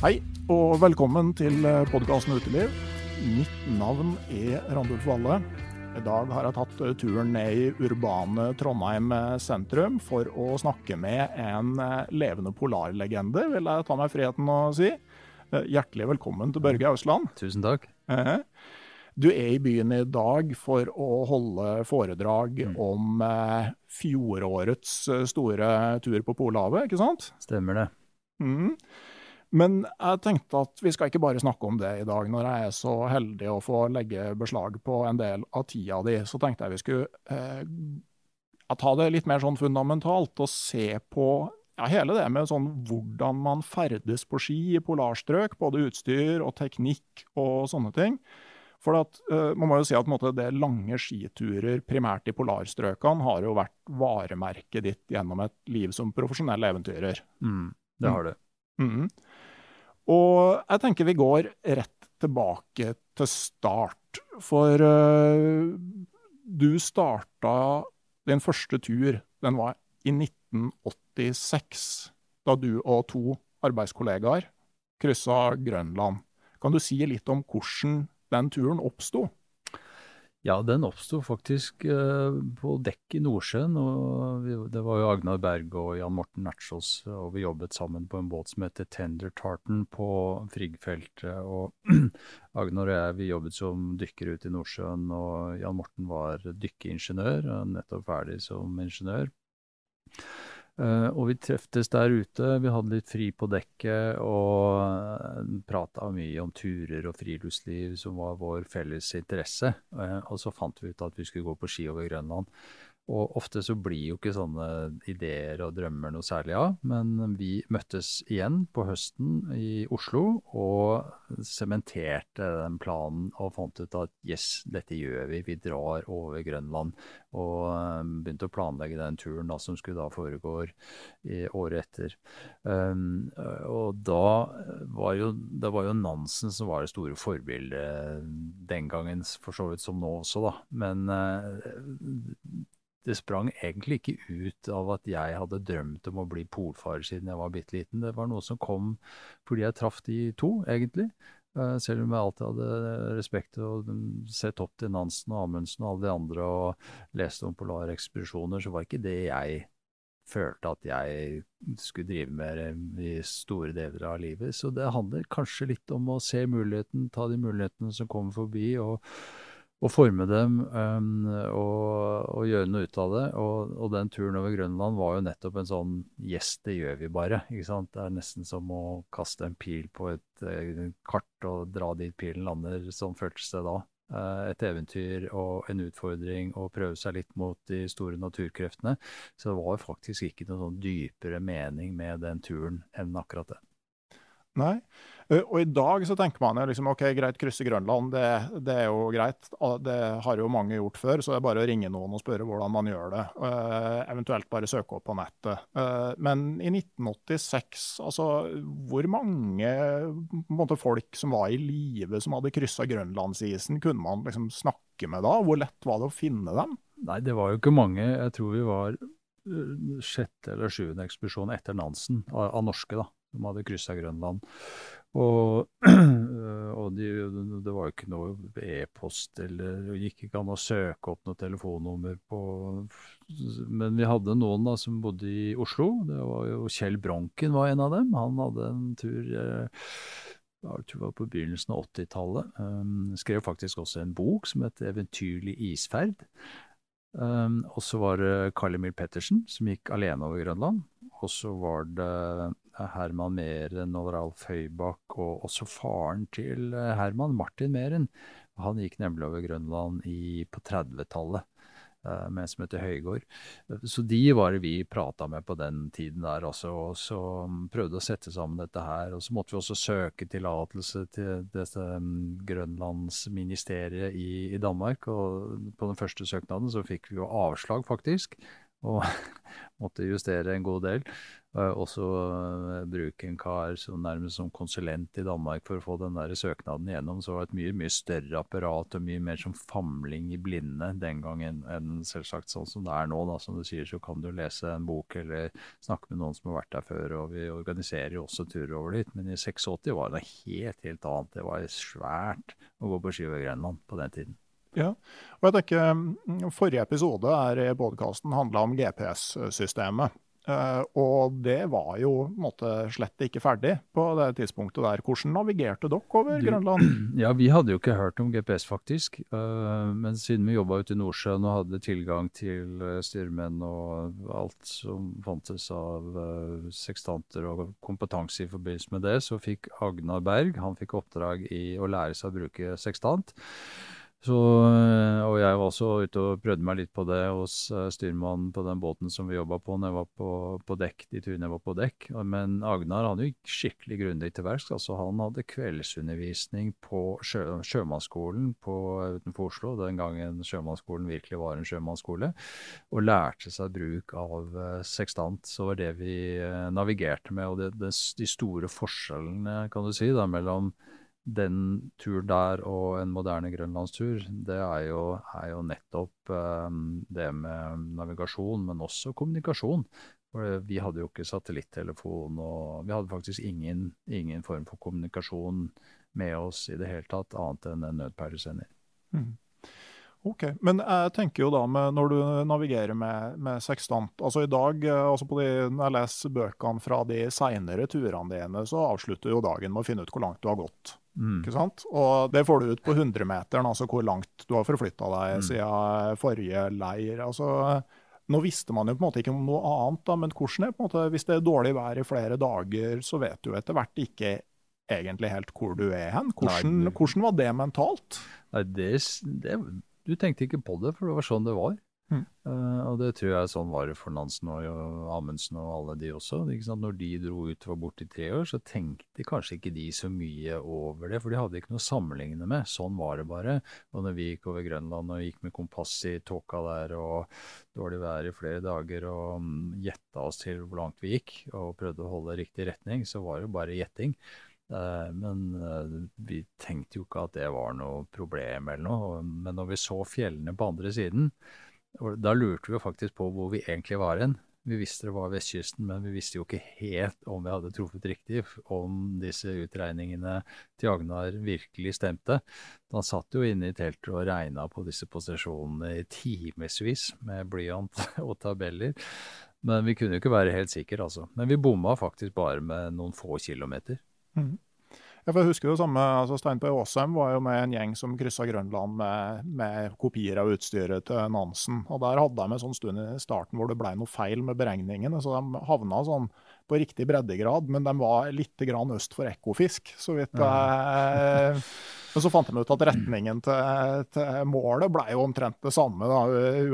Hei, og velkommen til podkasten Uteliv. Mitt navn er Randulf Valle. I dag har jeg tatt turen ned i urbane Trondheim sentrum for å snakke med en levende polarlegende, vil jeg ta meg friheten å si. Hjertelig velkommen til Børge Ausland. Tusen takk. Du er i byen i dag for å holde foredrag Mm. om fjorårets store tur på Polhavet, ikke sant? Stemmer det. Mm. Men jeg tenkte at vi skal ikke bare snakke om det i dag. Når jeg er så heldig å få legge beslag på en del av tida di, så tenkte jeg vi skulle eh, ta det litt mer sånn fundamentalt og se på ja, hele det med sånn hvordan man ferdes på ski i polarstrøk, både utstyr og teknikk og sånne ting. For at, eh, man må jo si at måte, det lange skiturer, primært i polarstrøkene, har jo vært varemerket ditt gjennom et liv som profesjonell eventyrer. Mm, det har det. Mhm. Og jeg tenker vi går rett tilbake til start. For uh, du starta din første tur, den var i 1986. Da du og to arbeidskollegaer kryssa Grønland. Kan du si litt om hvordan den turen oppsto? Ja, den oppsto faktisk eh, på dekk i Nordsjøen. og vi, Det var jo Agnar Berg og Jan Morten Natchos, og vi jobbet sammen på en båt som heter Tender Tartan på Friggfeltet. Og Agnar og jeg vi jobbet som dykkere ute i Nordsjøen, og Jan Morten var dykkeingeniør, nettopp ferdig som ingeniør. Uh, og vi treftes der ute, vi hadde litt fri på dekket og prata mye om turer og friluftsliv som var vår felles interesse. Uh, og så fant vi ut at vi skulle gå på ski over Grønland. Og ofte så blir jo ikke sånne ideer og drømmer noe særlig av, men vi møttes igjen på høsten i Oslo og sementerte den planen og fant ut at yes, dette gjør vi, vi drar over Grønland. Og begynte å planlegge den turen da, som skulle da foregå året etter. Um, og da var jo, det var jo Nansen som var det store forbildet den gangen, for så vidt som nå også, da. Men det sprang egentlig ikke ut av at jeg hadde drømt om å bli polfarer siden jeg var bitte liten. Det var noe som kom fordi jeg traff de to, egentlig. Selv om jeg alltid hadde respekt og sett opp til Nansen og Amundsen og alle de andre og leste om polarekspedisjoner, så var ikke det jeg følte at jeg skulle drive med i store deler av livet. Så det handler kanskje litt om å se muligheten, ta de mulighetene som kommer forbi, og og forme dem um, og, og, gjøre noe ut av det. Og, og, den turen over Grønland var jo nettopp en sånn Yes, det gjør vi bare. ikke sant? Det er nesten som å kaste en pil på et uh, kart og dra dit pilen lander. Sånn føltes det da. et eventyr og en utfordring og prøve seg litt mot de store naturkreftene. Så det var faktisk ikke noen sånn dypere mening med den turen enn akkurat det. Nei. Og i dag så tenker man jo liksom OK, greit, krysse Grønland, det, det, er jo greit. Det har jo mange gjort før, så det er bare å ringe noen og spørre hvordan man gjør det. Uh, eventuelt bare søke opp på nettet. Uh, men i 1986, altså hvor mange måte, folk som var i live som hadde kryssa grønlandsisen, kunne man liksom snakke med da? Hvor lett var det å finne dem? Nei, det var jo ikke mange. Jeg tror vi var sjette eller sjuende ekspedisjon etter Nansen, av, av norske, da de hadde kryssa Grønland. Og, og de, det var jo ikke noe e-post, eller det gikk ikke an å søke opp noe telefonnummer på Men vi hadde noen da som bodde i Oslo. Det var jo Kjell Bronken var en av dem. Han hadde en tur eh, jeg tror det var på begynnelsen av 80-tallet. Um, skrev faktisk også en bok som het 'Eventyrlig isferd'. Um, og så var det Carl Emil Pettersen som gikk alene over Grønland. Og så var det Herman Meren og Ralf Høybakk, og også faren til eh, Herman, Martin Meren. Han gikk nemlig over Grønland i, på 30-tallet eh, med en som heter Høygård. Så de var det vi prata med på den tiden der, altså, og så prøvde å sette sammen dette her. Og så måtte vi også søke tillatelse til dette um, grønlandsministeriet i, i Danmark. Og på den første søknaden så fikk vi jo avslag, faktisk og måtte justere en god del. Uh, også uh, bruke en kar som nærmest som konsulent i Danmark for å få den der søknaden igjennom. Så det var et mye mye større apparat og mye mer som famling i blinde den gangen enn selvsagt sånn som det er nå. da, Som du sier, så kan du lese en bok eller snakke med noen som har vært der før. Og vi organiserer jo også turer over dit. Men i 86 var det helt, helt annet. Det var svært å gå på ski over Grenland på den tiden. Ja, og jeg tenker mm, Forrige episode her i podkasten handla om GPS-systemet. Uh, og det var jo måte slett ikke ferdig på det tidspunktet der. Hvordan navigerte dere over Grønland? Ja, Vi hadde jo ikke hørt om GPS, faktisk. Uh, men siden vi jobba ute i Nordsjøen og hadde tilgang til uh, styrmenn og alt som fantes av sekstanter og kompetanse i forbindelse med det, så fikk Agnar Berg han fikk oppdrag i å lære seg å bruke sekstant. Så, eh, og jeg var også ute og prøvde meg litt på det hos eh, styrmannen på den båten som vi jobba på når jeg var på, på, dekk, de turene jeg var på dekk. Men Agnar han gikk skikkelig grundig til verks. Altså, han hadde kveldsundervisning på sjø, sjømannsskolen på, utenfor Oslo, den gangen sjømannsskolen virkelig var en sjømannsskole, og lærte seg bruk av sekstant. Så var det vi navigerte med. Og det, det, de store forskjellene, kan du si, da, mellom den turen der og en moderne grønlandstur, det er jo, er jo nettopp um, det med navigasjon, men også kommunikasjon. For vi hadde jo ikke satellittelefon, og vi hadde faktisk ingen, ingen form for kommunikasjon med oss i det hele tatt, annet enn en nødpeilesender. Mm. Ok, Men jeg tenker jo da med, når du navigerer med, med sekstant altså I dag, eh, altså de, når jeg leser bøkene fra de seinere turene dine, så avslutter jo dagen med å finne ut hvor langt du har gått. Mm. Ikke sant? Og det får du ut på 100-meteren, altså hvor langt du har forflytta deg mm. siden forrige leir. altså nå visste man jo på en måte ikke om noe annet, da, men hvordan er på en måte, hvis det er dårlig vær i flere dager, så vet du etter hvert ikke egentlig helt hvor du er hen. Hvordan, Nei, du... hvordan var det mentalt? Nei, det, det, Du tenkte ikke på det, for det var sånn det var. Mm. Uh, og det tror jeg sånn var det for Nansen og Amundsen og alle de også. Når de dro ut og var borte i tre år, så tenkte kanskje ikke de så mye over det. For de hadde ikke noe å sammenligne med. Sånn var det bare. Og når vi gikk over Grønland og gikk med kompass i tåka der og dårlig vær i flere dager og um, gjetta oss til hvor langt vi gikk og prøvde å holde riktig retning, så var det jo bare gjetting. Uh, men uh, vi tenkte jo ikke at det var noe problem eller noe. Men når vi så fjellene på andre siden, da lurte vi jo faktisk på hvor vi egentlig var hen. Vi visste det var vestkysten, men vi visste jo ikke helt om vi hadde truffet riktig, om disse utregningene til Agnar virkelig stemte. Han satt jo inne i teltet og regna på disse posisjonene i timevis med blyant og tabeller. Men vi kunne jo ikke være helt sikre, altså. Men vi bomma faktisk bare med noen få kilometer. Mm. Ja, får jeg husker det samme, altså Steinberg Aasheim var jo med en gjeng som kryssa Grønland med, med, kopier av utstyret til Nansen. og Der hadde de en sånn stund i starten hvor det ble noe feil med beregningene. så De havna sånn på riktig breddegrad, men de var litt grann øst for Ekofisk, så vidt jeg Men så fant de ut at retningen til, til målet ble jo omtrent det samme da,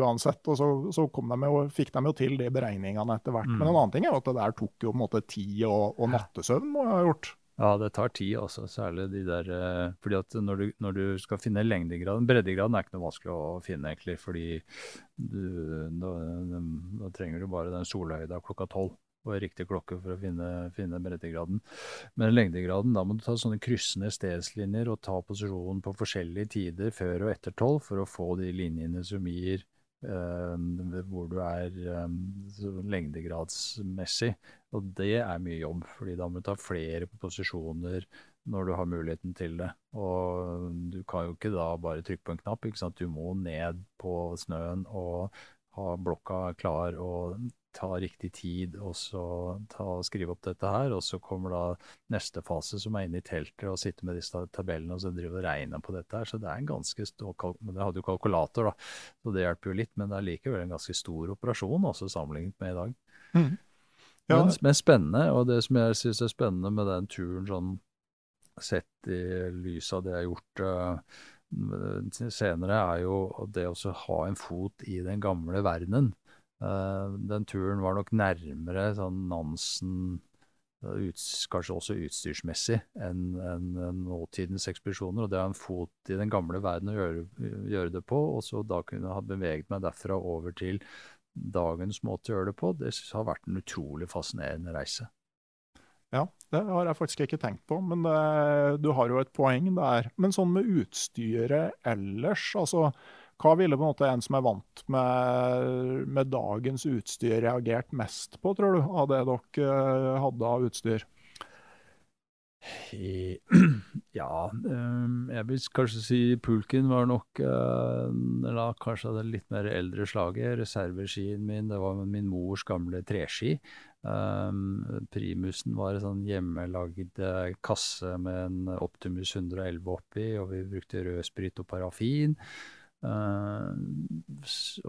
uansett. Og så, så de jo, fikk de jo til de beregningene etter hvert. Mm. Men en annen ting er jo at det der tok jo på en måte tid og, og nattesøvn må jeg ha gjort. Ja, det tar tid også, særlig de der eh, fordi at når du, når du skal finne lengdegraden Breddegraden er ikke noe vanskelig å finne, egentlig, fordi du, da, da, trenger du bare den solhøyda klokka tolv og riktig klokke for å finne, finne breddegraden. Men lengdegraden, da må du ta sånne kryssende stedslinjer og ta posisjonen på forskjellige tider før og etter tolv for å få de linjene som gir uh, hvor du er um, lengdegradsmessig. Og det er mye jobb, fordi da må du ta flere posisjoner når du har muligheten til det. Og du kan jo ikke da bare trykke på en knapp. ikke sant? Du må ned på snøen og ha blokka klar og ta riktig tid og så ta, skrive opp dette her. Og så kommer da neste fase, som er inne i teltet og sitte med disse tabellene og så drive og regne på dette her. Så det er en ganske stor Men det hadde jo kalkulator, da, så det hjelper jo litt. Men det er likevel en ganske stor operasjon også sammenlignet med i dag. Mm. Ja. Men, men, spennende, og det som jeg syns er spennende med den turen sånn sett i lys av det jeg har gjort uh, senere, er jo det å ha en fot i den gamle verdenen. Uh, den turen var nok nærmere sånn Nansen, ut, kanskje også utstyrsmessig, enn en, en nåtidens ekspedisjoner. Og det å ha en fot i den gamle verden å gjøre, gjøre, det på, og så da kunne ha beveget meg derfra over til dagens måte å gjøre det på, det har vært en utrolig fascinerende reise. Ja, det har jeg faktisk ikke tenkt på, men det, du har jo et poeng der. Men sånn med utstyret ellers, altså hva ville på en måte en som er vant med, med dagens utstyr, reagert mest på, tror du, av det dere eh, hadde av utstyr? Ja, ehm, jeg vil kanskje si pulken var nok eh, Eller kanskje det litt mer eldre slaget. Reserveskien min, det var min mors gamle treski. Um, primusen var en sånn hjemmelagd eh, kasse med en Optimus 111 oppi, og vi brukte rødsprit og parafin. Uh,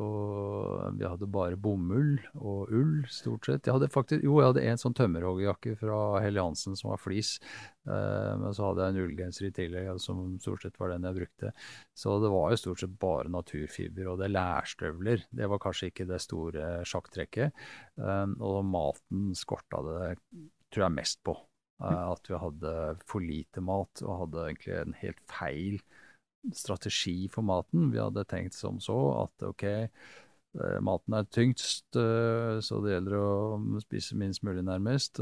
og vi hadde bare bomull og ull, stort sett. Jeg hadde faktisk, jo, jeg hadde en sånn tømmerhoggerjakke fra Helle Hansen som var flis. Uh, men så hadde jeg en ullgenser i tillegg, som stort sett var den jeg brukte. Så det var jo stort sett bare naturfiber. Og det lærstøvler, det var kanskje ikke det store sjakktrekket. Uh, og maten skorta det, tror jeg, mest på. at vi hadde for lite mat, og hadde egentlig en helt feil strategi for maten. Vi hadde tenkt som så at ok, eh, maten er tyngst, eh, så det gjelder å spise minst mulig, nærmest,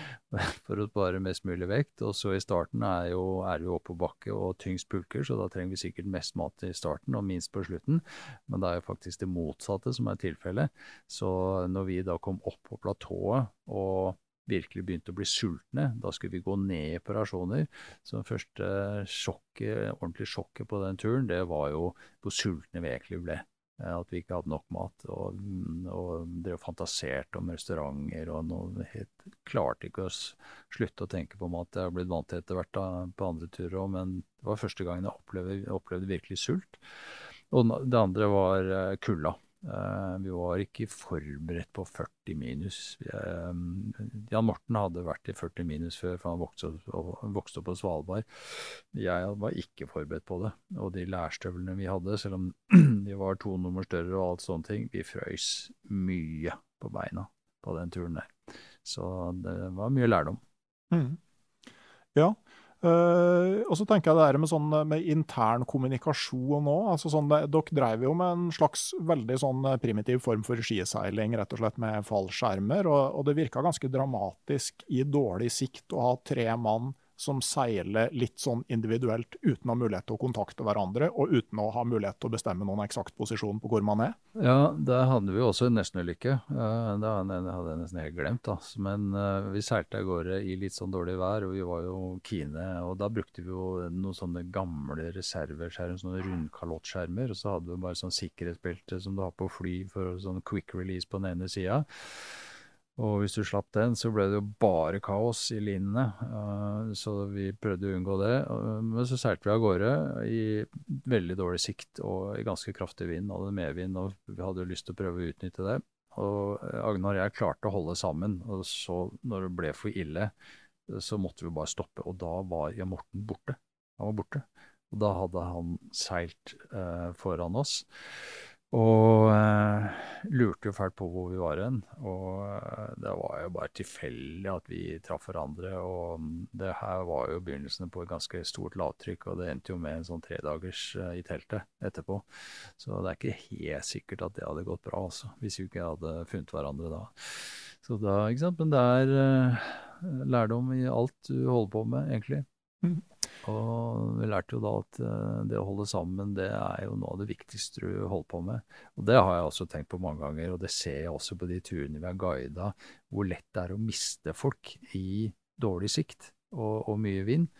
for å spare mest mulig vekt. Og så i starten er, jo, er vi oppoverbakke og tyngst pulker, så da trenger vi sikkert mest mat i starten og minst på slutten. Men det er jo faktisk det motsatte som er tilfellet. Så når vi da kom opp på platået og virkelig begynte å bli sultne. Da skulle vi gå ned i operasjoner. Så det første sjokket, ordentlige sjokket på den turen, det var jo hvor sultne vi egentlig ble. At vi ikke hadde nok mat. Og, og drev fantaserte om restauranter og noe helt Klarte ikke å slutte å tenke på mat. Jeg har blitt vant til etter hvert da, på andre turer òg, men det var første gangen jeg opplevde, opplevde virkelig sult. Og det andre var eh, kulda. Uh, vi var ikke forberedt på 40 minus. Uh, Jan Morten hadde vært i 40 minus før, for han vokste opp på Svalbard. Jeg var ikke forberedt på det. Og de lærstøvlene vi hadde, selv om de var to nummer større og alt sånne ting, vi frøys mye på beina på den turen der. Så det var mye lærdom. Mm. Ja, Uh, og så tenker jeg det her med, sånn, med intern kommunikasjon òg. Altså sånn, dere drev jo med en slags veldig sånn primitiv form for skiseiling, rett og slett med fallskjermer. Og, og det virka ganske dramatisk i dårlig sikt å ha tre mann som seiler litt sånn individuelt uten å ha mulighet til å kontakte hverandre, og uten å ha mulighet til å bestemme noen eksakt posisjon på hvor man er? Ja, der hadde vi også en nestenulykke. Uh, det hadde jeg nesten helt glemt. Da. Men uh, vi seilte av gårde i litt sånn dårlig vær, og vi var jo kine. Og da brukte vi jo noen sånne gamle reserveskjermer, sånne rundkalottskjermer. Og så hadde vi bare sånn sikkerhetsbelte som du har på fly for sånn quick release på den ene sida. Og hvis du slapp den, så ble det jo bare kaos i linene. Uh, så vi prøvde å unngå det. Uh, men så seilte vi av gårde i veldig dårlig sikt og i ganske kraftig vind. Hadde medvind, og vi hadde jo lyst til å prøve å utnytte det. Og Agnar og jeg klarte å holde sammen. Og så, når det ble for ille, så måtte vi bare stoppe. Og da var Jan Morten borte. Han var borte. Og da hadde han seilt foran oss. Og eh, lurte jo fælt på hvor vi var hen. Og eh, det var jo bare tilfeldig at vi traff hverandre. Og mm, det her var jo begynnelsen på et ganske stort lavtrykk, og det endte jo med en sånn tredagers eh, i teltet etterpå. Så det er ikke helt sikkert at det hadde gått bra, altså, hvis vi ikke hadde funnet hverandre da. Så da, ikke sant. Men det er eh, lærdom i alt du holder på med, egentlig. Mm. Og vi lærte jo da at uh, det å holde sammen, det er jo noe av det viktigste du holder på med. Og det har jeg også tenkt på mange ganger, og det ser jeg også på de turene vi har guida, hvor lett det er å miste folk i dårlig sikt og, og mye vind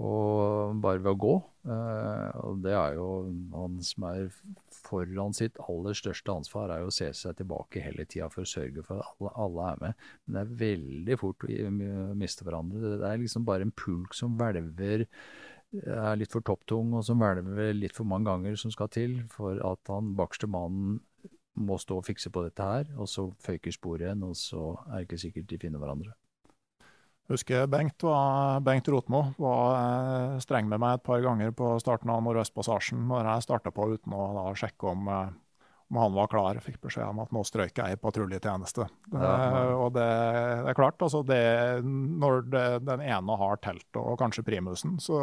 og bare ved å gå. Uh, og det er jo han som er foran sitt aller største ansvar, er jo å se seg tilbake hele tida for å sørge for at alle, alle, er med. Men det er veldig fort å miste hverandre. Det er liksom bare en pulk som hvelver, er litt for topptung, og som hvelver litt for mange ganger som skal til for at han bakerste mannen må stå og fikse på dette her, og så føyker sporet igjen, og så er det ikke sikkert de finner hverandre husker Bengt, var, Bengt Rotmo var eh, streng med meg et par ganger på starten av Nordøstpassasjen når jeg starta på uten å da, sjekke om, eh, om, han var klar. Jeg fikk beskjed om at nå strøyk jeg i patruljetjeneste. Ja, ja. og det, det, er klart, altså det, når det, den ene har teltet og kanskje primusen, så,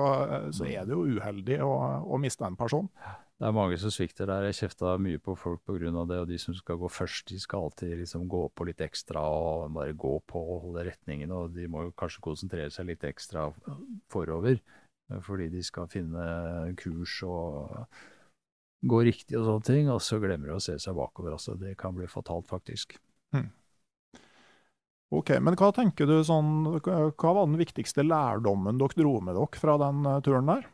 så, er det jo uheldig å, å miste en person. Det er mange som svikter der. Jeg kjefta mye på folk pga. det. Og de som skal gå først, de skal alltid liksom gå på litt ekstra og bare gå på og holde retningen. Og de må jo kanskje konsentrere seg litt ekstra forover fordi de skal finne kurs og gå riktig og sånne ting. Og så glemmer de å se seg bakover. Altså, det kan bli fatalt, faktisk. Hmm. Ok, Men hva tenker du sånn, hva var den viktigste lærdommen dere dro med dere fra den eh, turen der?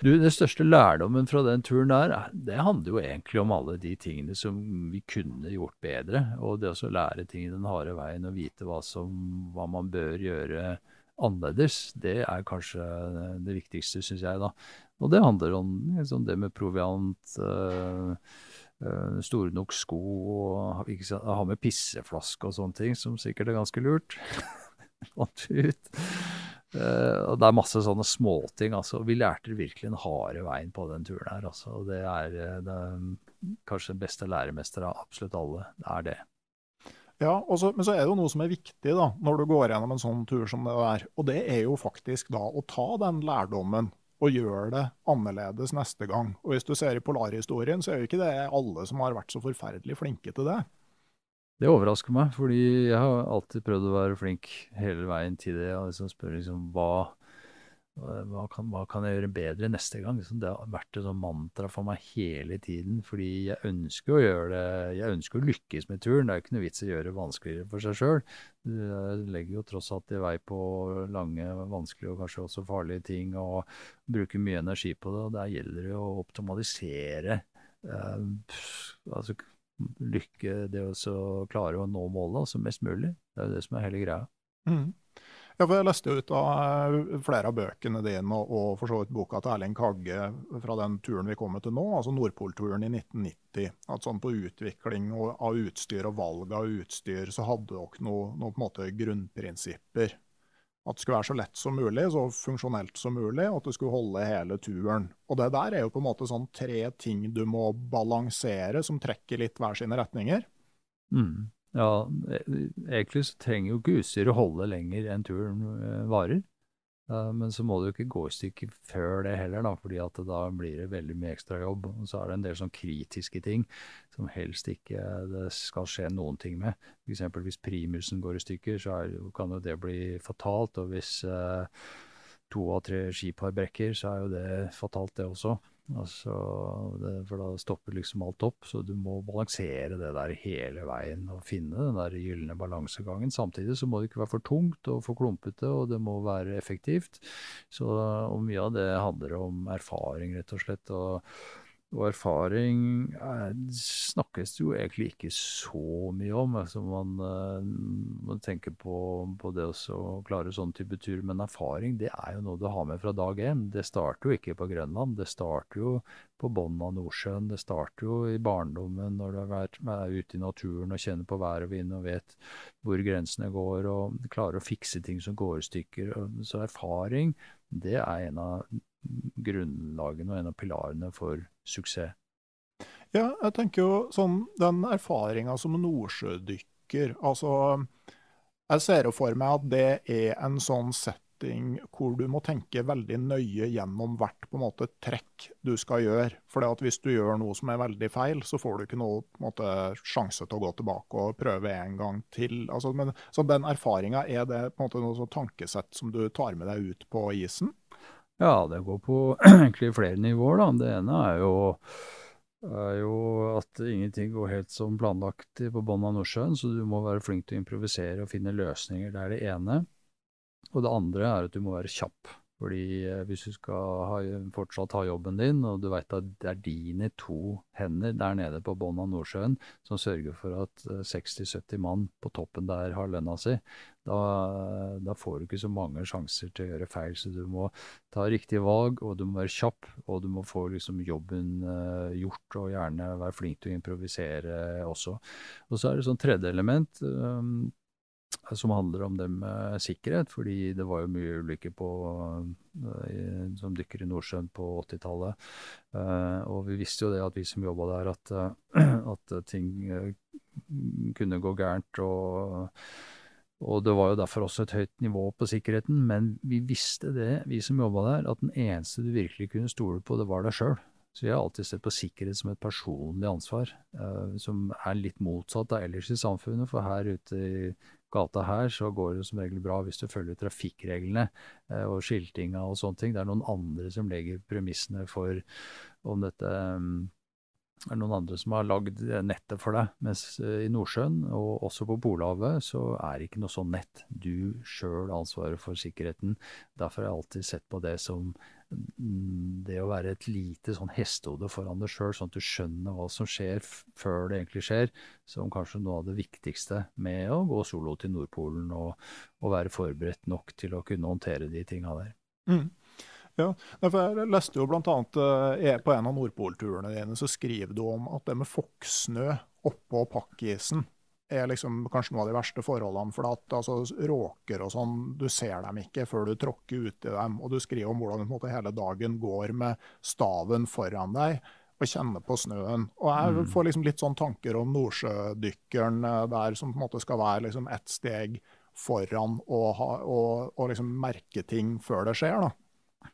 Du, Det største lærdommen fra den turen der, det handler jo egentlig om alle de tingene som vi kunne gjort bedre. Og det å lære ting den harde veien og vite hva, som, hva man bør gjøre annerledes, det er kanskje det viktigste, syns jeg. da. Og det handler om liksom, det med proviant, øh, store nok sko, og ha med pisseflaske og sånne ting, som sikkert er ganske lurt. Fant ut. Uh, og det er masse sånne småting. Altså. Vi lærte virkelig den harde veien på den turen her. Altså. Det, er, eh, det er kanskje den beste læremester av absolutt alle. Det er det. Ja, så, men så er det jo noe som er viktig da, når du går gjennom en sånn tur som det er. Og det er jo faktisk da å ta den lærdommen og gjøre det annerledes neste gang. Og hvis du ser i polarhistorien, så er jo ikke det alle som har vært så forferdelig flinke til det. Det overrasker meg, fordi jeg har alltid prøvd å være flink hele veien til det. Og liksom spør liksom hva, hva, kan, hva kan jeg gjøre bedre neste gang? Liksom, det har vært et mantra for meg hele tiden. Fordi jeg ønsker å gjøre det, jeg ønsker å lykkes med turen. Det er jo ikke noe vits i å gjøre det vanskeligere for seg sjøl. Jeg legger jo tross alt i vei på lange, vanskelige og kanskje også farlige ting. Og bruker mye energi på det. Og der gjelder det å optimalisere. Uh, altså lykke, det å klare å nå målet altså mest mulig. Det er jo det som er hele greia. Mm. Ja, for Jeg leste ut av eh, flere av bøkene dine og, og for så vidt boka til Erling Kagge fra den turen vi kommer til nå, altså Nordpolturen i 1990. At sånn På utvikling av utstyr og valg av utstyr så hadde dere noen noe, grunnprinsipper at det skulle være så lett som mulig, så funksjonelt som mulig, og at du skulle holde hele turen. Og det der er jo på en måte sånn tre ting du må balansere, som trekker litt hver sine retninger. Mm. Ja, e, egentlig så trenger jo ikke utstyret holde lenger enn turen eh, varer. Men så må du ikke gå i stykker før det heller, da, fordi at da blir det veldig mye ekstrajobb. Og så er det en del sånn kritiske ting som helst ikke det skal skje noen ting med. F.eks. hvis primusen går i stykker, så er, kan jo det bli fatalt. Og hvis eh, to av tre skipar brekker, så er jo det fatalt, det også. Altså, det, for da stopper liksom alt opp. Så du må balansere det der hele veien og finne den der gylne balansegangen. Samtidig så må det ikke være for tungt og for klumpete, og det må være effektivt. Så og mye av det handler om erfaring, rett og slett. og Og erfaring er, snakkes det jo egentlig ikke så mye om. Altså man, uh, man tenker på, på det å klare sånn type tur, men erfaring det er jo noe du har med fra dag én. Det starter jo ikke på Grønland, det starter jo på bunnen av Nordsjøen. Det starter jo i barndommen når du er ute i naturen og kjenner på vær og vind og vet hvor grensene går og klarer å fikse ting som går i stykker. Så erfaring, det er en av grunnlagene og en av pilarene for suksess. Ja, jeg tenker jo sånn den erfaringa som nordsjødykker Altså, jeg ser jo for meg at det er en sånn setting hvor du må tenke veldig nøye gjennom hvert på en måte trekk du skal gjøre. For hvis du gjør noe som er veldig feil, så får du ikke noe på en måte, sjanse til å gå tilbake og prøve en gang til. Altså, men, så den erfaringa, er det på en måte noe sånn tankesett som du tar med deg ut på isen? Ja, det går på egentlig flere nivåer. da. Det ene er jo, er jo at ingenting går helt som planlagt på bunnen av Nordsjøen, så du må være flink til å improvisere og finne løsninger. Det er det ene. Og det andre er at du må være kjapp. Fordi eh, hvis du skal ha, fortsatt ha jobben din, og du vet at det er dine to hender der nede på bunnen av Nordsjøen som sørger for at 60-70 eh, mann på toppen der har lønna si, da, da, får du ikke så mange sjanser til å gjøre feil. Så du må ta riktige valg, og du må være kjapp, og du må få liksom jobben uh, gjort, og gjerne være flink til å improvisere også. Og så er det sånn tredje element. Um, som handler om det med sikkerhet, fordi det var jo mye ulykker uh, som dykker i Nordsjøen på 80-tallet. Uh, eh, og vi visste jo det, at vi som jobba der, at, at ting kunne gå gærent. Og, og, det var jo derfor også et høyt nivå på sikkerheten. Men vi visste det, vi som jobba der, at den eneste du virkelig kunne stole på, det var deg sjøl. Så jeg har alltid sett på sikkerhet som et personlig ansvar, som er litt motsatt av ellers i samfunnet. For her ute i gata her, så går det som regel bra hvis du følger trafikkreglene eh, og skiltinga og sånne ting. Det er noen andre som legger premissene for om dette um, er noen andre som har lagd nettet for deg. Mens eh, i Nordsjøen, og også på Polhavet, så er det ikke noe sånn nett. Du sjøl har ansvaret for sikkerheten. Derfor har jeg alltid sett på det som mm, det å være et lite sånn hestehode foran deg sjøl, sånn at du skjønner hva som skjer før det egentlig skjer, som kanskje noe av det viktigste med å gå solo til Nordpolen og, og være forberedt nok til å kunne håndtere de tinga der. Mm. Ja, Jeg leste jo bl.a. Eh, på en av Nordpolturene dine så skriver du om at det med fokksnø oppå pakkisen er liksom kanskje noe av de verste forholdene. For at altså, råker og sånn, du ser dem ikke før du tråkker uti dem. Og du skriver om hvordan måte, hele dagen går med staven foran deg og kjenner på snøen. Og jeg mm. får liksom litt sånn tanker om nordsjødykkeren eh, der som på en måte skal være liksom ett steg foran og, ha, og, og liksom merke ting før det skjer. da.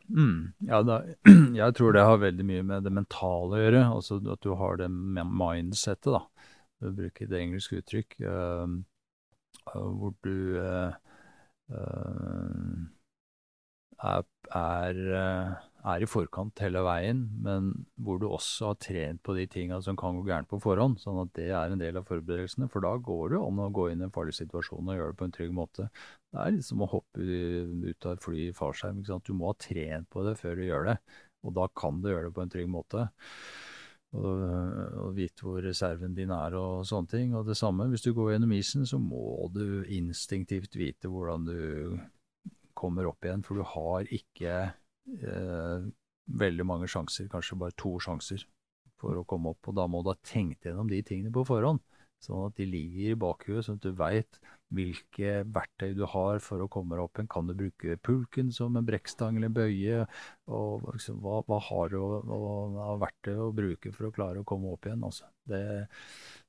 Mm, ja, da, jeg tror det har veldig mye med det mentale å gjøre. Altså at du har det mindsettet, da. For å bruke det engelske uttrykk. Uh, hvor du uh, uh, er, er er i forkant hele veien, men hvor du også har trent på de tinga som kan gå gærent på forhånd. Sånn at det er en del av forberedelsene. For da går det om å gå inn i en farlig situasjon og gjøre det på en trygg måte. Det er litt som å hoppe ut av et fly i fallskjerm. Du må ha trent på det før du gjør det. Og da kan du gjøre det på en trygg måte. Og, og, vite hvor reserven din er og sånne ting. Og det samme, hvis du går gjennom isen, så må du instinktivt vite hvordan du kommer opp igjen, for du har ikke eh, veldig mange sjanser, kanskje bare to sjanser for å komme opp. Og da må du ha tenkt gjennom de tingene på forhånd, sånn at de ligger i bakhuet, sånn at du veit hvilke verktøy du har for å komme deg opp igjen. Kan du bruke pulken som en brekkstang eller bøye? Og liksom, hva, hva, har du av verktøy å bruke for å klare å komme opp igjen? Altså, det,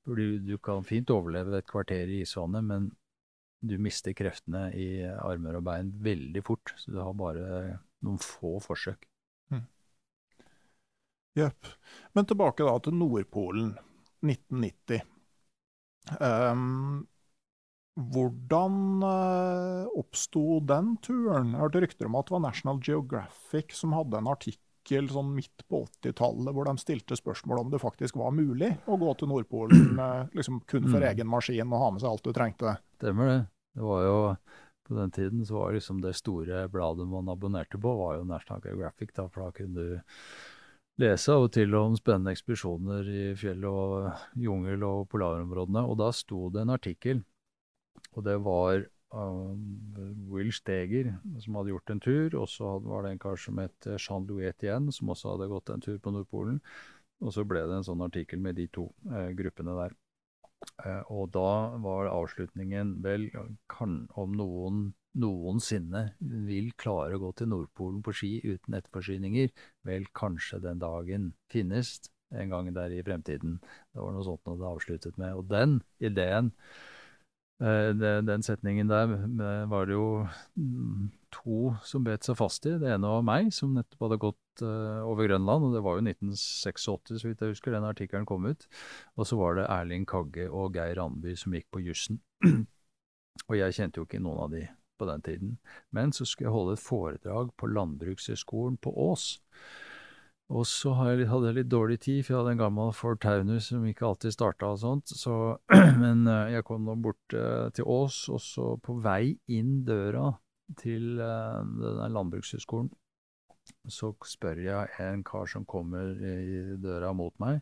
du kan fint overleve et kvarter i isvannet, men du mister kreftene i armer og bein veldig fort. Så du har bare noen få forsøk. Mm. Jepp. Men tilbake da til Nordpolen, 1990. Um, ehm, hvordan uh, oppsto den turen? Jeg hørte rykter om at det var National Geographic som hadde en artikkel sånn midt på 80-tallet hvor de stilte spørsmål om det faktisk var mulig å gå til Nordpolen uh, liksom kun for mm. egen maskin og ha med seg alt du trengte. Stemmer det. Det var jo på den tiden så var liksom det store bladet man abonnerte på, var jo National Geographic. Da, for da kunne du lese av og til om spennende ekspedisjoner i fjell og jungel og polarområdene, og da sto det en artikkel, og det var uh, Will Steger som hadde gjort en tur, og så var det en kar som het Jean-Louis Etienne, som også hadde gått en tur på Nordpolen. Og så ble det en sånn artikkel med de to uh, gruppene der. Uh, og da var avslutningen vel kan, om noen noensinne vil klare å gå til Nordpolen på ski uten etterforsyninger, vel, kanskje den dagen finnes en gang der i fremtiden. Det var noe sånt noe det avsluttet med. Og den ideen, eh, den setningen der, var det jo mm, to som bet seg fast i. Det ene var meg, som nettopp hadde gått uh, over Grønland. og Det var jo 1986, så vidt jeg husker, den artikkelen kom ut. Og så var det Erling Kagge og Geir Andby som gikk på jussen. og jeg kjente jo ikke noen av de på den tiden. Men så skulle jeg holde et foredrag på Landbrukshøgskolen på Ås. Og så hadde jeg litt dårlig tid, for jeg hadde en gammel Ford Taunus som ikke alltid starta og sånt. Så, men eh, jeg kom nå bort uh, til Ås, og så på vei inn døra til uh, denne landbrukshøgskolen, så spør jeg en kar som kommer i døra mot meg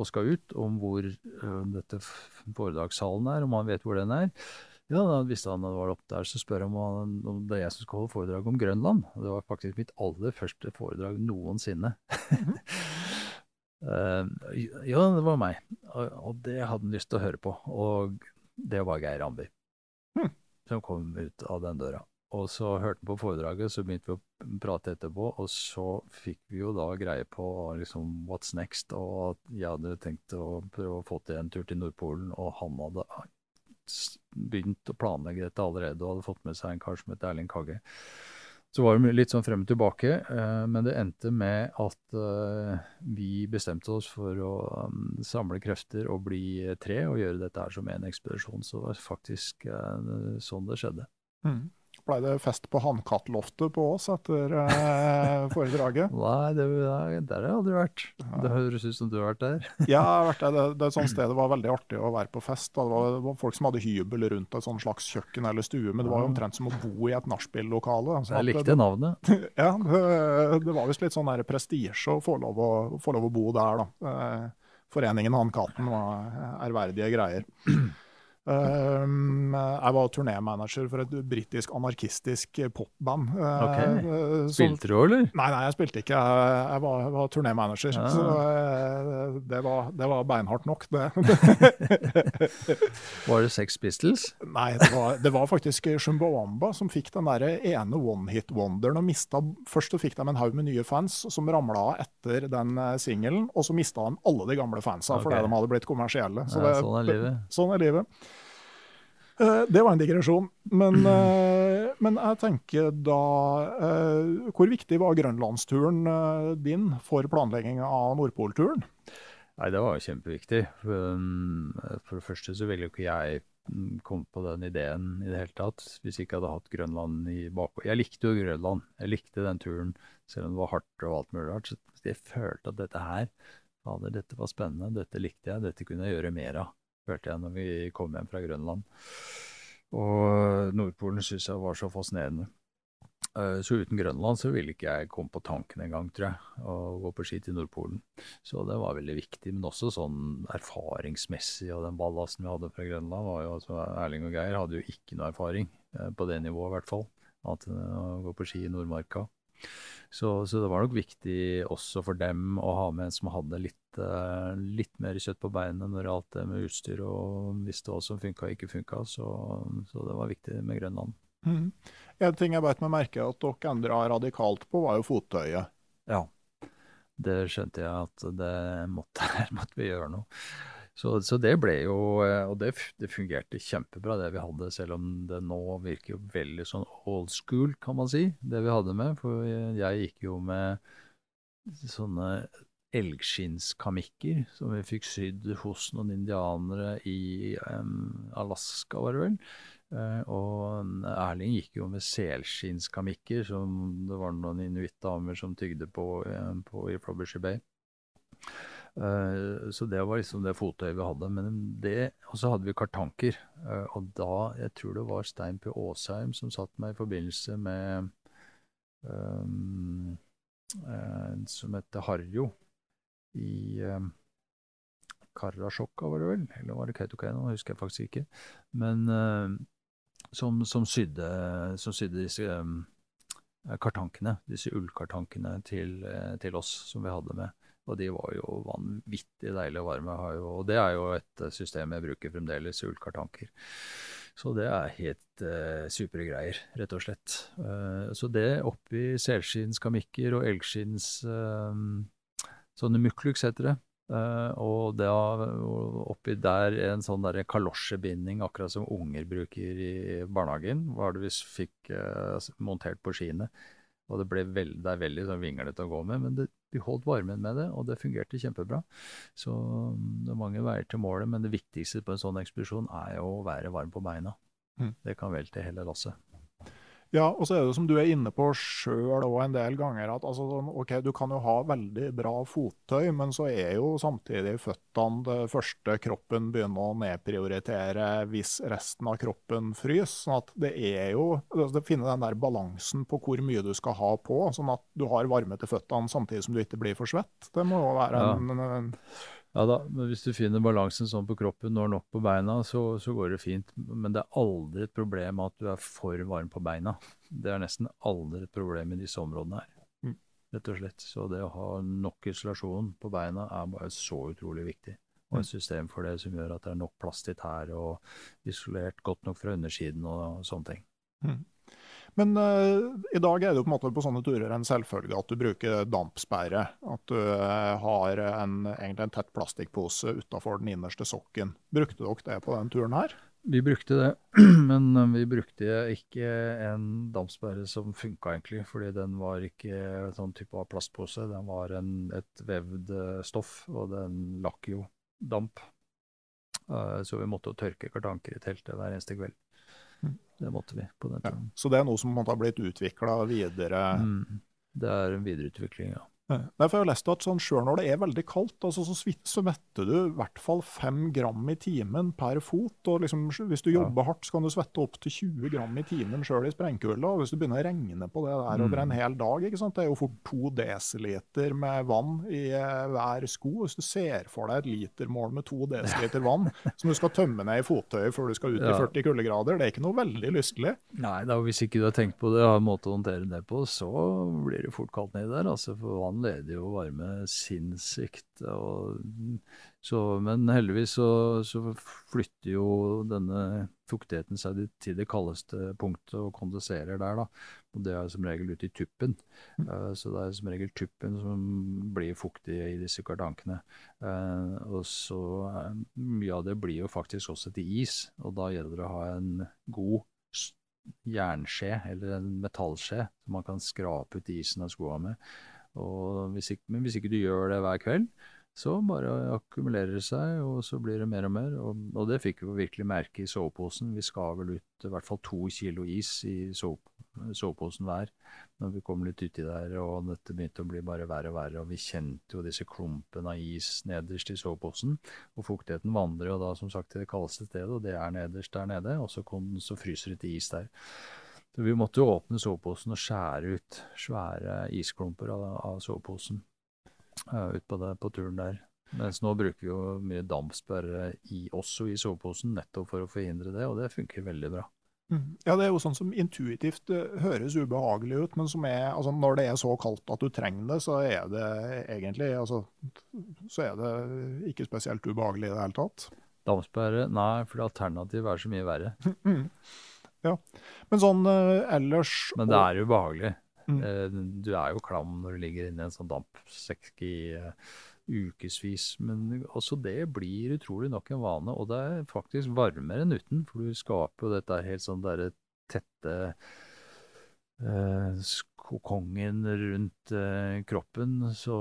og skal ut, om hvor uh, dette foredragssalen er, om han vet hvor den er. Ja, da visste han at det var opp der. Så spør han om, om det er jeg som skal holde foredrag om Grønland. Og det var faktisk mitt aller første foredrag noensinne. uh, ja, det var meg. Og, det hadde han lyst til å høre på. Og det var Geir Amby hm. som kom ut av den døra. Og så hørte vi på foredraget, så begynte vi å prate etterpå, og så fikk vi jo da greie på liksom what's next, og at jeg hadde tenkt å prøve å få til en tur til Nordpolen, og han hadde begynt å planlegge dette allerede og hadde fått med seg en kar som het Erling Kagge. Så var det litt sånn frem og tilbake, eh, men det endte med at eh, vi bestemte oss for å um, samle krefter og bli tre og gjøre dette her som en ekspedisjon. Så det var faktisk eh, sånn det skjedde. Mm. Ble det fest på Hannkattloftet på Ås etter eh, foredraget? Nei, det, der har jeg aldri vært. Det høres ut som du har vært der. ja, vært der. Det, det er et sånt sted det var veldig artig å være på fest. Det var, det var folk som hadde hybel rundt et slags kjøkken eller stue, men det var jo omtrent som å bo i et nachspiel-lokale. Jeg likte navnet. ja, det, var visst litt sånn prestisje å få lov å, få lov å bo der, da. Eh, foreningen Hannkatten var ærverdige greier. Um, jeg var turnémanager for et britisk anarkistisk popband. Uh, okay. Spilte du, eller? Nei, nei, jeg spilte ikke. Jeg, var, var turnémanager. Ah. Så det, var, det, var, beinhardt nok, det. var det Sex Pistols? Nei, det var, det var faktisk Shumbawamba som fikk den der ene one hit wonderen. og mistet, Først så fikk de en haug med nye fans som ramla av etter den singelen, og så mista de alle de gamle fansa okay. fordi de hadde blitt kommersielle. Så ja, sånn er livet. Sånn er livet. Eh, det var en digresjon. Men, eh, men, jeg tenker da eh, Hvor viktig var grønlandsturen din for planleggingen av Nordpolturen? Nei, Det var jo kjempeviktig. Um, for det første så ville jo ikke jeg mm, komme på den ideen i det hele tatt hvis jeg ikke hadde hatt Grønland i bakgård. Jeg likte jo Grønland. Jeg likte den turen, selv om det var hardt og alt mulig rart. Så jeg følte at dette her, fader, dette var spennende, dette likte jeg, dette kunne jeg gjøre mer av følte jeg når vi kom hjem fra Grønland. Og Nordpolen syntes jeg var så fascinerende. Eh, så uten Grønland så ville ikke jeg komme på tanken engang, tror jeg, å gå på ski til Nordpolen. Så det var veldig viktig. Men også sånn erfaringsmessig, og den ballasten vi hadde fra Grønland var jo altså Erling og Geir hadde jo ikke noe erfaring, eh, på det nivået i hvert fall, annet enn å gå på ski i Nordmarka. Så, så, det var nok viktig også for dem å ha med en som hadde litt, uh, litt mer kjøtt på beinet når det gjaldt det med utstyr, og visste hva som funka og ikke funka. Så, så, det var viktig med Grønland. Mm. En ting jeg beit meg merke at dere endra radikalt på, var jo fottøyet. Ja, det skjønte jeg at det måtte, måtte vi gjøre noe. Så, så, det ble jo eh, Og det, det, fungerte kjempebra, det vi hadde, selv om det nå virker jo veldig sånn old school, kan man si, det vi hadde med. For jeg gikk jo med sånne elgskinnskamikker som vi fikk sydd hos noen indianere i um, Alaska, var det vel. Uh, og Erling gikk jo med selskinnskamikker som det var noen inuittdamer som tygde på, um, på i Frobisher Bay. Uh, så det var liksom det fottøyet vi hadde. Men det, og så hadde vi kartanker. Uh, og da, jeg tror det var Stein P. Aasheim som satt meg i forbindelse med um, en som heter Harjo. i um, Karasjokka, var det vel? Eller var det Kautokeino? Husker jeg faktisk ikke. Men uh, som, som, sydde, som, sydde, disse um, kartankene, disse ullkartankene til, til, oss som vi hadde med. Og de var jo vanvittig deilige å varme. Og det er jo et system jeg bruker fremdeles, ullkartanker. Så det er helt eh, supre greier, rett og slett. Eh, så det oppi selskinnskamikker og elgskinns eh, Sånne muklux heter det. Uh, og da oppi der en sånn der kalosjebinding, akkurat som unger bruker i barnehagen, var det vi fikk montert på skiene. Og det, ble veld, det er veldig sånn vinglete å gå med, men det, vi holdt varmen med det, og det fungerte kjempebra. Så det er mange veier til målet, men det viktigste på en sånn ekspedisjon er jo å være varm på beina. Mm. Det kan velte hele lasset. Ja, og så er det som du er inne på sjøl òg en del ganger, at altså, sånn, ok, du kan jo ha veldig bra fottøy, men så er jo samtidig føttene det første kroppen begynner å nedprioritere hvis resten av kroppen fryser. sånn at det er jo altså, det finner den der balansen på hvor mye du skal ha på, sånn at du har varme til føttene samtidig som du ikke blir for svett. Det må jo være en, ja. en ja da, men hvis du finner balansen sånn på kroppen når nok på beina, så, så, går det fint. Men det er aldri et problem at du er for varm på beina. Det er nesten aldri et problem i disse områdene her. Mm. Rett og slett. Så det å ha nok isolasjon på beina er bare så utrolig viktig. Og et mm. system for det som gjør at det er nok plass til tær og isolert godt nok fra undersiden og sånne ting. Mm. Men uh, i dag er det jo på en måte på sånne turer en selvfølge at du bruker dampsperre. At du uh, har en, egentlig en tett plastikkpose utafor den innerste sokken. Brukte dere det på den turen her? Vi brukte det, men eh, vi brukte ikke en dampsperre som funka egentlig. Fordi den var ikke en sånn type av plastpose. Den var en, et vevd stoff, og den lakk jo damp. Uh, så vi måtte jo tørke kartanker i teltet hver eneste kveld. Det måtte vi på den tiden. Ja, så det er noe som har blitt utvikla videre? Mm, det er en videreutvikling, ja. Derfor har jeg lest at sånn, Selv når det er veldig kaldt, altså, så så svetter du i hvert fall 5 gram i timen per fot. og liksom, Hvis du jobber ja. hardt, så kan du svette opp til 20 gram i timen sjøl i sprengkulda. Hvis du begynner å regne på det der over en mm. hel dag, ikke sant? det er jo fort to desiliter med vann i eh, hver sko. Hvis du ser for deg et litermål med to desiliter vann som du skal tømme ned i fottøyet før du skal ut ja. i 40 kuldegrader, det er ikke noe veldig lystelig. Nei, da, hvis ikke du har tenkt på det og har en måte å håndtere det på, så blir det fort kaldt nedi der. altså for vann leder jo varme sinnssykt. Og, så, men heldigvis så, så, flytter jo denne fuktigheten seg til det kaldeste punktet og kondenserer der. da, og Det er som regel ute i tuppen. Uh, så det er som regel tuppen som blir fuktig i disse kartankene. Uh, og så uh, Mye av det blir jo faktisk også til is, og da gjelder det å ha en god jernskje eller en metallskje som man kan skrape ut isen av skoa med. Hvis ikke, men hvis ikke du gjør det hver kveld, så bare akkumulerer det seg, og så blir det mer og mer. Og, og det fikk vi virkelig merke i soveposen. Vi skal vel ut i hvert fall to kilo is i soveposen hver når vi kom litt uti der, og dette begynte å bli bare verre og verre. Og vi kjente jo disse klumpene av is nederst i soveposen. Og fuktigheten vandrer jo da som sagt til det kaldeste stedet, og det er nederst der nede. Og så, kom, så fryser det til is der. Så vi måtte jo åpne soveposen og skjære ut svære isklumper av, av soveposen uh, ut på, det, på turen der. Mens nå bruker vi jo mye dampsperre i, også i soveposen, nettopp for å forhindre det, og det funker veldig bra. Mm. Ja, det er jo sånn som intuitivt uh, høres ubehagelig ut, men som er, altså, når det er så kaldt at du trenger det, så er det egentlig altså, så er det ikke spesielt ubehagelig i det hele tatt. Dampsperre? Nei, for alternativet er så mye verre. Ja. Men sånn uh, ellers Men det er ubehagelig. Mm. Uh, du er jo klam når du ligger inne i en sånn dampsekk i uh, ukevis. Men også det blir utrolig nok en vane. Og det er faktisk varmere enn uten, for du skaper jo dette helt sånn derre tette uh, kokongen rundt uh, kroppen. Så,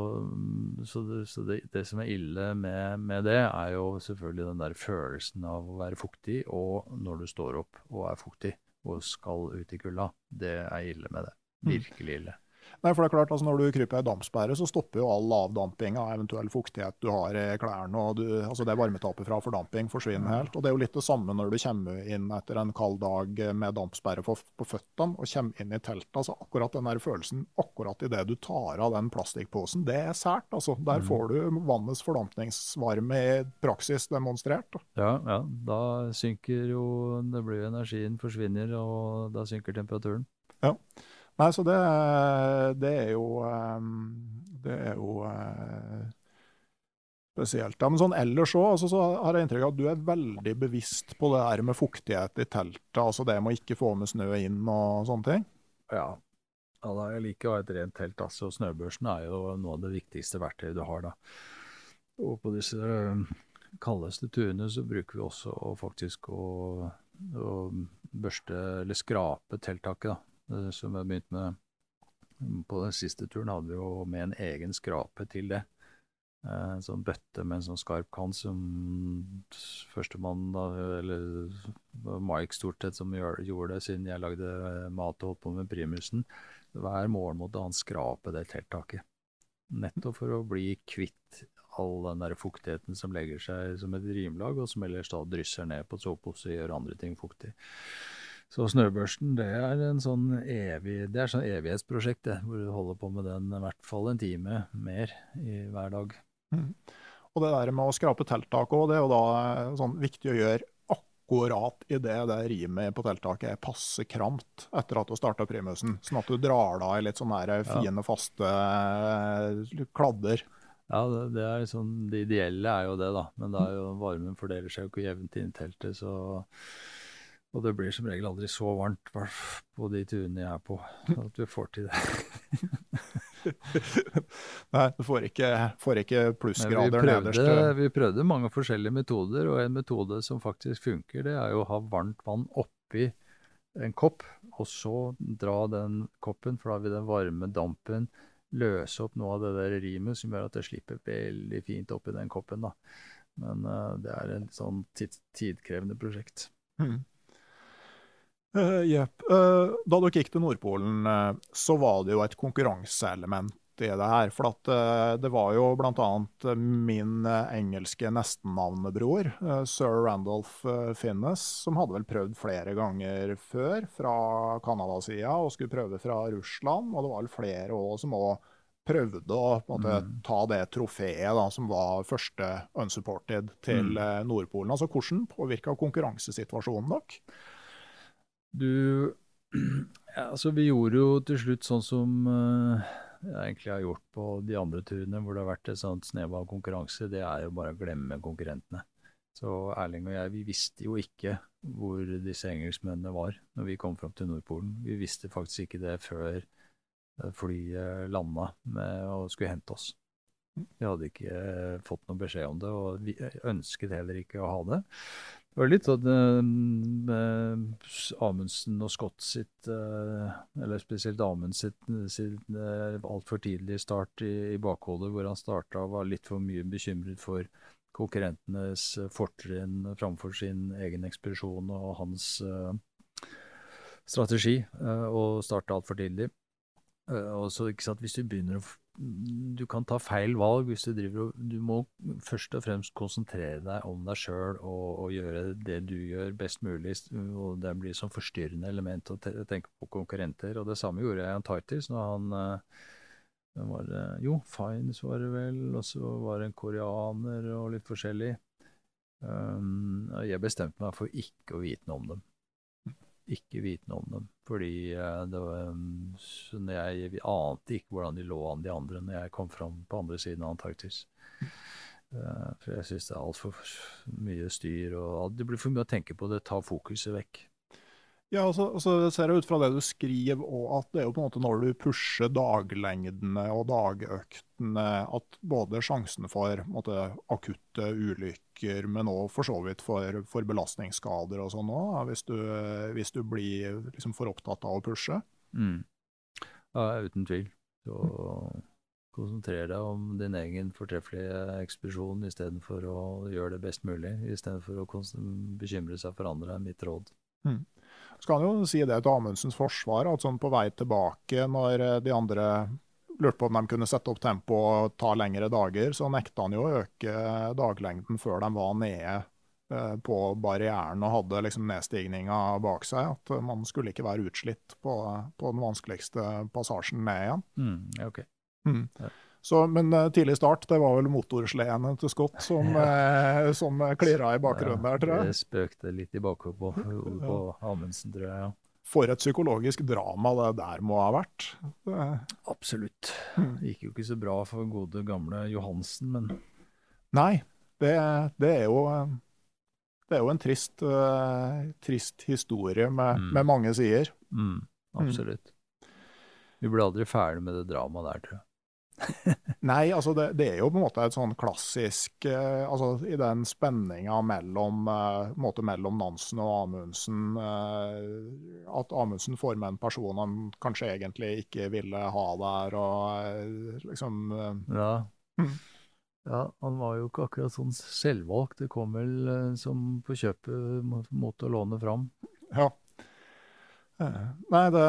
så, det, så det, det, som er ille med, med, det, er jo selvfølgelig den der følelsen av å være fuktig, og når du står opp og er fuktig og skal ut i kulda. Det er ille med det. Mm. Virkelig ille. Nei, for det er klart, altså Når du kryper i dampsperre, så stopper jo all avdamping av eventuell fuktighet du har i klærne. og du, altså Det varmetapet fra fordamping forsvinner helt. og Det er jo litt det samme når du kommer inn etter en kald dag med dampsperre på, på føttene og kommer inn i teltet. altså Akkurat den der følelsen akkurat idet du tar av den plastikkposen, det er sært. altså. Der mm. får du vannets fordampningsvarme i praksis demonstrert. Da. Ja, ja, da synker jo det blir Energien forsvinner, og da synker temperaturen. Ja. Nei, så det, det er jo ehm, Det er jo eh, spesielt. Ja, men sånn ellers òg altså, så har jeg inntrykk av at du er veldig bevisst på det her med fuktighet i teltet. Altså det med å ikke få med snø inn og sånne ting. Ja. ja da, jeg liker å ha et rent telt. Altså. Snøbørsen er jo noe av det viktigste verktøyet du har. da. Og på disse eh, kaldeste turene så bruker vi også faktisk å, å børste eller skrape telttaket. da Eh, som jeg begynte med på den siste turen, hadde vi jo med en egen skrape til det. Eh, en sånn bøtte med en sånn skarp kant som førstemann, da, eller Mike stort sett, som gjorde det siden jeg lagde eh, mat og holdt på med primusen. Hver morgen måtte han skrape det telttaket. Nettopp for å bli kvitt all den der fuktigheten som legger seg som et rimlag, og som ellers da drysser ned på sovepose og gjør andre ting fuktig. Så snøbørsten det er en sånn evig, det er sånn evighetsprosjekt, det, hvor du holder på med den i hvert fall en time mer i hver dag. Mm. Og det der med å skrape telttak òg, det er jo da eh, sånn viktig å gjøre akkurat idet det rimet på telttaket er passe kramt etter at du starta primusen. Sånn at du drar da i litt sånne fine, faste eh, kladder. Ja, det, det, er liksom, det ideelle er jo det, da. Men da er jo varmen fordeler seg jo ikke jevnt inn i teltet. så og det blir som regel aldri så varmt på de turene jeg er på, at du får til det. Nei, du får ikke, får ikke plussgrader nederst. Vi prøvde mange forskjellige metoder, og en metode som faktisk funker, det er jo å ha varmt vann oppi en kopp, og så dra den koppen, for da vil den varme dampen løse opp noe av det der rimet som gjør at det slipper veldig fint oppi den koppen. da. Men uh, det er et sånn tid tidkrevende prosjekt. Mm. Jepp. Uh, uh, da dere gikk til Nordpolen, uh, så var det jo et konkurranseelement i det her. For at, det var jo bl.a. min engelske nestennavnebror, sir Randolph Finnes, som hadde vel prøvd flere ganger før fra Canada-sida, og skulle prøve fra Russland. Og det var vel flere òg som òg prøvde å måte, mm. ta det trofeet da, som var første unsupported til mm. Nordpolen. Altså, Hvordan påvirka konkurransesituasjonen dere? Du ja, Altså, vi gjorde jo til slutt sånn som uh, jeg egentlig har gjort på de andre turene, hvor det har vært et sånt snev av konkurranse. Det er jo bare å glemme konkurrentene. Så Erling og jeg, vi visste jo ikke hvor disse engelskmennene var når vi kom fram til Nordpolen. Vi visste faktisk ikke det før eh, flyet landa med og skulle hente oss. Vi hadde ikke eh, fått noen beskjed om det, og vi ønsket heller ikke å ha det. Det var litt sånn uh, Amundsen og Scott sitt, uh, eller spesielt Amundsen sitt, sitt uh, altfor tidlig start i, i bakhodet, hvor han starta og var litt for mye bekymret for konkurrentenes fortrinn framfor sin egen ekspedisjon og hans uh, strategi, og starta altfor tidlig. og så, ikke sant, Hvis du begynner å du kan ta feil valg hvis du driver og Du må først og fremst konsentrere deg om deg sjøl og, og, gjøre det du gjør, best mulig. og Det blir som forstyrrende element å tenke på konkurrenter. og Det samme gjorde jeg i Antarktis. når han det var, Jo, Fines var det vel, og så var det en koreaner og litt forskjellig. Um, jeg bestemte meg for ikke å vite noe om dem ikke vitende om dem. Fordi uh, det var, um, jeg, vi ante ikke hvordan de lå an, de andre, når jeg kom fram på andre siden av Antarktis. Uh, for jeg syns det er altfor mye styr, og det blir for mye å tenke på. Det tar fokuset vekk. Ja, og så, og så ser jeg ut fra det du skriver, og at det er jo på en måte når du pusher daglengdene og dagøktene, at både sjansen for måte, akutte ulykker, men òg for så vidt for, for belastningsskader og sånn òg, hvis, hvis, du blir liksom for opptatt av å pushe. Mm. Ja, uten tvil. Så konsentrer deg om din egen fortreffelige ekspedisjon istedenfor å gjøre det best mulig. Istedenfor å bekymre seg for andre, er mitt råd. Mm. Skal jo si det til Amundsens forsvar, at sånn på vei tilbake, når eh, de andre lurte på om de kunne sette opp tempo og ta lengre dager, så nekta han jo å øke daglengden før de var nede eh, på barrieren og hadde liksom nedstigninga bak seg. At man skulle ikke være utslitt på, på den vanskeligste passasjen ned igjen. Mm, ja, ok. Mm. Ja. Så, men uh, tidlig start, det var vel motorsledene til Scott som, uh, som klirra i bakgrunnen der, tror jeg. Det spøkte litt i bakhodet på, på Amundsen, tror jeg. ja. For et psykologisk drama det der må ha vært. Det, Absolutt. Mm. Det gikk jo ikke så bra for gode, gamle Johansen, men nei, det, det, er jo det er jo en trist, uh, trist historie med, Mm. med mange sider. mm, absolutt. Vi ble aldri ferdig med det dramaet der, tror jeg. Nei, altså det, det er jo på en måte et sånn klassisk eh, altså I den spenninga mellom, eh, mellom Nansen og Amundsen eh, At Amundsen får med en person han kanskje egentlig ikke ville ha der, og eh, liksom eh, Ja. Mm. ja, han var jo ikke akkurat sånn selvvalgt. Det kom vel eh, som på kjøpet mot, å låne fram. Ja. Eh, Nei, det,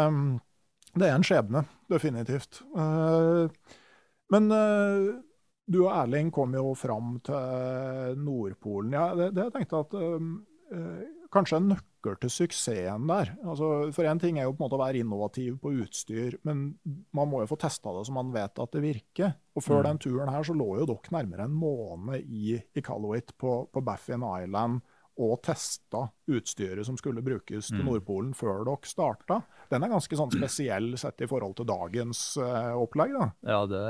det er en skjebne, definitivt. Eh, Men eh, du og Erling kom jo fram til Nordpolen. Ja, det, det jeg tenkte at eh, eh, kanskje en nøkkel til suksessen der. Altså, for én ting er jo på en måte å være innovativ på utstyr, men man må jo få testa det så man vet at det virker. Og før Mm. den turen her så lå jo dere nærmere en måned i Iqaluit på, på Baffin Island og testa utstyret som skulle brukes til Mm. Nordpolen før dere starta. Den er ganske sånn spesiell sett i forhold til dagens uh, opplegg. da. Ja, det,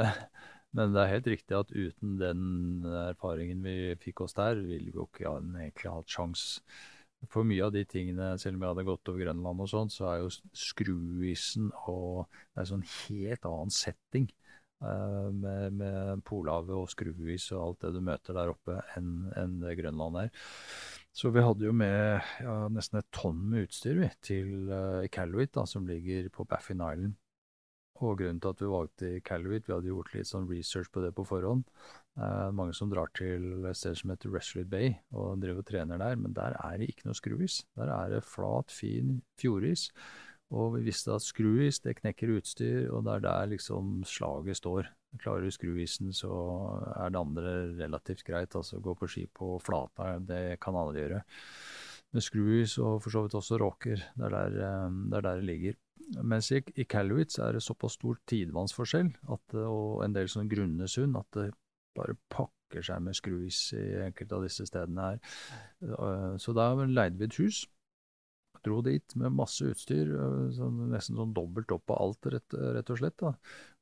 men det er helt riktig at uten den erfaringen vi fikk oss der, ville vi jo ikke ha- egentlig hatt sjans. For mye av de tingene, selv om jeg hadde gått over Grønland og sånn, så er jo skruisen og Det er sånn helt annen setting eh, med, med Polhavet og skruis og alt det du møter der oppe, enn en Grønland er. Så vi hadde jo med ja, nesten et tonn med utstyr vi, til uh, Iqaluit, da, som ligger på Baffin Island. Og grunnen til at vi valgte Iqaluit, vi hadde gjort litt sånn research på det på forhånd. Uh, mange som drar til et sted som heter Resolute Bay og driver og trener der, men der er det ikke noe skruis. Der er det flat, fin fjordis. Og vi visste at skruis, det knekker utstyr, og det er der liksom slaget står. Klarer du skruisen, så er det andre relativt greit. Altså gå på ski på flata, det kan alle gjøre. Med skruis og for så vidt også råker, det er der eh, det, er der det ligger. Mens i, i Kalowitz er det såpass stor tidevannsforskjell og en del sånne grunne sund at det bare pakker seg med skruis i enkelte av disse stedene her. Eh, Så da leide vi et hus. Dro dit med masse utstyr, eh, sånn, nesten sånn dobbelt opp på alt, rett, rett og slett. da.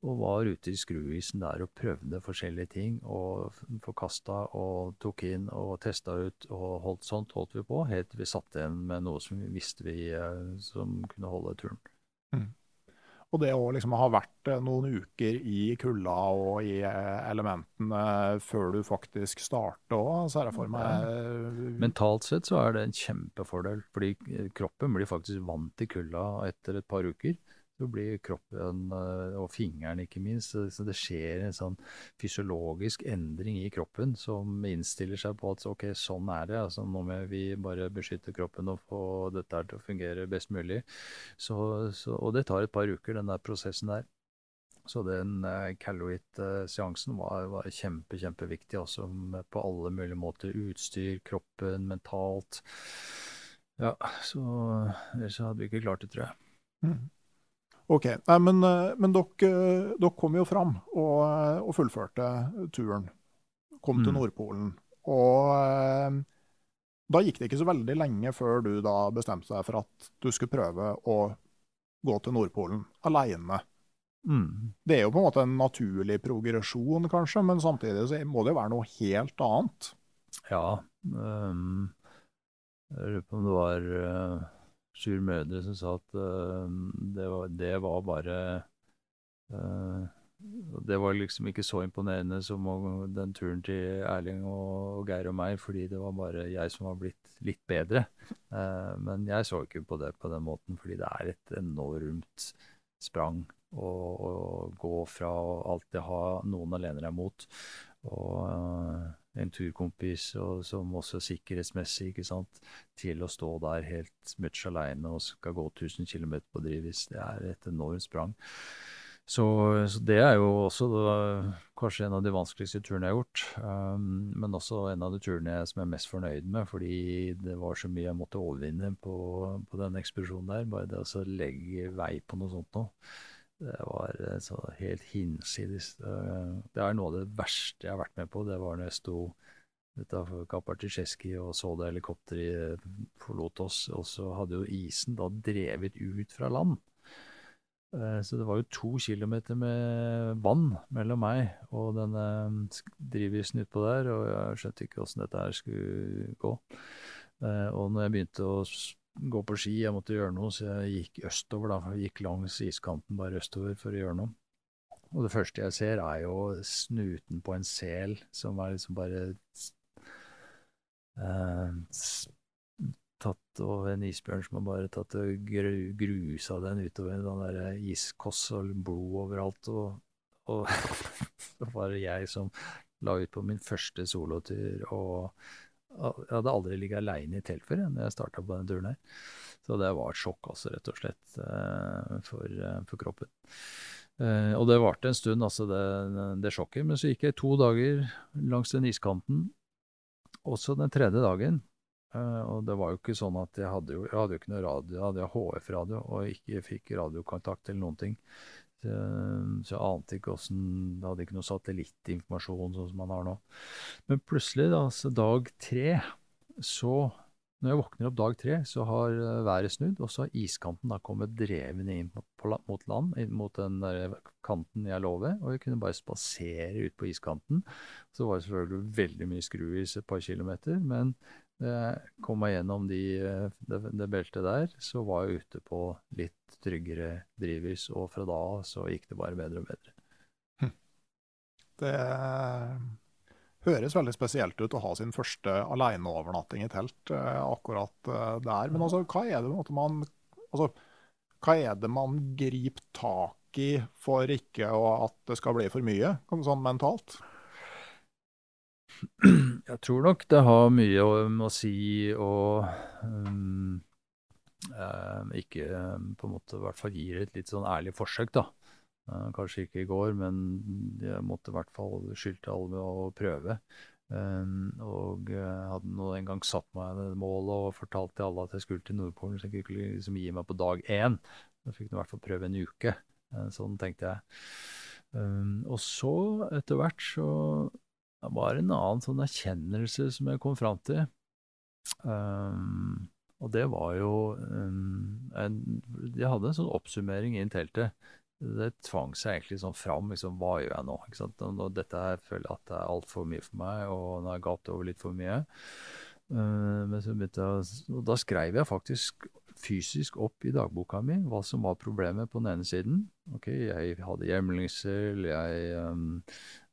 Og var ute i skruisen der og prøvde forskjellige ting. Og forkasta og tok inn og testa ut og holdt sånt holdt vi på, helt til vi satt igjen med noe som vi visste vi eh, som kunne holde turen. Og det å liksom ha vært eh, noen uker i kulda og i eh, elementene før du faktisk starter òg, ser jeg for meg eh, Mentalt sett så er det en kjempefordel, fordi kroppen blir faktisk vant til kulda etter et par uker. Så blir kroppen, eh, og fingeren ikke minst, så det skjer en sånn fysiologisk endring i kroppen som innstiller seg på at ok, sånn er det, altså nå må vi bare beskytte kroppen og få dette til å fungere best mulig. Så, så, og det tar et par uker, den der prosessen der. Så den Caloit-seansen var, var kjempe, kjempeviktig også på alle mulige måter. Utstyr, kroppen, mentalt. Ja, så ellers hadde vi ikke klart det, tror jeg. Mm. OK. Nei, men, eh, men dere, eh, dere kom jo fram og, eh, og fullførte turen. Kom til Mm. Nordpolen. Og da gikk det ikke så veldig lenge før du da bestemte deg for at du skulle prøve å gå til Nordpolen alene. Mm. Det er jo på en måte en naturlig progresjon, kanskje, men samtidig så må det jo være noe helt annet. Ja. Um, jeg lurer på om det var uh, Sjur Mødre som sa at uh, det, var, det var bare uh, Det var liksom ikke så imponerende som den turen til Erling og, Geir og meg, fordi det var bare jeg som var blitt litt bedre. Uh, men jeg så ikke på det på den måten, fordi det er et enormt sprang å, gå fra å alltid ha noen å lene deg mot, og, en turkompis, og som også sikkerhetsmessig, ikke sant, til å stå der helt much aleine og skal gå 1000 km på drivis. Det er et enormt sprang. Så, så, det er jo også da, kanskje en av de vanskeligste turene jeg har gjort. Um, men også en av de turene jeg, som jeg er mest fornøyd med, fordi det var så mye jeg måtte overvinne på, på den ekspedisjonen der. Bare det å legge vei på noe sånt noe. Det var eh, så helt hinsides. Det er noe av det verste jeg har vært med på. Det var når jeg sto utafor Kapartisjeski og så det helikopteret forlot oss. Og så hadde jo isen da drevet ut fra land. Eh, så det var jo to kilometer med vann mellom meg og denne drivisen utpå der, og jeg skjønte ikke åssen dette her skulle gå. Eh, og når jeg begynte å gå på ski, jeg måtte gjøre noe, så jeg gikk østover, da. Jeg gikk langs iskanten bare østover for å gjøre noe. Og det første jeg ser, er jo snuten på en sel som er liksom bare eh, tatt og en isbjørn som har bare tatt og gru, grusa den utover den der iskoss og blod overalt. Og, og så var det jeg som la ut på min første solotur. Og jeg hadde aldri ligget aleine i telt før når jeg starta på den turen her. Så det var et sjokk, altså, rett og slett, eh, for, eh, for kroppen. Uh, og det varte en stund, altså, det, det, sjokket. Men så gikk jeg to dager langs den iskanten. Også den tredje dagen og det var jo ikke sånn at jeg hadde jo, jeg hadde jo ikke noe radio, jeg hadde HF-radio og ikke fikk radiokontakt eller noen ting. Så, så jeg ante ikke åssen Jeg hadde ikke noe satellittinformasjon sånn som man har nå. Men plutselig, da, så dag tre, så Når jeg våkner opp dag tre, så har uh, været snudd, og så har iskanten da kommet drevende inn mot land, mot den der kanten jeg lå ved, og jeg kunne bare spasere ut på iskanten. Så var det selvfølgelig veldig mye skruis et par kilometer, men kom meg gjennom de, det, det, beltet der, så var jeg ute på litt tryggere drivhus. Og fra da av så gikk det bare bedre og bedre. Hm. Det høres veldig spesielt ut å ha sin første aleneovernatting i telt eh, akkurat eh, der. Men altså, hva er det man altså, hva er det man griper tak i for ikke at det skal bli for mye, sånn mentalt? Jeg tror nok det har mye å, å si og um, uh, ikke um, på en måte i hvert fall gir et litt sånn ærlig forsøk, da. Uh, kanskje ikke i går, men jeg måtte i hvert fall skyldte alle med å prøve. Um, og jeg hadde nå en gang satt meg det målet og fortalt til alle at jeg skulle til Nordpolen, så jeg kunne liksom gi meg på dag én. Jeg fikk i hvert fall prøve en uke. sånn tenkte jeg. Um, og så, etter hvert, så det var en annen sånn erkjennelse som jeg kom fram til. Um, og det var jo um, Jeg hadde en sånn oppsummering inn teltet. Det tvang seg egentlig sånn fram. Liksom, hva gjør jeg nå? Ikke sant? Og dette her føler jeg at det er altfor mye for meg, og nå har jeg gapt over litt for mye. Uh, men så begynte jeg, og da skrev jeg faktisk fysisk opp i dagboka mi hva som var problemet på den ene siden. Ok, Jeg hadde hjemlengsel, jeg um,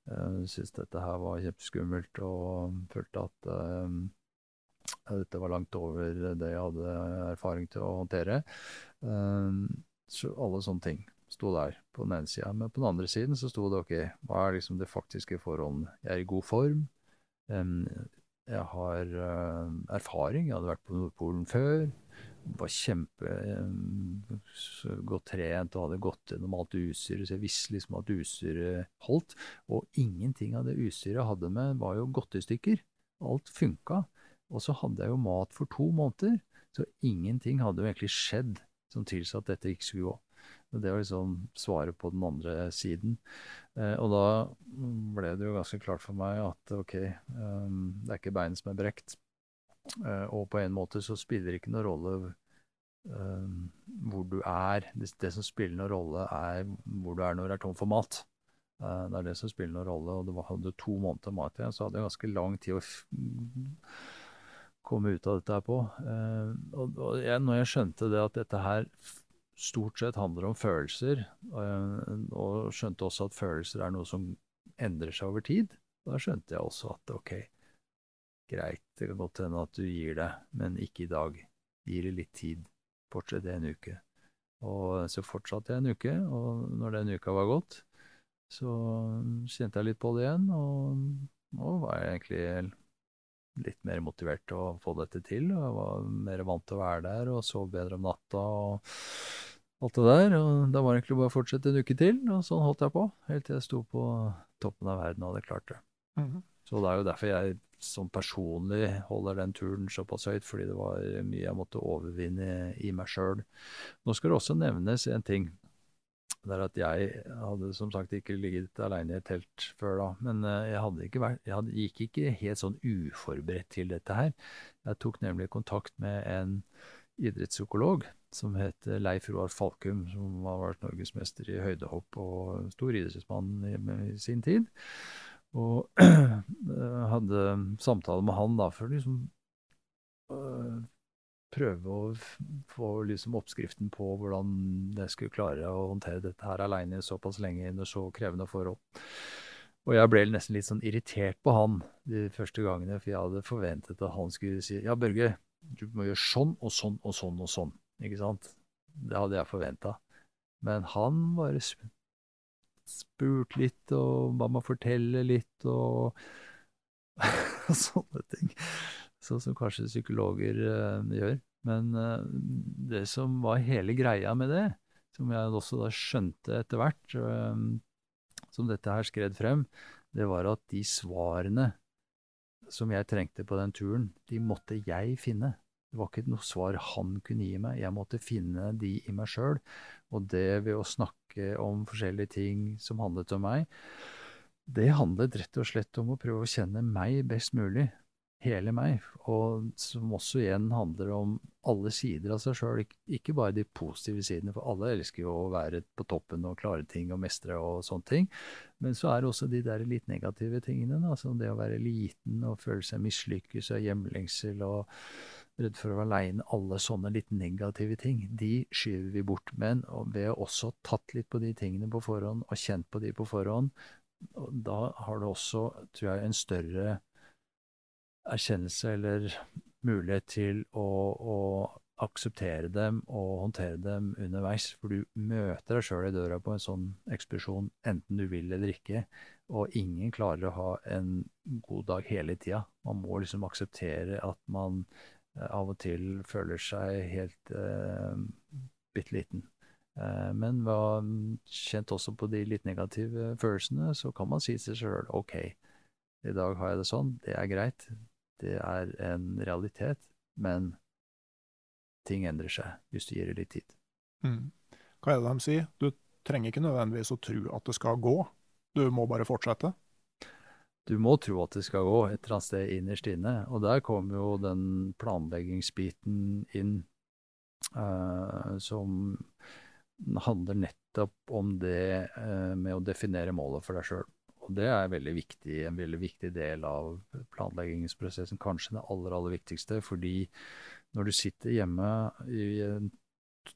jeg syntes dette her var kjempeskummelt og følte at uh, dette var langt over det jeg hadde erfaring til å håndtere. Uh, så alle sånne ting sto der på den ene sida. Men på den andre siden så sto det ok, hva er liksom de faktiske forholdene? Jeg er i god form. Um, jeg har erfaring. Jeg hadde vært på Nordpolen før var kjempe eh, godt trent og hadde gått gjennom alt utstyret, så jeg visste liksom at utstyret holdt. Og ingenting av det utstyret jeg hadde med, var jo godtestykker. Alt funka. Og så hadde jeg jo mat for to måneder, så ingenting hadde jo egentlig skjedd som tilsa at dette ikke skulle gå. Det var liksom svaret på den andre siden. Eh, og da ble det jo ganske klart for meg at ok, um, det er ikke beinet som er brekt. Uh, og på en måte så spiller det ikke noen rolle uh, hvor du er. Det, det, som spiller noen rolle, er hvor du er når du er tom for mat. Uh, det er det som spiller noen rolle. Og det var, hadde to måneder mat igjen, så hadde jeg ganske lang tid å komme ut av dette her på. og, og jeg, når jeg skjønte det at dette her stort sett handler om følelser, og skjønte også at følelser er noe som endrer seg over tid, da skjønte jeg også at ok, Greit, det kan godt hende at du gir deg, men ikke i dag. Gir det litt tid. Fortsett det en uke. Og så fortsatte jeg en uke, og når den uka var gått, så kjente jeg litt på det igjen, og Nå var jeg egentlig litt mer motivert til å få dette til. og Jeg var mer vant til å være der og sove bedre om natta og alt det der. Og da var det egentlig bare å fortsette en uke til, og sånn holdt jeg på. Helt til jeg sto på toppen av verden og hadde klart det. Mhm. Så det er jo derfor jeg som personlig holder den turen såpass høyt, fordi det var mye jeg måtte overvinne i meg sjøl. Nå skal det også nevnes en ting. Det er at jeg hadde som sagt ikke ligget aleine i et telt før da, men eh, jeg, vært, jeg hadde, gikk ikke helt sånn uforberedt til dette her. Jeg tok nemlig kontakt med en idrettspsykolog som heter Leif Roar Falkum, som har vært norgesmester i høydehopp og stor idrettsmann i, i sin tid. Og hadde samtale med han da for liksom øh, prøve å få liksom oppskriften på hvordan jeg skulle klare å håndtere dette her aleine såpass lenge under så krevende forhold. Og jeg ble nesten litt sånn irritert på han de første gangene, for jeg hadde forventet at han skulle si ja, Børge, du må gjøre sånn og sånn og sånn og sånn. Ikke sant? Det hadde jeg forventa. Men han bare spurte litt og ba meg fortelle litt og sånne ting. Sånn som kanskje psykologer uh, gjør. Men uh, det som var hele greia med det, som jeg også da skjønte etter hvert, uh, som dette her skred frem, det var at de svarene som jeg trengte på den turen, de måtte jeg finne. Det var ikke noe svar han kunne gi meg, jeg måtte finne de i meg sjøl. Og det ved å snakke om forskjellige ting som handlet om meg, det handlet rett og slett om å prøve å kjenne meg best mulig. Hele meg. Og som også igjen handler om alle sider av seg sjøl, ikke bare de positive sidene, for alle elsker jo å være på toppen og klare ting og mestre og sånne ting. Men så er det også de der litt negative tingene, da, som det å være liten og føle seg mislykkes og hjemlengsel og redd for å være aleine. Alle sånne litt negative ting, de skyver vi bort. Men ved å også tatt litt på de tingene på forhånd og kjent på de på forhånd, da har du også, tror jeg, en større erkjennelse eller mulighet til å, å akseptere dem og håndtere dem underveis. For du møter deg sjøl i døra på en sånn ekspedisjon, enten du vil eller ikke. Og ingen klarer å ha en god dag hele tida. Man må liksom akseptere at man av og til føler seg helt eh, bitte liten. Eh, men ha kjent også på de litt negative følelsene, så kan man si til seg sjøl OK, i dag har jeg det sånn, det er greit. Det er en realitet, men ting endrer seg hvis du gir det litt tid. Mm. Hva er det de sier? Du trenger ikke nødvendigvis å tro at det skal gå, du må bare fortsette? Du må tro at det skal gå et eller annet sted innerst inne, og der kommer jo den planleggingsbiten inn, uh, som handler nettopp om det uh, med å definere målet for deg sjøl. Og det er veldig viktig, en veldig viktig del av planleggingsprosessen, kanskje det aller, aller viktigste. Fordi når du sitter hjemme i en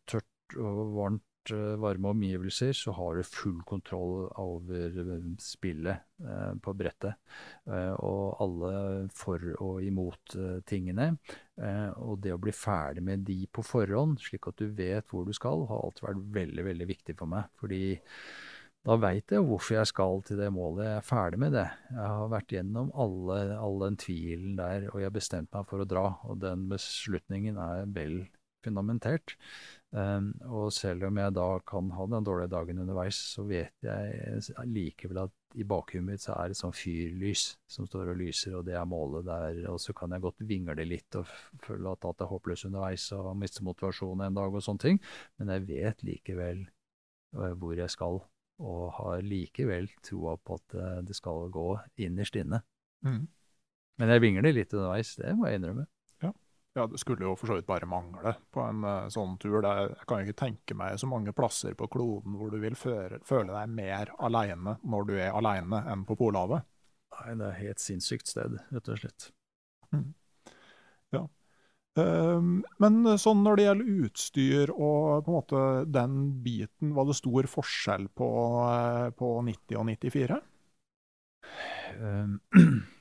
tørt og varmt, varme omgivelser, så har du full kontroll over spillet eh, på brettet. Eh, og alle for og imot eh, tingene. og det å bli ferdig med de på forhånd, slik at du vet hvor du skal, har alltid vært veldig, veldig viktig for meg. Fordi da veit jeg hvorfor jeg skal til det målet. Jeg er ferdig med det. Jeg har vært gjennom alle, all den tvilen der, og jeg har bestemt meg for å dra. Og den beslutningen er vel fundamentert. Um, og selv om jeg da kan ha den dårlige dagen underveis, så vet jeg likevel at i bakhuet mitt så er det sånn fyrlys som står og lyser, og det er målet der. Og så kan jeg godt vingle litt og føle at alt er håpløst underveis og miste motivasjonen en dag og sånne ting, men jeg vet likevel uh, hvor jeg skal og har likevel troa på at eh, det skal gå innerst inne. Mm. Men jeg vingler litt underveis, det må jeg innrømme. Ja. det skulle jo for så vidt bare mangle på en uh, sånn tur. Er, jeg kan jo ikke tenke meg så mange plasser på kloden hvor du vil føre, føle deg mer aleine når du er aleine enn på Polhavet. Nei, det er helt sinnssykt sted, rett og slett. Mm. Ja. Um, men sånn når det gjelder utstyr og på en måte den biten, var det stor forskjell på, eh, på 90 og 94? Um,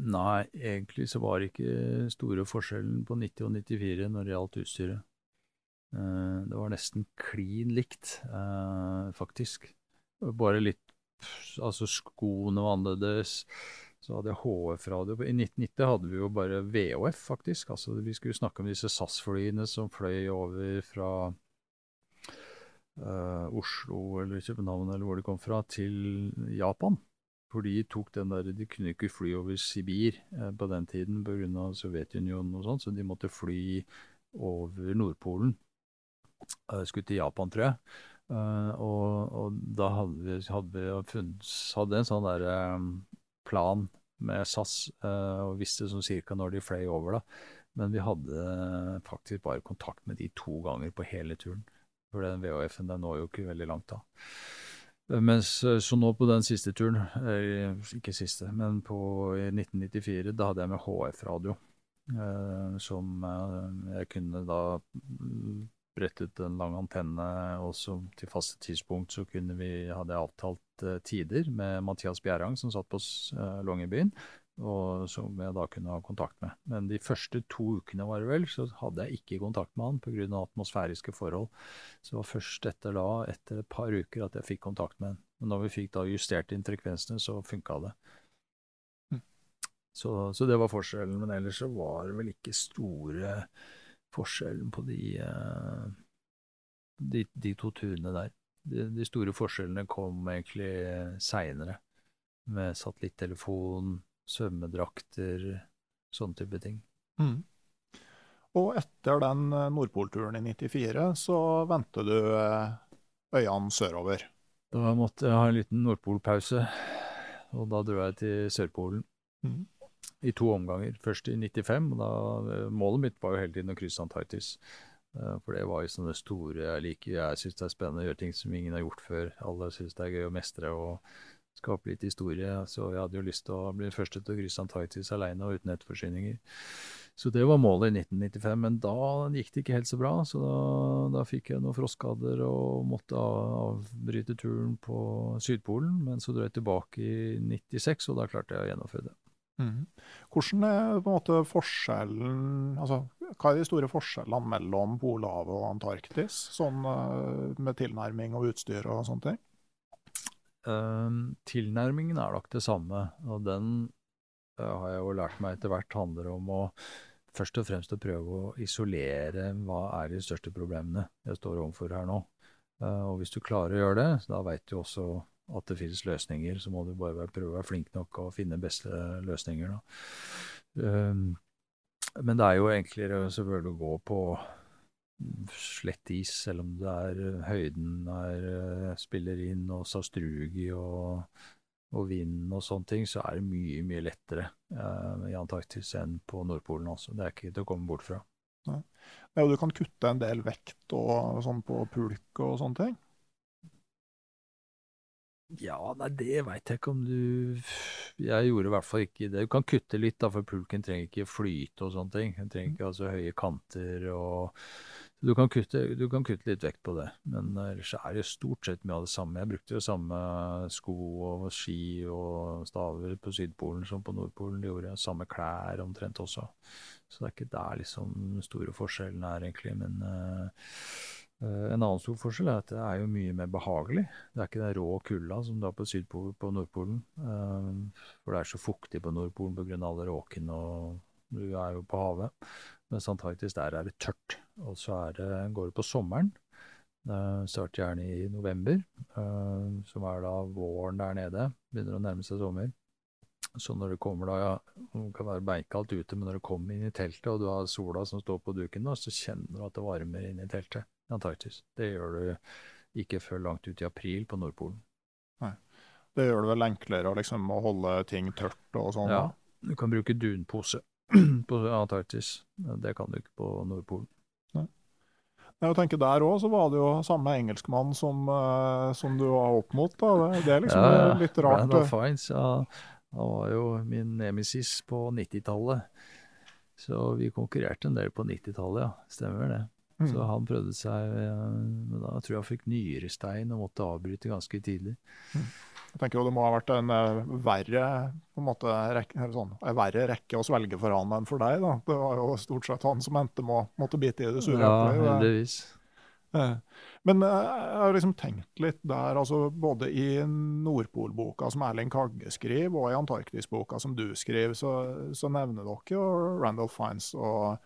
nei, egentlig så var det ikke store forskjellen på 90 og 94 når det gjaldt utstyret. Uh, det var nesten klin likt, uh, faktisk. Bare litt Altså skoene var annerledes. Så hadde jeg HF-radio. I 1990 hadde vi jo bare VHF, faktisk. Altså Vi skulle snakke om disse SAS-flyene som fløy over fra uh, Oslo eller København eller hvor de kom fra, til Japan. For de tok den der, de kunne ikke fly over Sibir eh, på den tiden pga. Sovjetunionen og sånn, så de måtte fly over Nordpolen. Uh, skulle til Japan, tror jeg. Uh, og, og, da hadde vi, hadde vi funnet, hadde en sånn der plan med SAS, og visste sånn cirka når de fløy over, da. Men vi hadde faktisk bare kontakt med de to ganger på hele turen. For den VHF-en den når jo ikke veldig langt da. Mens, så nå på den siste turen, eh, ikke siste, men på 1994, da hadde jeg med HF-radio. Eh, som eh, jeg kunne da brettet en lang antenne, og til faste tidspunkt så kunne vi, hadde jeg avtalt eh, tider med Mathias Bjerang, som satt på eh, Longyearbyen og som jeg da kunne ha kontakt med. Men de første to ukene var det vel, så hadde jeg ikke kontakt med han pga. atmosfæriske forhold. Så det var først etter da, etter et par uker, at jeg fikk kontakt med han. Men når vi fikk da justert inn frekvensene, så funka det. Mm. Så, så, det var forskjellen. Men ellers så var det vel ikke store forskjellen på de, eh, de, de to turene der. De, de, store forskjellene kom egentlig seinere, med satellittelefon, svømmedrakter, sånne type ting. Mm. Og etter den eh, Nordpolturen i 94, så vendte du øyene øynene sørover. Da måtte jeg ha en liten Nordpolpause, og da dro jeg til Sørpolen. Mm. I to omganger. Først i 95. og da, eh, Målet mitt var jo hele tiden å krysse Antarktis. For det var jo sånne store Jeg liker, jeg syns det er spennende å gjøre ting som ingen har gjort før. Alle syns det er gøy å mestre. og skape litt historie. Så jeg hadde jo lyst til å bli den første til å krysse Antarktis alene og uten nettforsyninger. Så det var målet i 1995, men da gikk det ikke helt så bra. Så da, da fikk jeg noen frostskader og måtte avbryte turen på Sydpolen. Men så dro jeg tilbake i 96, og da klarte jeg å gjennomføre det. Mm. Hvordan er på en måte forskjellen altså, Hva er de store forskjellene mellom Polhavet og Antarktis, sånn eh, med tilnærming og utstyr og sånne ting? Uh, tilnærmingen er nok det samme, og den uh, har jeg jo lært meg etter hvert handler om å først og fremst å prøve å isolere hva er de største problemene jeg står overfor her nå. Uh, og hvis du klarer å gjøre det, da veit du også at det finnes løsninger. Så må du bare prøve å være flink nok og finne beste løsninger. Ehm, men det er jo enklere selvfølgelig å gå på slett is, selv om det er eh, høyden er, eh, spiller inn, og Sastrugi og, og vind og sånne ting, så er det mye, mye lettere eh, i Antarktis enn på Nordpolen. Altså. Det er ikke til å komme bort fra. Ja. Ja, du kan kutte en del vekt og sånn på pulk og sånne ting? Ja, nei, det veit jeg ikke om du Jeg gjorde i hvert fall ikke det. Du kan kutte litt, da, for pulken trenger ikke flyte og sånne ting. Den trenger ikke altså, høye kanter og du kan, kutte, du kan, kutte, litt vekt på det, men ellers er det stort sett mye av det samme. Jeg brukte jo samme sko og ski og staver på Sydpolen som på Nordpolen. De gjorde samme klær omtrent også. Så det er ikke der liksom store forskjellen er, egentlig. Men uh, en annen stor forskjell er at det er jo mye mer behagelig. Det er ikke den rå kulda som du har på, Sydpolen, på Nordpolen. Uh, for det er så fuktig på Nordpolen pga. alle råkene, og du er jo på havet. Mens Antarktis der er det tørt. Og så det, går det på sommeren. Det starter gjerne i november, uh, som er da våren der nede. Begynner å nærme seg sommer. Så når det kommer da, ja, det kan være beinkaldt ute, men når du kommer inn i teltet, og du har sola som står på duken, da, så kjenner du at det varmer inn i teltet i Antarktis. Det gjør du ikke før langt ut i april på Nordpolen. Nei. Det gjør det vel enklere liksom, å holde ting tørt og sånn? Ja, du kan bruke dunpose. på Antarktis. Det kan du ikke på Nordpolen. Jeg tenker Der òg var det jo samme engelskmann som, uh, som du var opp mot. Da. Det, er liksom ja, litt rart. Brandon Fines, ja, han var jo min nemesis på 90-tallet. Så vi konkurrerte en del på 90-tallet, ja. Stemmer det. Mm. Så han prøvde seg Men da tror jeg han fikk nyrestein og måtte avbryte ganske tidlig. Mm. Jeg tenker jo Det må ha vært en uh, verre, på en måte, rekke, sånn, en verre rekke å svelge for han enn for deg. da. Det var jo stort sett han som endte med å måtte bite i det sure eplet. Ja, heldigvis. Uh, Men eh, jeg har liksom tenkt litt der, altså både i Nordpolboka som Erling Kagge skriver, og i Antarktisboka som du skriver, så, så nevner dere jo Randolph Fiends. og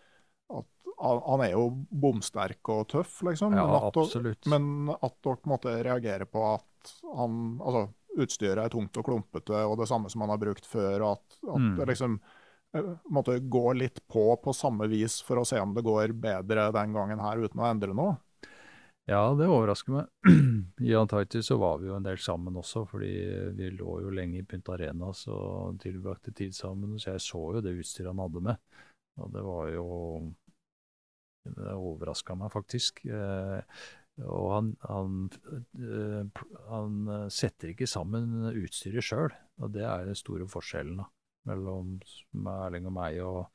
at Han er jo bomsterk og tøff, liksom. Ja, men at, absolutt. men at dere måte reagerer på at han, altså, utstyret er tungt og klumpete, og det samme som han har brukt før. at, at Mm. det liksom eh, måtte gå litt på på samme vis for å se om det går bedre den gangen her uten å endre noe. Ja, det overrasker meg. I Antarktis så var vi jo en del sammen også, fordi vi lå jo lenge i Punta Arenas og tilbrakte tid sammen, så jeg så jo det utstyret han hadde med. Og det var jo Det overraska meg faktisk. Eh, og han, han, eh, han eh, setter ikke sammen utstyret sjøl, og det er den store forskjellen da, mellom Erling og meg og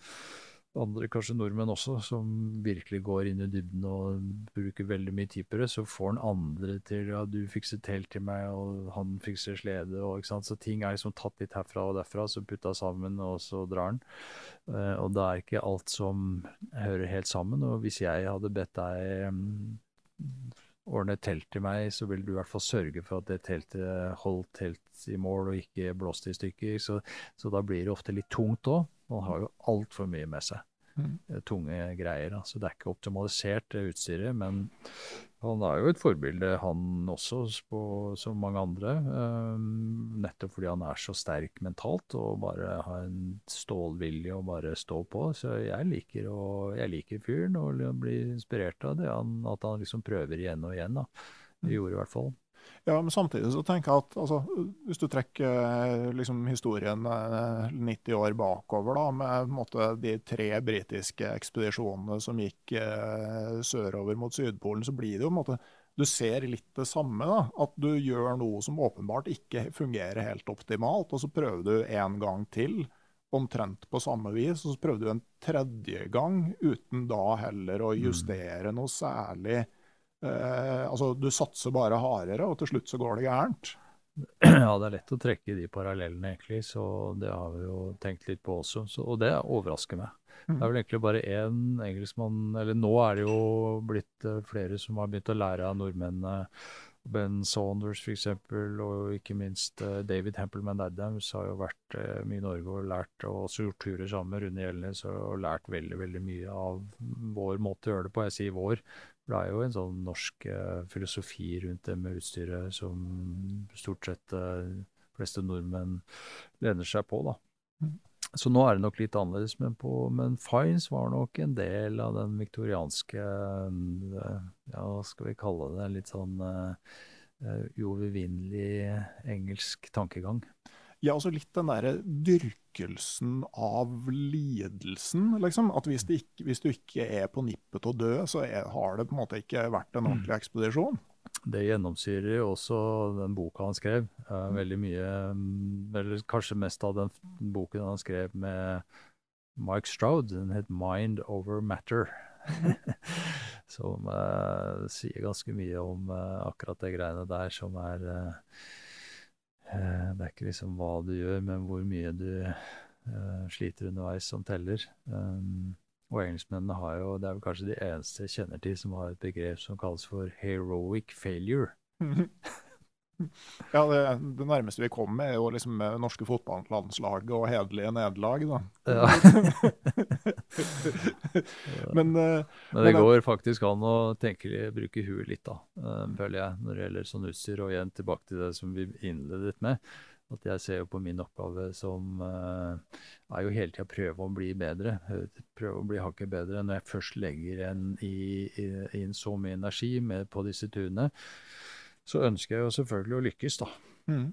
andre, kanskje nordmenn også, som virkelig går inn i dybden og bruker veldig mye tid på det, så får han andre til ja, du fikser telt til meg, og han fikser slede, og ikke sant, så ting er liksom tatt litt herfra og derfra, så putta sammen, og så drar han. Eh, og det er ikke alt som hører helt sammen, og hvis jeg hadde bedt deg mm, ordne telt til meg, så vil du i hvert fall sørge for at det teltet holdt helt i mål og ikke blåste i stykker, så, så da blir det ofte litt tungt òg. Man har jo altfor mye med seg. Mm. eh, Tunge greier. Altså, Så det er ikke optimalisert, det utstyret. Men han er jo et forbilde, han også, på, som mange andre. Um, nettopp fordi han er så sterk mentalt og bare har en stålvilje og bare stå på. Så jeg liker, å, jeg liker fyren og blir inspirert av det. Han, at han liksom prøver igjen og igjen. da. Det gjorde i hvert fall. Ja, men samtidig så tenker jeg at altså, hvis du trekker eh, liksom, historien eh, 90 år bakover, da, med måte, de tre britiske ekspedisjonene som gikk eh, sørover mot Sydpolen, så blir det jo på en måte Du ser litt det samme. da, At du gjør noe som åpenbart ikke fungerer helt optimalt, og så prøver du en gang til. Omtrent på samme vis, og så prøver du en tredje gang uten da heller å justere noe særlig. Eh, altså, du satser bare hardere, og til slutt så går det gærent. Ja, det er lett å trekke de parallellene, egentlig, så det har vi jo tenkt litt på også. Så, og det overrasker meg. Det er vel egentlig bare én engelskmann Eller nå er det jo blitt eh, flere som har begynt å lære av nordmennene. Ben Saunders f.eks., og ikke minst eh, David Hempelman Adams har jo vært eh, mye i Norge og lært og også gjort turer sammen med Rune Gjelnes og lært veldig veldig mye av vår måte å gjøre det på. Jeg sier vår, for det er jo en sånn norsk eh, filosofi rundt det med utstyret som stort sett de fleste nordmenn lener seg på, da. Mm. Så nå er det nok litt annerledes, men, på, men Fines var nok en del av den viktorianske eh, Ja, hva skal vi kalle det? Litt sånn eh, eh, uovervinnelig engelsk tankegang. Ja, altså litt den derre dyrkelsen av lidelsen, liksom. At hvis, det ikke, hvis du ikke er på nippet til å dø, så er, har det på en måte ikke vært en ordentlig ekspedisjon. Det gjennomsyrer jo også den boka han skrev. Eh, veldig mye mm, Eller kanskje mest av den boken han skrev med Mike Stroud. Den het 'Mind Over Matter'. som uh, sier ganske mye om uh, akkurat det greiene der, som er eh, Det er ikke liksom hva du gjør, men hvor mye du eh, sliter underveis som teller. Um, og engelskmennene har jo, det er vel kanskje de eneste jeg kjenner til som har et begrep som kalles for heroic failure. Ja, det, det nærmeste vi kommer, er jo liksom norske fotballandslaget og hederlige nederlag, da. Ja. Men uh, Men det Men, går faktisk an å tenke, bruke huet litt, da, eh, føler jeg, når det gjelder sånn utstyr. Og igjen tilbake til det som vi innledet med. At jeg ser jo på min oppgave som uh, er jo hele tida prøve å bli bedre. eh, Prøve å bli hakket bedre. Når jeg først legger en i, i, inn så mye energi med, på disse turene, så ønsker jeg jo selvfølgelig å lykkes, da. mm.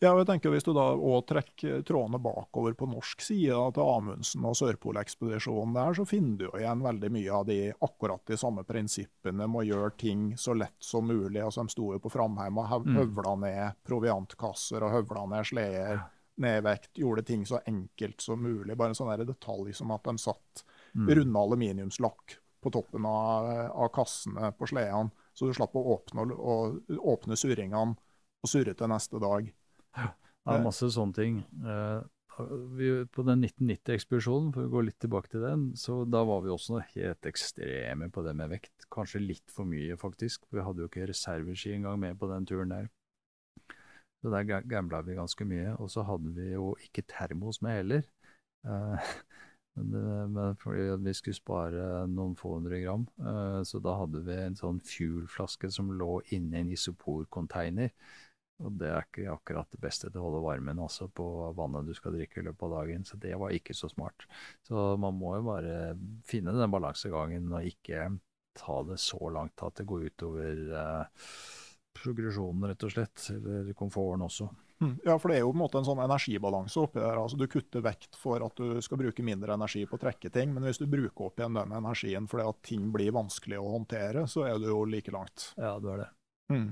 Ja, og jeg tenker Hvis du da òg trekker trådene bakover på norsk side da, til Amundsen og Sørpolekspedisjonen, der, så finner du jo igjen veldig mye av de akkurat de samme prinsippene med å gjøre ting så lett som mulig. altså De sto jo på Framheim og Mm. høvla ned proviantkasser og høvla ned sleder, nedvekt. Gjorde ting så enkelt som mulig. Bare en sånn detalj som at de satt Mm. runde aluminiumslakk på toppen av, av kassene på sledene, så du slapp å åpne, og, åpne surringene og surre til neste dag. Er masse sånne ting. Eh, vi, på den 1990-ekspedisjonen, for å gå litt tilbake til den, så da var vi også helt ekstreme på det med vekt. Kanskje litt for mye, faktisk. Vi hadde jo ikke reserveski engang med på den turen der. Så der gambla vi ganske mye. Og så hadde vi jo ikke termos med heller. Uh, men, men fordi vi skulle spare noen få hundre gram, uh, så da hadde vi en sånn fuel-flaske som lå inni en isoporcontainer. Og det er ikke akkurat det beste til å holde varmen altså, på vannet du skal drikke i løpet av dagen. Så det var ikke så smart. Så man må jo bare finne den balansegangen og ikke ta det så langt at det går utover eh, progresjonen, rett og slett. Eller komforten også. Mm. Ja, for det er jo på en måte en sånn energibalanse oppi der. altså Du kutter vekt for at du skal bruke mindre energi på å trekke ting, men hvis du bruker opp igjen den energien fordi at ting blir vanskelig å håndtere, så er du jo like langt. Ja, du er det. Mm.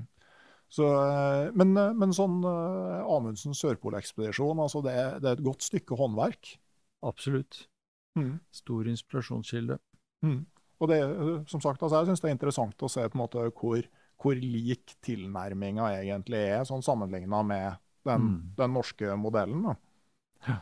Så, eh, men, eh, men, sånn uh, Amundsen Sørpolekspedisjon, altså det, det, er et godt stykke håndverk? Absolutt. Mm. Stor inspirasjonskilde. Mm. Og det, som sagt, altså jeg syns det er interessant å se på en måte hvor, hvor lik tilnærminga egentlig er, sånn sammenligna med den, mm. den norske modellen. Da. Ja.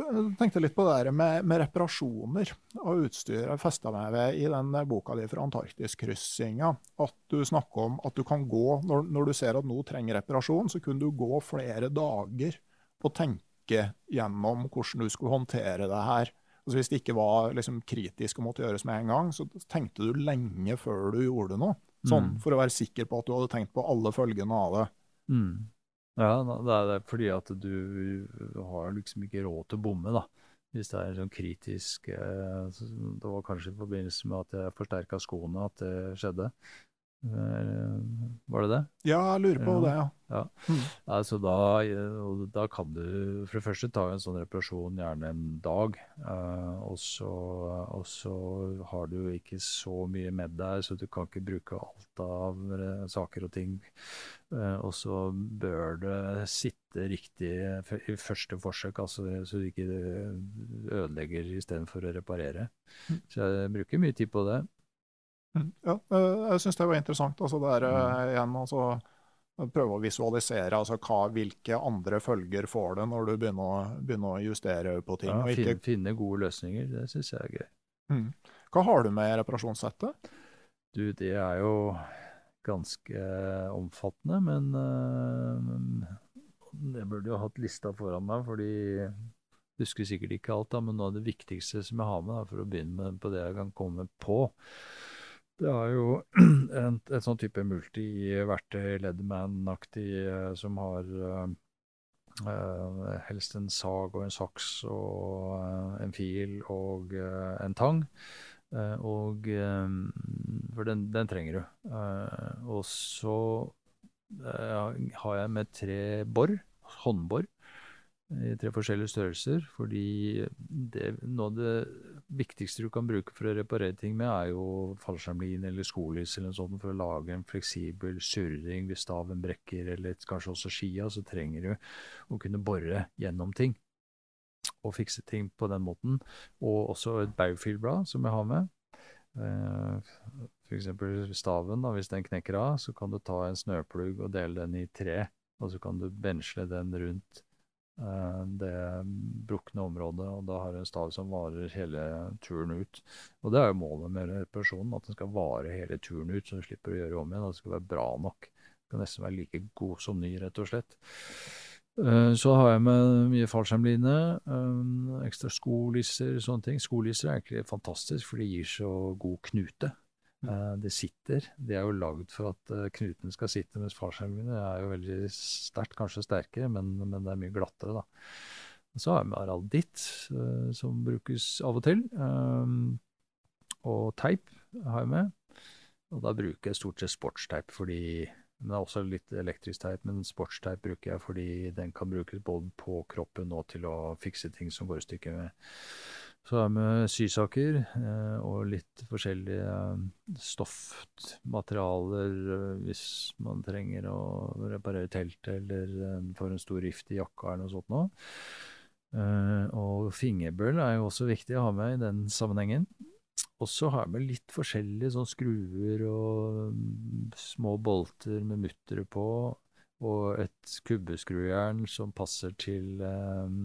Jeg tenkte litt på det der med, med reparasjoner av utstyr. Jeg festa meg ved i den boka di fra Antarktiskryssinga at du snakker om at du kan gå når, når, du ser at noe trenger reparasjon, så kunne du gå flere dager og tenke gjennom hvordan du skulle håndtere det her. Altså Hvis det ikke var liksom, kritisk og måtte gjøres med en gang, så tenkte du lenge før du gjorde noe. Sånn, mm. For å være sikker på at du hadde tenkt på alle følgene av det. Mm. Ja, det er fordi at du har liksom ikke råd til å bomme, da. Hvis det er sånn kritisk eh, Det var kanskje i forbindelse med at jeg forsterka skoene at det skjedde. Eh, var det det? Ja, jeg lurer på det, ja. ja. Mm. Altså da, da, kan du for det første ta en sånn reparasjon gjerne en dag. Uh, og, så, og, så, har du ikke så mye med deg, så du kan ikke bruke alt av saker og ting. Og så bør det sitte riktig i første forsøk, altså, så du ikke ødelegger istedenfor å reparere. Mm. Så jeg bruker mye tid på det. Mm, ja, eh, jeg syns det var interessant. Altså det er, mm. Eh, igjen, altså, prøve å visualisere altså, hva, hvilke andre følger får det når du begynner å, begynner å justere på ting. Ja, ikke... finne, finne, gode løsninger, det syns jeg er gøy. Mm. Hva har du med reparasjonssettet? Du, det er jo ganske omfattende, men uh, det burde jo hatt lista foran meg, fordi jeg husker sikkert ikke alt, da, men noe av det viktigste som jeg har med, da, for å begynne med på det jeg kan komme på, det er jo en, et sånn type multi-verktøy, Leatherman-aktig, eh, som har uh, helst en sag og en saks og uh, en fil og uh, en tang. og For den, den trenger du. og så har jeg med tre bor, håndbor i tre forskjellige størrelser. Fordi det, noe av det viktigste du kan bruke for å reparere ting med, er jo fallskjermlin eller skolys eller noe sånt for å lage en fleksibel surring hvis staven brekker, eller kanskje også skia, så trenger du å kunne bore gjennom ting. Og fikse ting på den måten. Og også et Baufield-blad som jeg har med. Eh, F.eks. staven, da, hvis den knekker av, så kan du ta en snøplugg og dele den i tre. Og så kan du bensle den rundt det brukne området, og da har du en stav som varer hele turen ut. Og det er jo målet med reparasjonen, at den skal vare hele turen ut, så du slipper å gjøre om igjen. At det skal være bra nok. Den kan nesten være like god som ny, rett og slett. Eh, så har jeg med mye fallskjermline, eh, ekstra skolisser, sånne ting. Skolisser er egentlig fantastisk, for de gir så god knute. Uh, det sitter. Det er jo lagd for at uh, knuten skal sitte, mens fallskjermene er jo veldig sterkt, kanskje sterkere, men, men, det er mye glattere, da. Så har med aralditt, uh, som brukes av og til. Og teip har jeg med. Og da bruker jeg stort sett sportsteip fordi men det er også litt elektrisk teip, men sportsteip bruker jeg fordi den kan brukes både på kroppen og til å fikse ting som går i stykker med så har med sysaker eh, og litt forskjellige eh, stoffmaterialer eh, hvis man trenger å reparere teltet eller får en stor rift i jakka eller noe sånt noe. Og fingerbøl er jo også viktig å ha med i den sammenhengen. Og så har med litt forskjellige sånn skruer og mm, små bolter med muttere på. Og et kubbeskrujern som passer til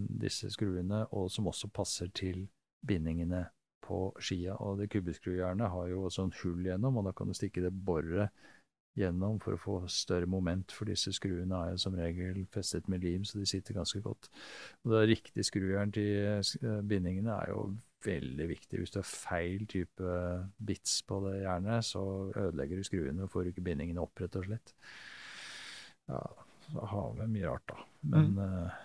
disse skruene, og som også passer til bindingene på skia. Og det kubbeskrujernet har jo også en hull gjennom, og da kan du stikke det boret gjennom for å få større moment, for disse skruene er jo som regel festet med lim, så de sitter ganske godt. Og det Riktig skrujern til eh, bindingene er jo veldig viktig. Hvis du har feil type bits på det jernet, så ødelegger du skruene og får ikke bindingene opp, rett og slett. Ja, så har vi mye rart, da. Men mm. uh,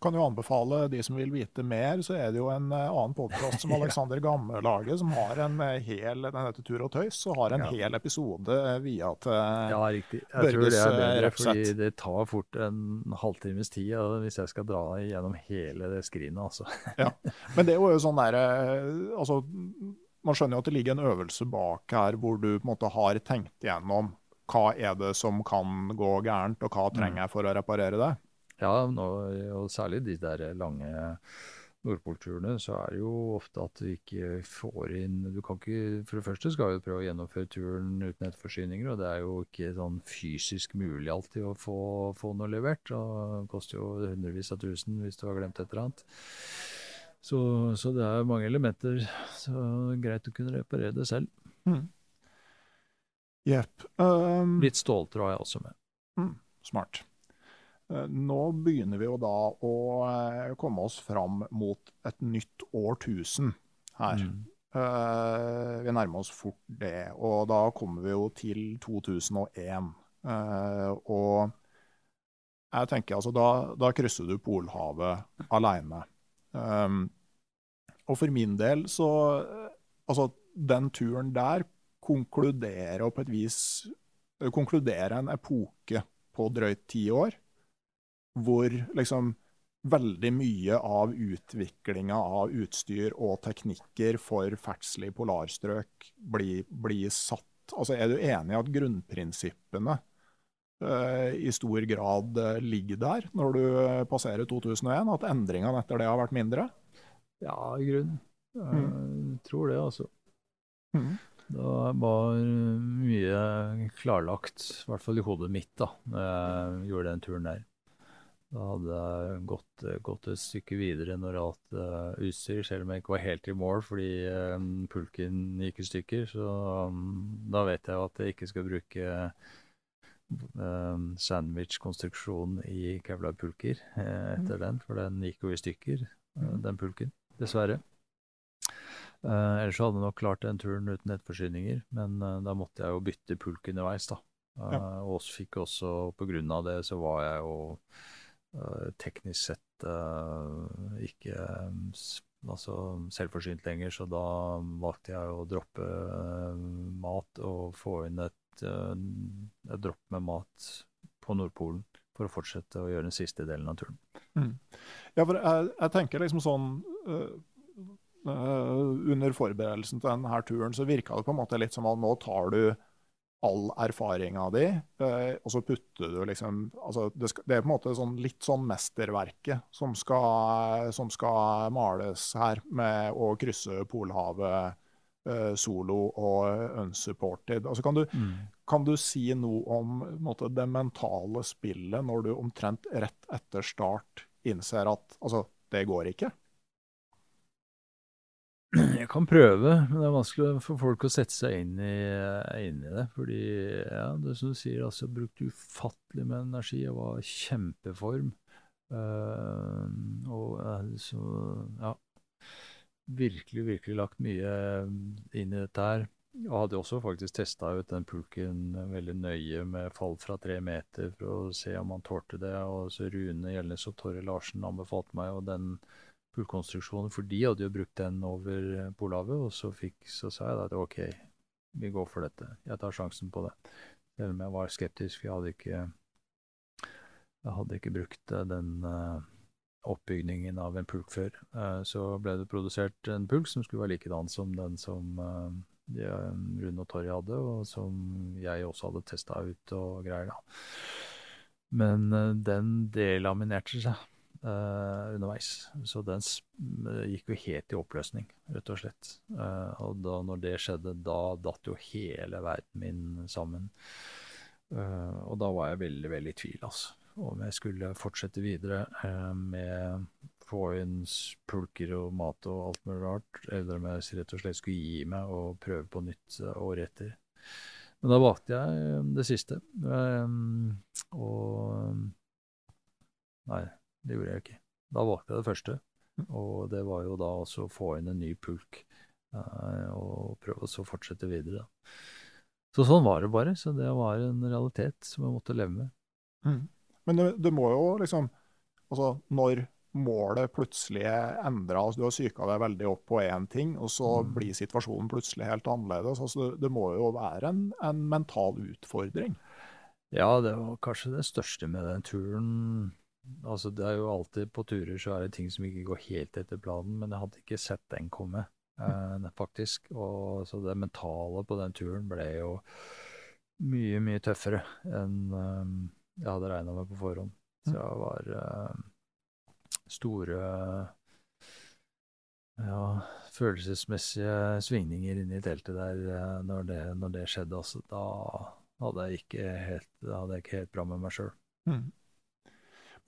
kan jo anbefale de som vil vite mer, så er det jo en uh, annen podkast som Alexander Gamme lager, som har en uh, hel den heter Tur og tøys, og har en ja. hel episode uh, via til Ja, riktig. Jeg tror det er bedre, fordi det tar fort en halvtimes tid hvis jeg skal dra gjennom hele det skrinet, altså. ja, Men det er jo sånn der Altså, man skjønner jo at det ligger en øvelse bak her, hvor du på en måte har tenkt igjennom hva er det som kan gå gærent, og hva trenger mm. jeg for å reparere det? Ja, nå, og særlig de der lange Nordpolturene, så er det jo ofte at du ikke får inn Du kan ikke For det første skal du prøve å gjennomføre turen uten etterforsyninger, og det er jo ikke sånn fysisk mulig alltid å få, få noe levert. Og det koster jo hundrevis av tusen hvis du har glemt et eller annet. Så, så, det er mange elementer. Så det er greit å kunne reparere det selv. Mm. Jepp. Um, Litt ståltråd er jeg også med. Mm, smart. Eh, nå begynner vi jo da å eh, komme oss fram mot et nytt årtusen her. Mm. Uh, vi nærmer oss fort det, og da kommer vi jo til 2001. Uh, og jeg tenker altså, da, da krysser du Polhavet aleine. Um, og for min del så Altså, den turen der konkluderer på et vis Konkluderer en epoke på drøyt ti år hvor liksom veldig mye av utviklinga av utstyr og teknikker for ferdsel i polarstrøk blir, blir, satt Altså, Er du enig i at grunnprinsippene uh, i stor grad uh, ligger der når du uh, passerer 2001? At endringene etter det har vært mindre? Ja, i grunnen. Jeg mm. tror det, altså. Mm. Det var mye klarlagt, i hvert fall i hodet mitt, da når jeg gjorde den turen der. Da hadde jeg gått, gått, et stykke videre når gjaldt uh, utstyr, selv om jeg ikke var helt i mål fordi um, pulken gikk i stykker. Så um, da vet jeg at jeg ikke skal bruke um, sandwich-konstruksjon i kevlarpulker uh, etter mm. den, for den gikk jo i stykker, uh, den pulken. Dessverre. Uh, ellers hadde jeg nok klart den turen uten nettforsyninger, men da måtte jeg jo bytte pulk underveis, da. Ja. Og fikk også, på grunn av det, så var jeg jo Eh, teknisk sett eh, ikke altså selvforsynt lenger, så da valgte jeg å droppe uh, mat og få inn et, et, dropp med mat på Nordpolen for å fortsette å gjøre den siste delen av turen. Mm. Ja, for jeg, jeg, tenker liksom sånn uh, Under forberedelsen til denne turen så virka det på en måte litt som at nå tar du all erfaringa di, eh, og så putter du liksom altså det, skal, det, er på en måte sånn, litt sånn mesterverket som skal, som skal, males her, med å krysse Polhavet eh, solo og unsupported. Altså, kan, du, mm. kan du si noe om måte, det mentale spillet når du omtrent rett etter start innser at altså, det går ikke? Jeg kan prøve, men det er vanskelig for folk å sette seg inn i, inn i det. Fordi, ja, det som du sier, altså, jeg brukte ufattelig med energi. Jeg var i kjempeform. Uh, og så, ja Virkelig, virkelig lagt mye inn i dette her. Jeg hadde også faktisk testa ut den pulken veldig nøye med fall fra tre meter for å se om han tålte det. Og så Rune Gjelnes og Torre Larsen anbefalte meg, og den hullkonstruksjoner, for de hadde jo brukt den over eh, Polhavet. Og så, fikk, så sa jeg da at OK, vi går for dette. Jeg tar sjansen på det. Selv om jeg var skeptisk, for jeg hadde ikke, jeg hadde ikke brukt eh, den uh, oppbygningen av en pulk før. Så ble det produsert en pulk som skulle være likedan som den som Rune og Torje hadde, og som jeg også hadde testa ut og greier. da. Men den delaminerte seg uh, underveis. Så den gikk jo helt i oppløsning, rett og slett. Uh, og da når det skjedde, da datt jo hele verden min sammen. Uh, og da var jeg veldig, veldig i tvil, altså. Om jeg skulle fortsette videre med få inn pulker og mat og alt mulig rart, eller om jeg rett og slett skulle gi meg og prøve på nytt året etter. Men da valgte jeg det siste. Og Nei, det gjorde jeg ikke. Da valgte jeg det første. Og det var jo da også å få inn en ny pulk uh, og prøve å fortsette videre. Da. Så sånn var det bare. Så det var en realitet som jeg måtte leve med. Mm. Men det, det, må jo liksom Altså, når målet plutselig endra, altså du har psyka deg veldig opp på én ting, og så mm. blir situasjonen plutselig helt annerledes. Altså, det, det må jo være en, en mental utfordring? Ja, det var kanskje det største med den turen Altså, det er jo alltid på turer så er det ting som ikke går helt etter planen, men jeg hadde ikke sett den komme, eh, faktisk. Og, så det mentale på den turen ble jo mye, mye tøffere enn eh, jeg hadde regna med på forhånd. Så det var eh, store ja, følelsesmessige svingninger inne i teltet der eh, når det, når det skjedde. Altså, da hadde jeg ikke helt, hadde jeg ikke helt bra med meg sjøl. Mm.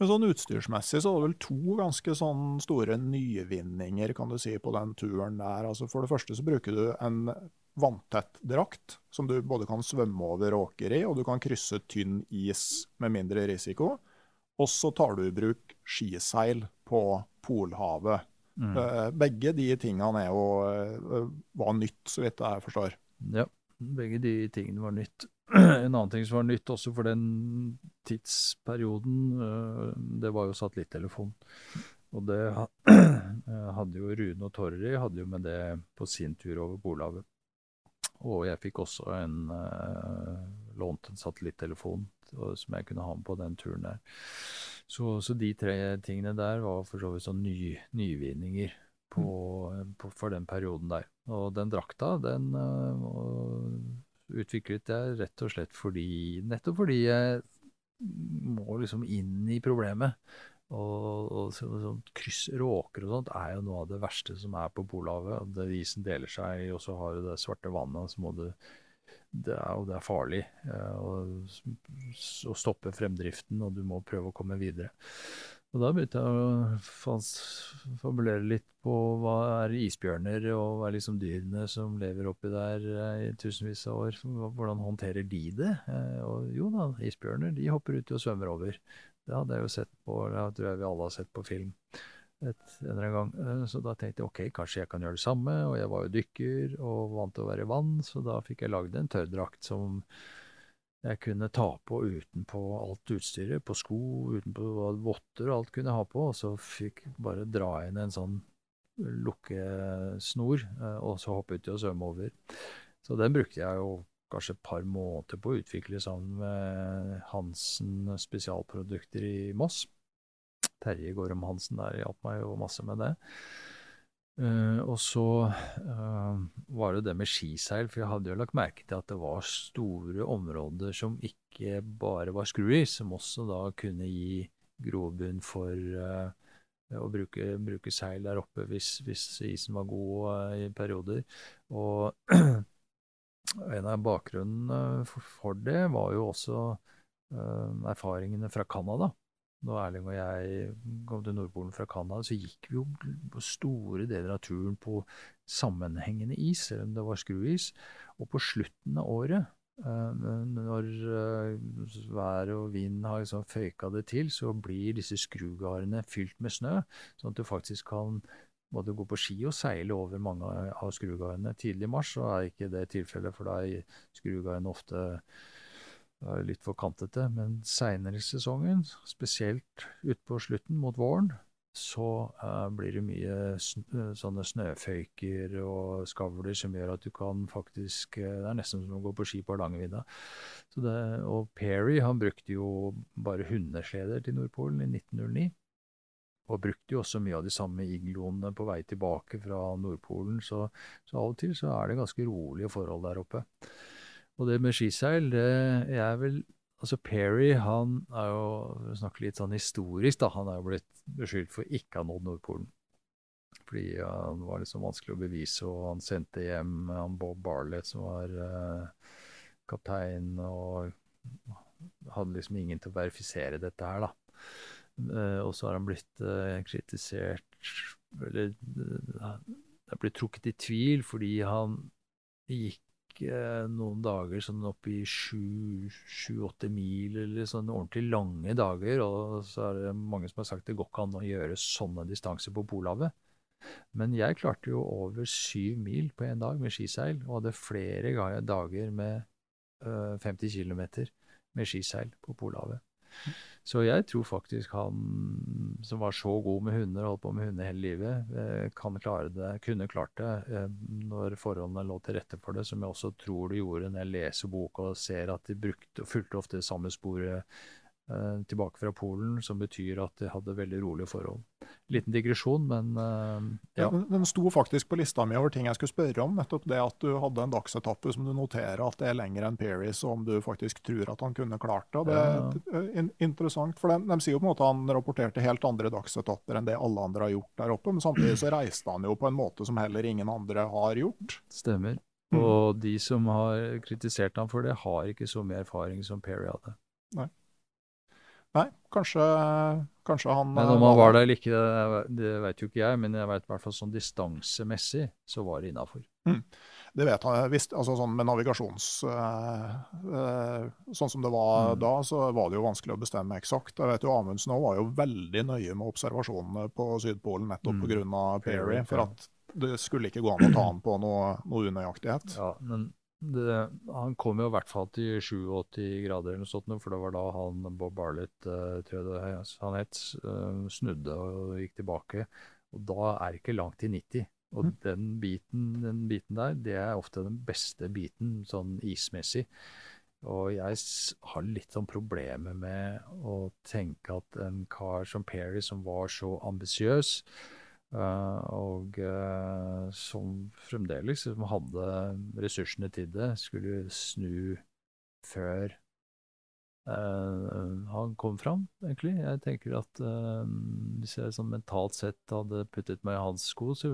Men sånn utstyrsmessig så var det vel to ganske sånn store nyvinninger kan du si, på den turen der. Altså For det første så bruker du en vanntett drakt som du både kan svømme over åker i, og du kan krysse tynn is med mindre risiko. Og så tar du i bruk skiseil på Polhavet. Mm. Eh, begge de tingene er jo, eh, var nytt, så vidt jeg forstår. Ja, begge de tingene var nytt. En annen ting som var nytt også for den tidsperioden, øh, det var jo satellittelefon. Og det hadde jo Rune og Torry hadde jo med det på sin tur over Polhavet. Og jeg fikk også en uh, lånt en satellittelefon som jeg kunne ha med på den turen der. Så, så de tre tingene der var for så vidt sånn ny, nyvinninger på, mm. på, for den perioden der. Og den drakta, den uh, utviklet jeg rett og slett fordi Nettopp fordi jeg må liksom inn i problemet. Og, og så, så, kryss, råker og sånt er jo noe av det verste som er på Polhavet. Det isen deler seg, og så har du det svarte vannet, så må du det er, og det er farlig å stoppe fremdriften, og du må prøve å komme videre. Og da begynte jeg å fabulere litt på hva er isbjørner, og hva er liksom dyrene som lever oppi der eh, i tusenvis av år. Hvordan håndterer de det? Eh, og jo da, isbjørner de hopper uti og svømmer over. Det hadde jeg jo sett på, det tror jeg vi alle har sett på film et, en eller annen gang. Eh, så da tenkte jeg ok, kanskje jeg kan gjøre det samme. Og jeg var jo dykker og vant til å være i vann, så da fikk jeg lagd en tørrdrakt som jeg kunne ta på utenpå alt utstyret, på sko, utenpå votter og alt kunne jeg ha på, og så fikk bare dra inn en sånn lukkesnor, eh, og så hoppe uti og svømme over. Så den brukte jeg jo kanskje et par måneder på å utvikle sammen med Hansen spesialprodukter i Moss. Terje Gorm Hansen der hjalp meg jo masse med det. Uh, og så uh, var det det med skiseil, for jeg hadde jo lagt merke til at det var store områder som ikke bare var skruis, som også da kunne gi grobunn for uh, å bruke, bruke, seil der oppe hvis, hvis isen var god i perioder. Og en av bakgrunnene for, det var jo også erfaringene fra Canada. Når Erling og jeg kom til Nordpolen fra Canada, så gikk vi jo store deler av turen på sammenhengende is, selv om det var skruis. Og på slutten av året, eh, når eh, vær og vind har liksom føyka det til, så blir disse skrugardene fylt med snø, sånn at du faktisk kan både gå på ski og seile over mange av skrugardene. Tidlig i mars så er ikke det tilfellet, for da er skrugardene ofte det er litt for kantete, men seinere i sesongen, spesielt utpå slutten mot våren, så uh, blir det mye sn eh, sånne snøføyker og skavler som gjør at du kan faktisk uh, Det er nesten som å gå på ski på Hardangervidda. Og Perry han brukte jo bare hundesleder til Nordpolen i 1909. Og brukte jo også mye av de samme igloene på vei tilbake fra Nordpolen, så, så av og til så er det ganske rolige forhold der oppe. Og det med skiseil, det er vel Altså Perry han er jo, for litt sånn historisk, da, han er jo blitt beskyldt for ikke å ha nådd Nordpolen. Fordi han var liksom vanskelig å bevise, og han sendte hjem han Bob Barlett, som var uh, kaptein, og hadde liksom ingen til å verifisere dette her, da. Uh, og så har han blitt uh, kritisert Eller det er blitt trukket i tvil fordi han gikk noen dager sånn opp i sju-åtte mil, eller sånn ordentlig lange dager. Og så er det mange som har sagt det går ikke an å gjøre sånne distanser på Polhavet. Men jeg klarte jo over syv mil på én dag med skiseil, og hadde flere dager med 50 km med skiseil på Polhavet. Så jeg tror faktisk han som var så god med hunder, holdt på med hunder hele livet, eh, kan klare det, kunne klart det eh, når forholdene lå til rette for det, som jeg også tror det gjorde når jeg leser boka og ser at de brukte og fulgte ofte det samme sporet tilbake fra Polen, som betyr at de hadde veldig rolige forhold. Liten digresjon, men uh, ja. Den, Den sto faktisk på lista mi over ting jeg skulle spørre om. Nettopp det at du hadde en dagsetappe som du noterer at det er lenger enn Peris, og om du faktisk tror at han kunne klart det. Det er ja. interessant, for de, de, sier jo på en måte at han rapporterte helt andre dagsetapper enn det alle andre har gjort der oppe, men samtidig så reiste han jo på en måte som heller ingen andre har gjort. Stemmer. Mm. Og de som har kritisert ham for det, har ikke så mye erfaring som Perry hadde. Nei. Nei, kanskje, kanskje han Men om han var der eller ikke, det, det vet jo ikke jeg. Men jeg vet i hvert fall sånn distansemessig så var det innafor. Mm. Det vet han. Visst, altså sånn med navigasjons... Uh, uh, sånn som det var mm. da, så var det jo vanskelig å bestemme eksakt. Jeg vet jo Amundsen var jo veldig nøye med observasjonene på Sydpolen nettopp mm. pga. Perry. For at det skulle ikke gå an å ta han på noe, noe unøyaktighet. Ja, men det, han kom jo i hvert fall til 87 grader, eller noe sånt, for det var da han Bob Barlett, tror jeg det, han het, uh, snudde og gikk tilbake. Og da er det ikke langt til 90. Og mm. den, biten, den biten der, det er ofte den beste biten, sånn ismessig. Og jeg har litt sånn problemer med å tenke at en kar som Perry, som var så ambisiøs, og uh, som fremdeles som hadde ressursene til det, skulle snu før uh, han kom fram, egentlig. Jeg tenker at hvis jeg sånn mentalt sett hadde puttet meg i hans sko, så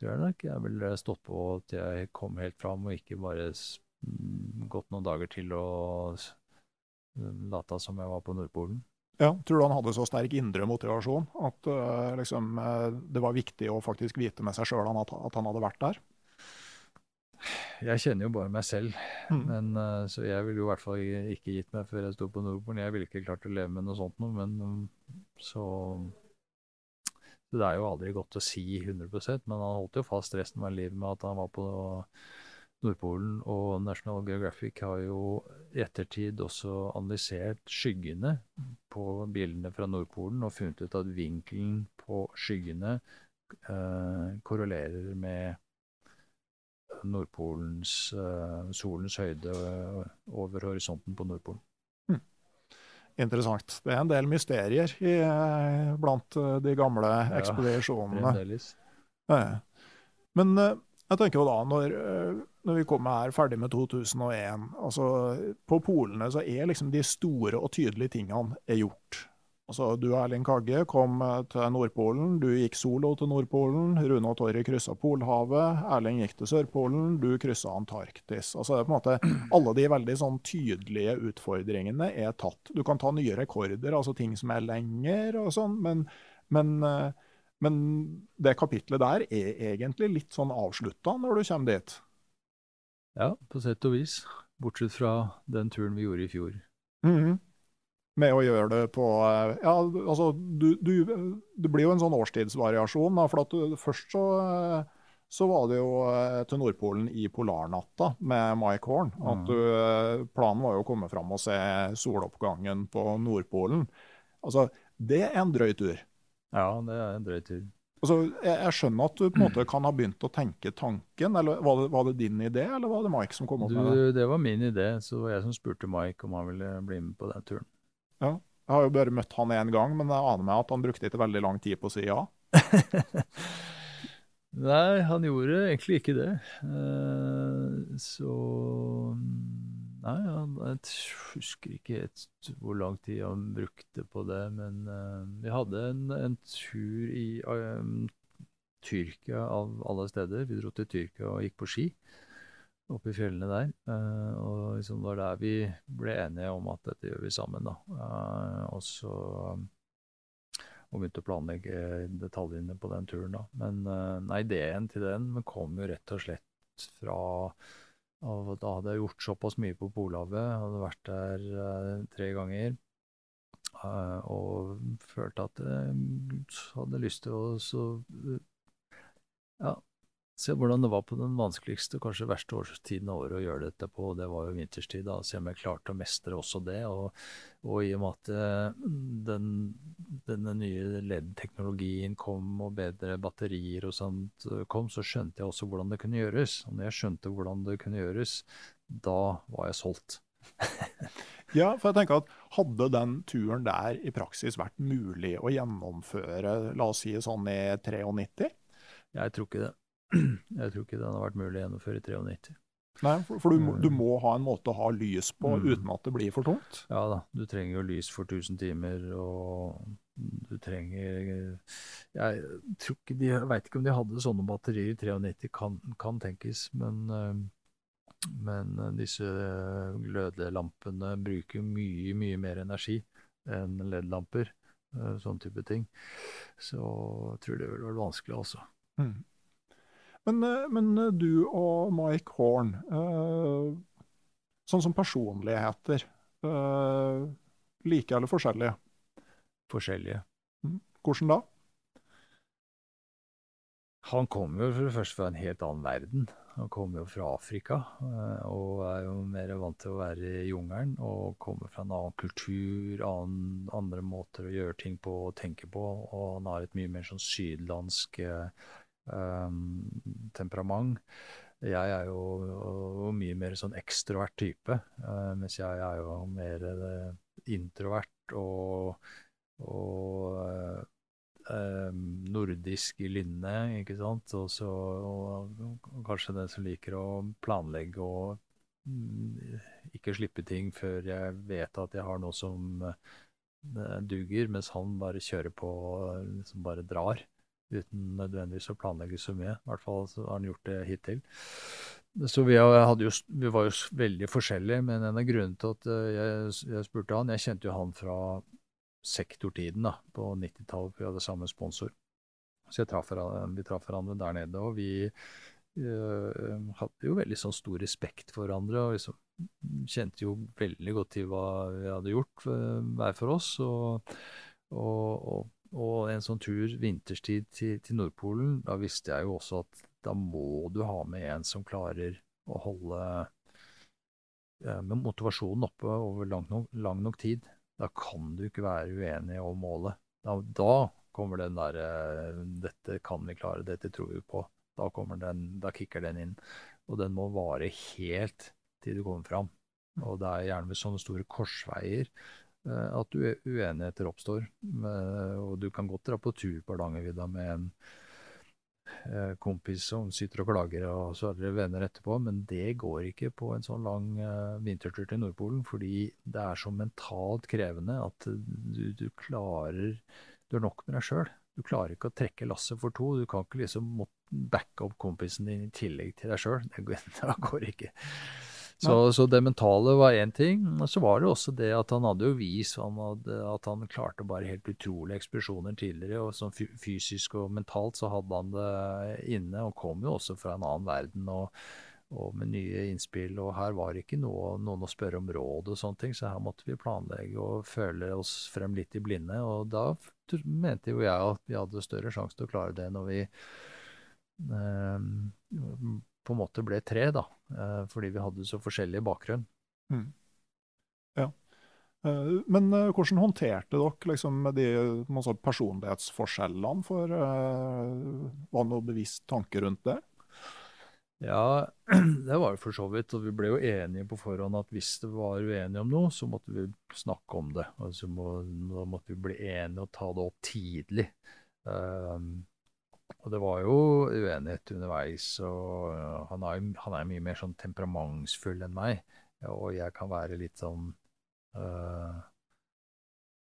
tror jeg nok jeg ville stått på til jeg kom helt fram, og ikke bare gått noen dager til og lata som jeg var på Nordpolen. Ja, Tror du han hadde så sterk indre motivasjon at uh, liksom, uh, det var viktig å faktisk vite med seg sjøl at, at, han hadde vært der? Jeg kjenner jo bare meg selv, mm. men, uh, så jeg ville jo i hvert fall ikke gitt meg før jeg sto på Nordpolen. Jeg ville ikke klart å leve med noe sånt noe, men um, så, så Det er jo aldri godt å si 100% men han holdt jo fast resten av livet med at han var på Nordpolen og National Geographic har jo i ettertid også analysert skyggene på bildene fra Nordpolen og funnet ut at vinkelen på skyggene eh, korrelerer med Nordpolens eh, solens høyde over horisonten på Nordpolen. Hmm. Interessant. Det er en del mysterier i, eh, blant eh, de gamle ekspedisjonene. Ja, Men eh, jeg tenker jo da, når når vi kommer her ferdig med 2001 altså På polene så er liksom de store og tydelige tingene er gjort. Altså, Du Erling Kagge kom eh, til Nordpolen, du gikk solo til Nordpolen. Rune og Torry kryssa Polhavet, Erling gikk til Sørpolen, du kryssa Antarktis. Altså det er på en måte Alle de veldig sånn tydelige utfordringene er tatt. Du kan ta nye rekorder, altså ting som er lenger og sånn, men, men, eh, men det kapitlet der er egentlig litt sånn avslutta når du kommer dit. Ja, på sett og vis. Bortsett fra den turen vi gjorde i fjor. Mm -hmm. Med å gjøre det på eh, Ja, altså, du, du, det blir jo en sånn årstidsvariasjon. Da, for at du, først så, eh, så var det jo eh, til Nordpolen i polarnatta med Mike Horn. At mm. du, planen var jo å komme fram og se soloppgangen på Nordpolen. Altså, det er en drøy tur. Ja, det er en drøy tur. Altså, jeg, jeg, skjønner at du på en måte kan ha begynt å tenke tanken. eller Var det, var det din idé, eller var det Mike som kom opp du, med det? Det var min idé, så det var jeg som spurte Mike om han ville bli med på den turen. Ja, Jeg har jo bare møtt han én gang, men jeg aner meg at han brukte ikke veldig lang tid på å si ja. Nei, han gjorde egentlig ikke det. Uh, så Nei, han, jeg husker ikke helt hvor lang tid han brukte på det, men uh, vi hadde en, en tur i uh, Tyrkia av alle steder. Vi dro til Tyrkia og gikk på ski. oppe i fjellene der. Uh, og liksom var der vi ble enige om at dette gjør vi sammen. da. Uh, og så og begynte å planlegge detaljene på den turen. da. Men uh, nei, ideen til den kom jo rett og slett fra og Da hadde jeg gjort såpass mye på Polhavet, hadde vært der tre ganger. og følte at jeg hadde lyst til å så, ja, se hvordan det var på den vanskeligste, kanskje verste årstiden av året å gjøre dette på. og Det var jo vinterstid. da, Se om jeg klarte å mestre også det. Og, og i og med at eh, den, denne nye LED-teknologien kom, og bedre batterier og sånt kom, så skjønte jeg også hvordan det kunne gjøres. Og når jeg skjønte hvordan det kunne gjøres, da var jeg solgt. ja, for jeg tenker at Hadde den turen der i praksis vært mulig å gjennomføre, la oss si sånn i 93? Jeg tror ikke det. Jeg tror ikke den har vært mulig å gjennomføre i 93. Nei, for, for du, du, må, ha en måte å ha lys på mm. uten at det blir for tungt? Ja da, du trenger jo lys for 1000 timer, og du trenger Jeg tror ikke de, jeg veit ikke om de hadde sånne batterier i 93, kan, kan tenkes, men, eh, men disse glødelampene bruker mye, mye mer energi enn LED-lamper, eh, sånn type ting. Så jeg tror det ville vært vanskelig, altså. Mm. Men, eh, men, eh, du og Mike Horn, eh, sånn som personligheter, like eller forskjellige? Forskjellige. Mm. Hvordan da? Han kommer jo for det første fra en helt annen verden. Han kommer jo fra Afrika og er jo mer vant til å være i jungelen. Og kommer fra en annen kultur, annen, andre måter å gjøre ting på og tenke på. Og han har et mye mer sånn sydlandsk temperament. Jeg er jo, mye mer sånn ekstrovert type, uh, mens jeg er jo mer uh, introvert og, og uh, nordisk i lynne, ikke sant. Også, og, og, kanskje den som liker å planlegge og mm, ikke slippe ting før jeg vet at jeg har noe som duger, mens han bare kjører på og liksom bare drar uten nødvendigvis å planlegge så mye. I hvert fall har han gjort det hittil. Så vi, jo, vi, var jo veldig forskjellige, men en av grunnene til at eh, jeg, jeg, spurte han Jeg kjente jo han fra sektortiden da, på 90-tallet, vi hadde samme sponsor. Så traf, vi traff hverandre der nede, og vi øh, hadde jo veldig sånn stor respekt for hverandre. og liksom kjente jo veldig godt til hva vi hadde gjort uh, hver for oss. og, og, og og en sånn tur vinterstid til, til, Nordpolen, da visste jeg jo også at da må du ha med en som klarer å holde eh, med motivasjonen oppe over lang nok, lang nok, tid. Da kan du ikke være uenig om målet. Da, da kommer den derre eh, 'Dette kan vi klare, dette tror vi på'. Da, den, da kicker den inn. Og den må vare helt til du kommer fram. Og det er gjerne ved sånne store korsveier at uenigheter oppstår. Og du kan godt dra på tur på Hardangervidda med en eh, kompis som sitter og klager, og så er dere venner etterpå, men det går ikke på en sånn lang vintertur til Nordpolen, fordi det er så mentalt krevende at du, du klarer Du har nok med deg sjøl. Du klarer ikke å trekke lasset for to. Du kan ikke liksom backe opp kompisen din i tillegg til deg sjøl. Det, det går ikke. Så, så, det mentale var én ting. Og så var det også det at han hadde jo vist han hadde, at han klarte bare helt utrolige eksplosjoner tidligere. Og sånn fysisk og mentalt så hadde han det inne, og kom jo også fra en annen verden. og, og med nye innspill, og her var det ikke noe, noen å spørre om råd og sånne ting, så her måtte vi planlegge og føle oss frem litt i blinde. Og da mente jo jeg at vi hadde større sjanse til å klare det når vi eh, på en måte ble tre, da. Eh, fordi vi hadde så forskjellig bakgrunn. Mm. Ja. Eh, men eh, hvordan håndterte dere liksom, de personlighetsforskjellene? For Var det noe bevisst tanke rundt det? Ja, det var jo for så vidt. Og vi ble jo enige på forhånd at hvis det var uenige om noe, så måtte vi snakke om det. Altså må, måtte vi bli enige og ta det opp tidlig. Um, og det var jo uenighet underveis. og han er, han er, mye mer sånn temperamentsfull enn meg. Og jeg kan være litt sånn uh,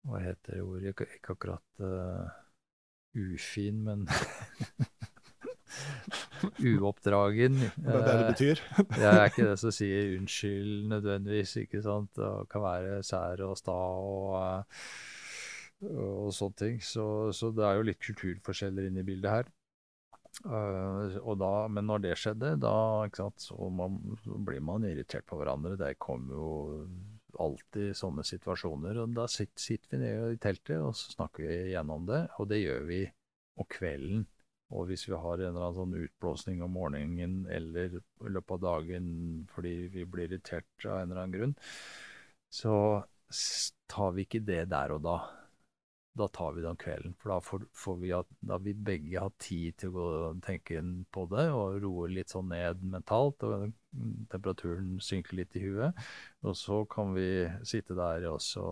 Hva heter det ordet? Ikke, ikke akkurat uh, ufin, men uoppdragen. Det er det det betyr. jeg er ikke det som sier unnskyld nødvendigvis, ikke sant. Det kan være sær og sta og, og sånne ting. Så, så, det er jo litt kulturforskjeller inne i bildet her. Uh, da, men når det skjedde, da sant, så, man, blir man irritert på hverandre. Det kommer jo alltid sånne situasjoner. og Da sitter, sitter vi nede i teltet og så snakker vi gjennom det, og det gjør vi om kvelden. Og hvis vi har en eller annen sånn utblåsning om morgenen eller i løpet av dagen fordi vi blir irritert av en eller annen grunn, så tar vi ikke det der og da da tar vi det om kvelden. For da får, får vi, da vi begge ha tid til å gå og tenke på det og roe litt sånn ned mentalt. Og temperaturen synker litt i huet. Og så kan vi sitte der også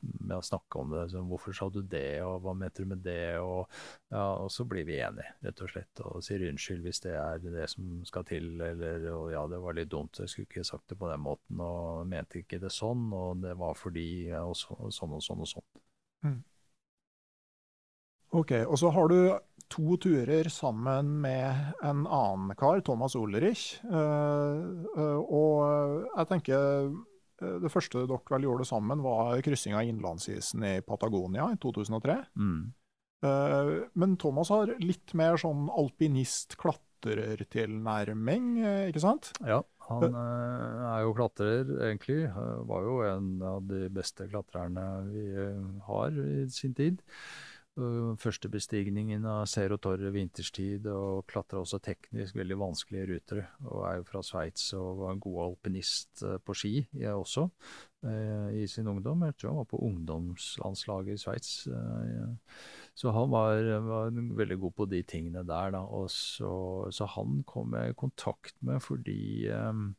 med å snakke om det. Så hvorfor sa du det, og hva mente du med det? Og, ja, og så blir vi enige, rett og slett. Og sier unnskyld hvis det er det som skal til. Eller og ja, det var litt dumt, jeg skulle ikke sagt det på den måten. Og mente ikke det sånn, og det var fordi og så, sånn og sånn og sånn. Mm. Ok, Og så har du to turer sammen med en annen kar, Thomas Olerich. Uh, og jeg tenker det første dere vel gjorde sammen, var kryssing av innlandsisen i Patagonia i 2003. Mm. Men Thomas har litt mer sånn alpinist-klatrertilnærming, ikke sant? Ja, han er jo klatrer, egentlig. Var jo en av de beste klatrerne vi har i sin tid. Første bestigningen av Zero Torre vinterstid, og klatra også teknisk veldig vanskelige ruter. Og er jo fra Sveits og var en god alpinist eh, på ski, jeg også, eh, i sin ungdom. Jeg tror han var på ungdomslandslaget i Sveits. Så han var, var, veldig god på de tingene der, da. Og så, så han kom jeg i kontakt med fordi um,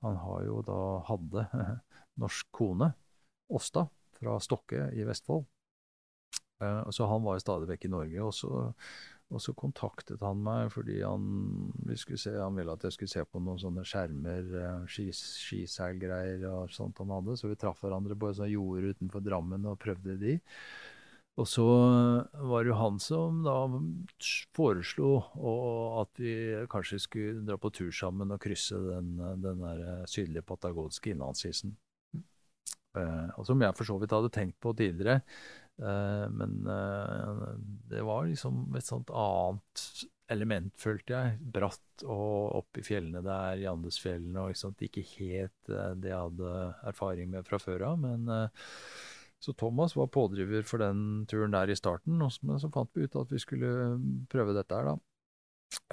han har jo da hadde norsk kone, Åsta, fra Stokke i Vestfold. Uh, så han var stadig vekk i Norge. Og så, og så, kontaktet han meg fordi han, se, han, ville at jeg skulle se på noen sånne skjermer, uh, skiseilgreier og sånt han hadde. Så vi traff hverandre på et sånt jorde utenfor Drammen og prøvde de. Og så var det jo han som da foreslo at vi kanskje skulle dra på tur sammen og krysse den, den der sydlige patagonske innlandsisen. Uh, og som jeg for så vidt hadde tenkt på tidligere. Uh, men uh, det var liksom et sånt annet element, følte jeg. Bratt og opp i fjellene der, i Andesfjellene, og liksom, ikke helt det jeg hadde erfaring med fra før av. Men så Thomas var pådriver for den turen der i starten, men så fant vi ut at vi skulle prøve dette her, da.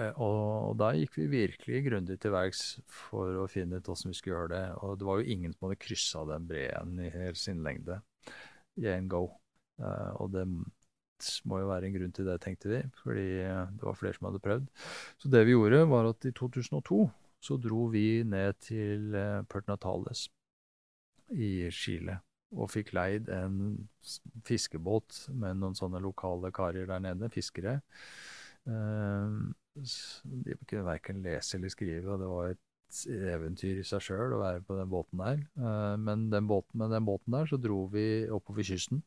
Eh, og, da gikk vi virkelig grundig til verks for å finne ut hvordan vi skulle gjøre det. Og det var jo ingen som hadde kryssa den breen i hel sin lengde i en go. Uh, og det må jo være en grunn til det, tenkte vi, fordi det var flere som hadde prøvd. Så det vi gjorde, var at i 2002 så dro vi ned til uh, Pert Natales i Chile. Og fikk leid en fiskebåt med noen sånne lokale karer der nede, fiskere. De kunne verken lese eller skrive, og det var et eventyr i seg sjøl å være på den båten der. Eh, men den båten, med den båten der så dro vi oppover kysten.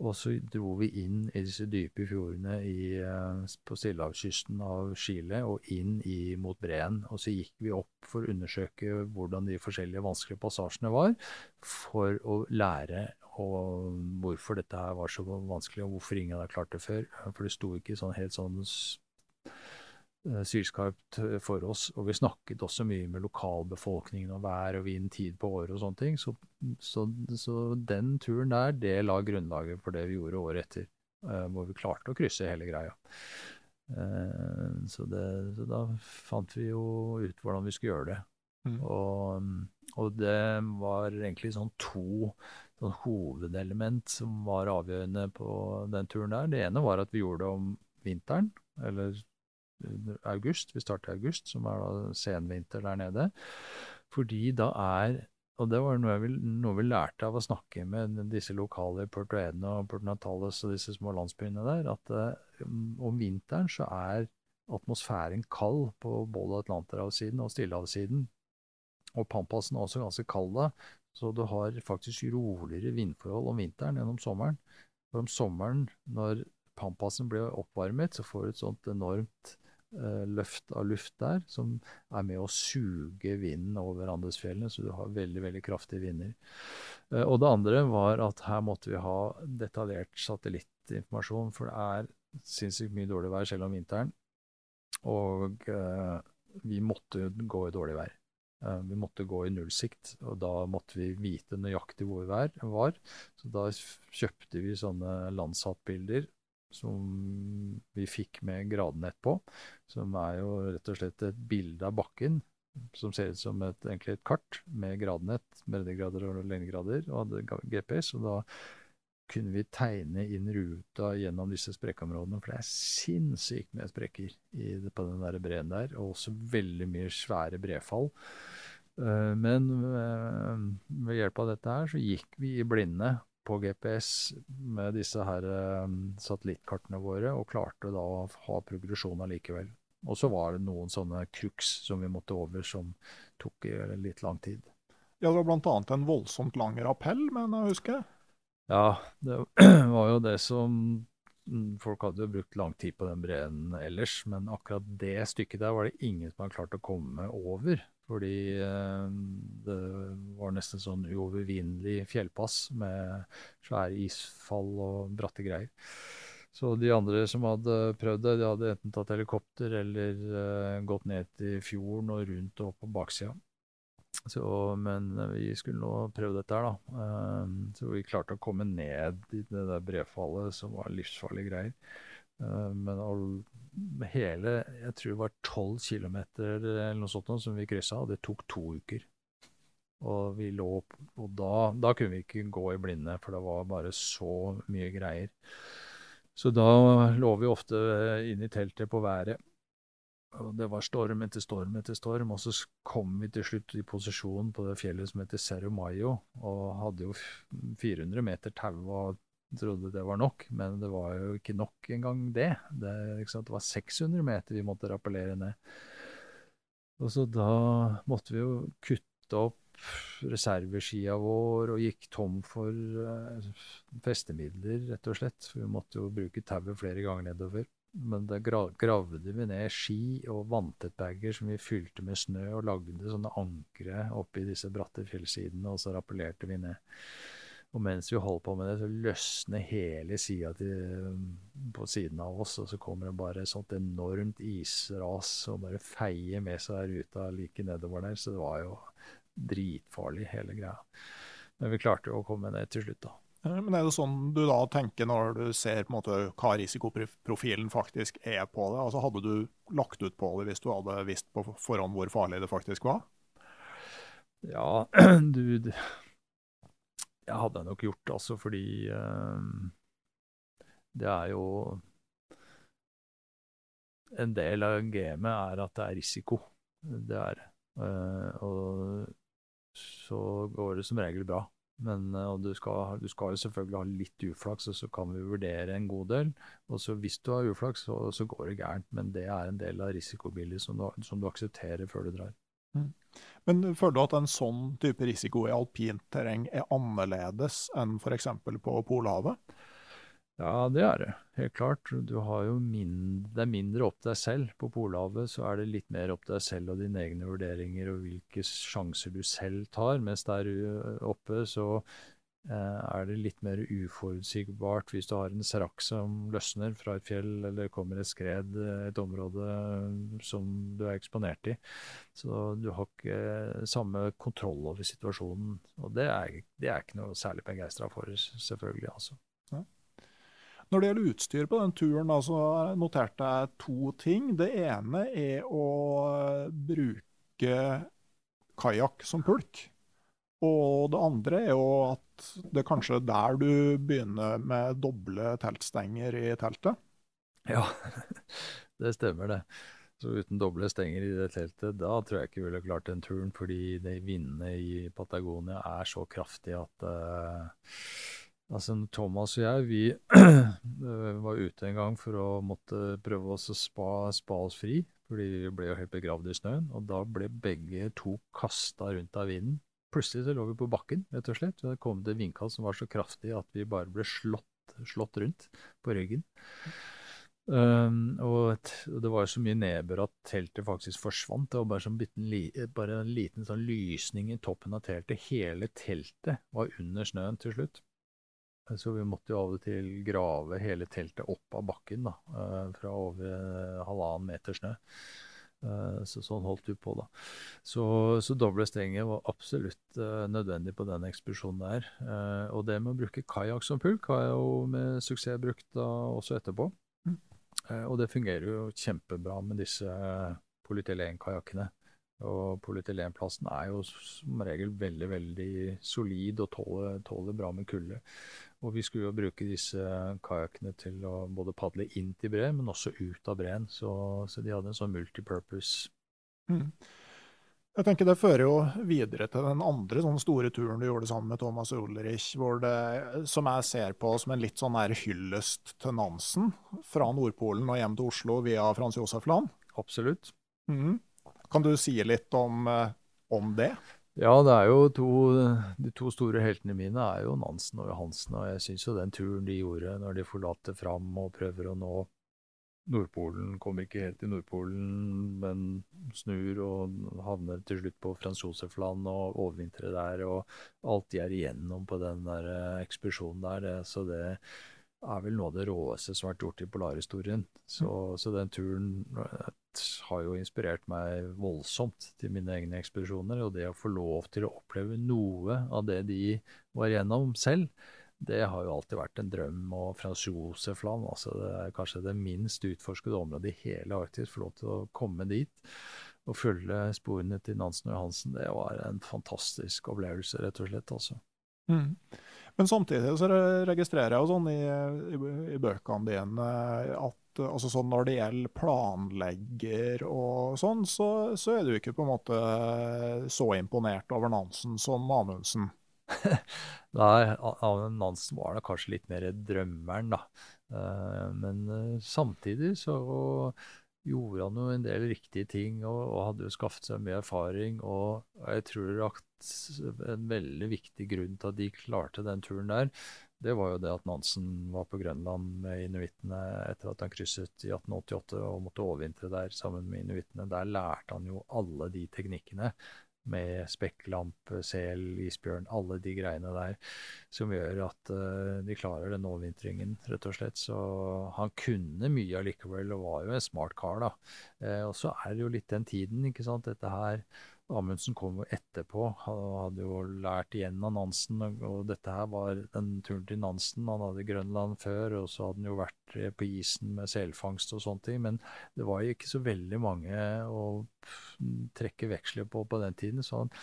Og så dro vi inn i disse dype fjordene i, eh, på stillehavskysten av Chile og inn i, mot breen. Og så gikk vi opp for å undersøke hvordan de forskjellige vanskelige passasjene var, for å lære hvorfor dette her var så vanskelig, og hvorfor ingen hadde klart det før. For det sto ikke sånn helt sånn sylskarpt eh, for oss. Og vi snakket også mye med lokalbefolkningen om vær og vind, tid på året og sånne ting. Så, så, så, den turen der, det la grunnlaget for det vi gjorde året etter. Uh, hvor vi klarte å krysse hele greia. Så, det, så, da fant vi jo ut hvordan vi skulle gjøre det. Mm. Og, og, det var egentlig sånn to sånn hovedelement som var avgjørende på den turen der. Det ene var at vi gjorde det om vinteren, eller august. Vi starter i august, som er da senvinter der nede. Fordi da er og det var noe, vi, noe vi lærte av å snakke med disse lokale Puerto Edno og Puerto Natales og disse små landsbyene der, at uh, om vinteren så er atmosfæren kald på både Atlanterhavssiden og Stillehavssiden. Og Pampasen er også ganske kald da, så du har faktisk roligere vindforhold om vinteren enn om sommeren. For om sommeren, når Pampasen blir oppvarmet, så får du et sånt enormt løft av luft der, som er med å suge vinden over Andesfjellene, så du har veldig, veldig kraftige vinder. Eh, og det andre var at her måtte vi ha detaljert satellittinformasjon, for det er sinnssykt mye dårlig vær selv om vinteren. Og eh, vi måtte gå i dårlig vær. Eh, vi måtte gå i nullsikt, og da måtte vi vite nøyaktig hvor vi var. Så da kjøpte vi sånne Landsat-bilder som vi fikk med gradenett på. Som er jo rett og slett et bilde av bakken som ser ut som et, egentlig et kart med gradenett, breddegrader og lengdegrader, og hadde GPS. og da kunne vi tegne inn ruta gjennom disse sprekkområdene. For det er sinnssykt med sprekker i, på den der breen der, og også veldig mye svære brefall. Uh, men uh, ved hjelp av dette her så gikk vi i blinde på GPS med disse her uh, satellittkartene våre, og klarte da å ha progresjon allikevel. Og så var det noen sånne crux som vi måtte over, som tok litt lang tid. Ja, det var bl.a. en voldsomt lang rappell, men jeg husker. Ja, det var jo det som mm, Folk hadde jo brukt lang tid på den breen ellers, men akkurat det stykket der var det ingen som hadde klart å komme over. Fordi eh, det var nesten sånn uovervinnelig fjellpass med svære isfall og bratte greier. Så de andre som hadde prøvd det, de hadde enten tatt helikopter eller uh, gått ned til fjorden og rundt og på baksida. Så, men vi skulle nå prøve dette her, da. Så vi klarte å komme ned i det der brefallet, som var livsfarlige greier. Men all, hele Jeg tror det var tolv kilometer eller noe sånt som vi kryssa, og det tok to uker. Og vi lå Og da, da kunne vi ikke gå i blinde, for det var bare så mye greier. Så da lå vi ofte inn i teltet på været og det var storm etter storm etter storm, og så kom vi til slutt i posisjon på det fjellet som heter Cerro Mayo, og hadde jo 400 meter tau og trodde det var nok, men det var jo ikke nok engang det. Det, det var 600 meter vi måtte rappellere ned. Og så da måtte vi jo kutte opp reserveskia vår og gikk tom for uh, festemidler, rett og slett. For vi måtte jo bruke tauet flere ganger nedover. Men da gravde vi ned ski og vanntettbager som vi fylte med snø, og lagde sånne ankre oppi disse bratte fjellsidene, og så rappellerte vi ned. Og mens vi holder på med det, så løsner hele sida på siden av oss, og så kommer det bare et sånt enormt isras og bare feier med seg ruta like nedover der. Så det var jo dritfarlig, hele greia. Men vi klarte jo å komme ned til slutt, da. Men er det sånn du da tenker når du ser på en måte hva risikoprofilen faktisk er på det? Altså Hadde du lagt ut på det hvis du hadde visst på forhånd hvor farlig det faktisk var? Ja, du Jeg hadde jeg nok gjort altså, fordi uh, det er jo En del av gamet er at det er risiko. Det er det. Uh, og så går det som regel bra. Men eh, du skal, du, skal, jo selvfølgelig ha litt uflaks, og så kan vi vurdere en god del. Og så hvis du har uflaks, så, så går det gærent. Men det er en del av risikobildet som, som, du aksepterer før du drar. Mm. Men føler du at en sånn type risiko i alpint terreng er annerledes enn f.eks. på Polhavet? Ja, det er det. Helt klart. Mindre, det er mindre opp deg selv. På Polhavet så er det litt mer opp deg selv og dine egne vurderinger og hvilke sjanser du selv tar. Mens der oppe så er det litt mer uforutsigbart hvis du har en serak som løsner fra et fjell, eller kommer et skred, et område som du er eksponert i. Så du har ikke samme kontroll over situasjonen. Og det er, det er ikke noe særlig begeistra for, selvfølgelig. altså. Når det gjelder utstyr på den turen, så noterte jeg to ting. Det ene er å bruke kajakk som pulk. Og det andre er jo at det er kanskje der du begynner med doble teltstenger i teltet. Ja, det stemmer det. Så uten doble stenger i det teltet, da tror jeg ikke vi ville klart den turen. Fordi de vindene i Patagonia er så kraftige at uh, Altså, Thomas og jeg vi var ute en gang for å måtte prøve oss å spa, spa oss fri, fordi vi ble jo helt begravd i snøen. Og da ble begge to kasta rundt av vinden. Plutselig så lå vi på bakken, rett og slett. Det kom det vindkast som var så kraftig at vi bare ble slått, slått rundt på ryggen. Um, og, et, og, det var så mye nedbør at teltet faktisk forsvant. Det var bare, sånn biten, bare en liten sånn lysning i toppen av teltet. Hele teltet var under snøen til slutt. Så vi måtte jo av og til grave hele teltet opp av bakken da, uh, fra over halvannen meter snø. Uh, så sånn holdt vi på, da. Så, så doble strenger var absolutt uh, nødvendig på den ekspedisjonen der. og det med å bruke kajakk som pulk har jeg jo med suksess brukt da også etterpå. Eh, og det fungerer jo kjempebra med disse polyetelen-kajakkene. Og polyetylenplasten er jo som regel veldig veldig solid og tåler, tåler bra med kulde. Og vi skulle jo bruke disse kajakkene til å både padle inn til breen, men også ut av breen. Så, så, de hadde en sånn multipurpose. Mm. Jeg tenker Det fører jo videre til den andre sånn store turen du gjorde sammen med Thomas Ulrich, hvor det, som jeg ser på som en litt sånn hyllest til Nansen. Fra Nordpolen og hjem til Oslo via Frans Josef Land. Absolutt. Mm. Kan du si litt om, eh, om, det? Ja, det er jo to, de to store heltene mine er jo Nansen og Johansen. Og jeg syns jo den turen de gjorde når de forlater Fram og prøver å nå Nordpolen kommer ikke helt til Nordpolen, men snur og havner til slutt på Frans Josef-land og overvintrer der. Og alt de er igjennom på den der eh, ekspedisjonen der, det, så det er vel noe av det råeste som har vært gjort i polarhistorien. Så, mm. så den turen eh, har jo inspirert meg voldsomt til mine egne ekspedisjoner. Og det å få lov til å oppleve noe av det de var igjennom selv, det har jo alltid vært en drøm. Og Frans Josef-land, altså det er kanskje det minst utforskede området i hele Arktis. Få lov til å komme dit og følge sporene til Nansen og Johansen, det var en fantastisk opplevelse, rett og slett. altså. Mm. Men samtidig så registrerer jeg jo sånn i, i, i bøkene dine at altså sånn når det gjelder planlegger og sånn, så, så, er du ikke på en måte så imponert over Nansen som Amundsen. Nei, Nansen var da kanskje litt mer drømmeren, da. Eh, men eh, samtidig så gjorde han jo en del riktige ting og, og hadde jo skaffet seg mye erfaring. Og jeg tror at en veldig viktig grunn til at de klarte den turen der, det var jo det at Nansen var på Grønland med inuittene etter at han krysset i 1888 og måtte overvintre der sammen med inuittene. Der lærte han jo alle de teknikkene med spekklamp, sel, isbjørn, alle de greiene der som gjør at uh, de klarer den overvintringen, rett og slett. Så han kunne mye allikevel, og var jo en smart kar, da. Uh, og så er det jo litt den tiden, ikke sant. Dette her Amundsen kom jo etterpå. Han hadde jo lært igjen av Nansen. Og dette her var den turen til Nansen. Han hadde Grønland før, og så hadde han jo vært på isen med selfangst og sånne ting. Men det var jo ikke så veldig mange å trekke veksler på på den tiden. så han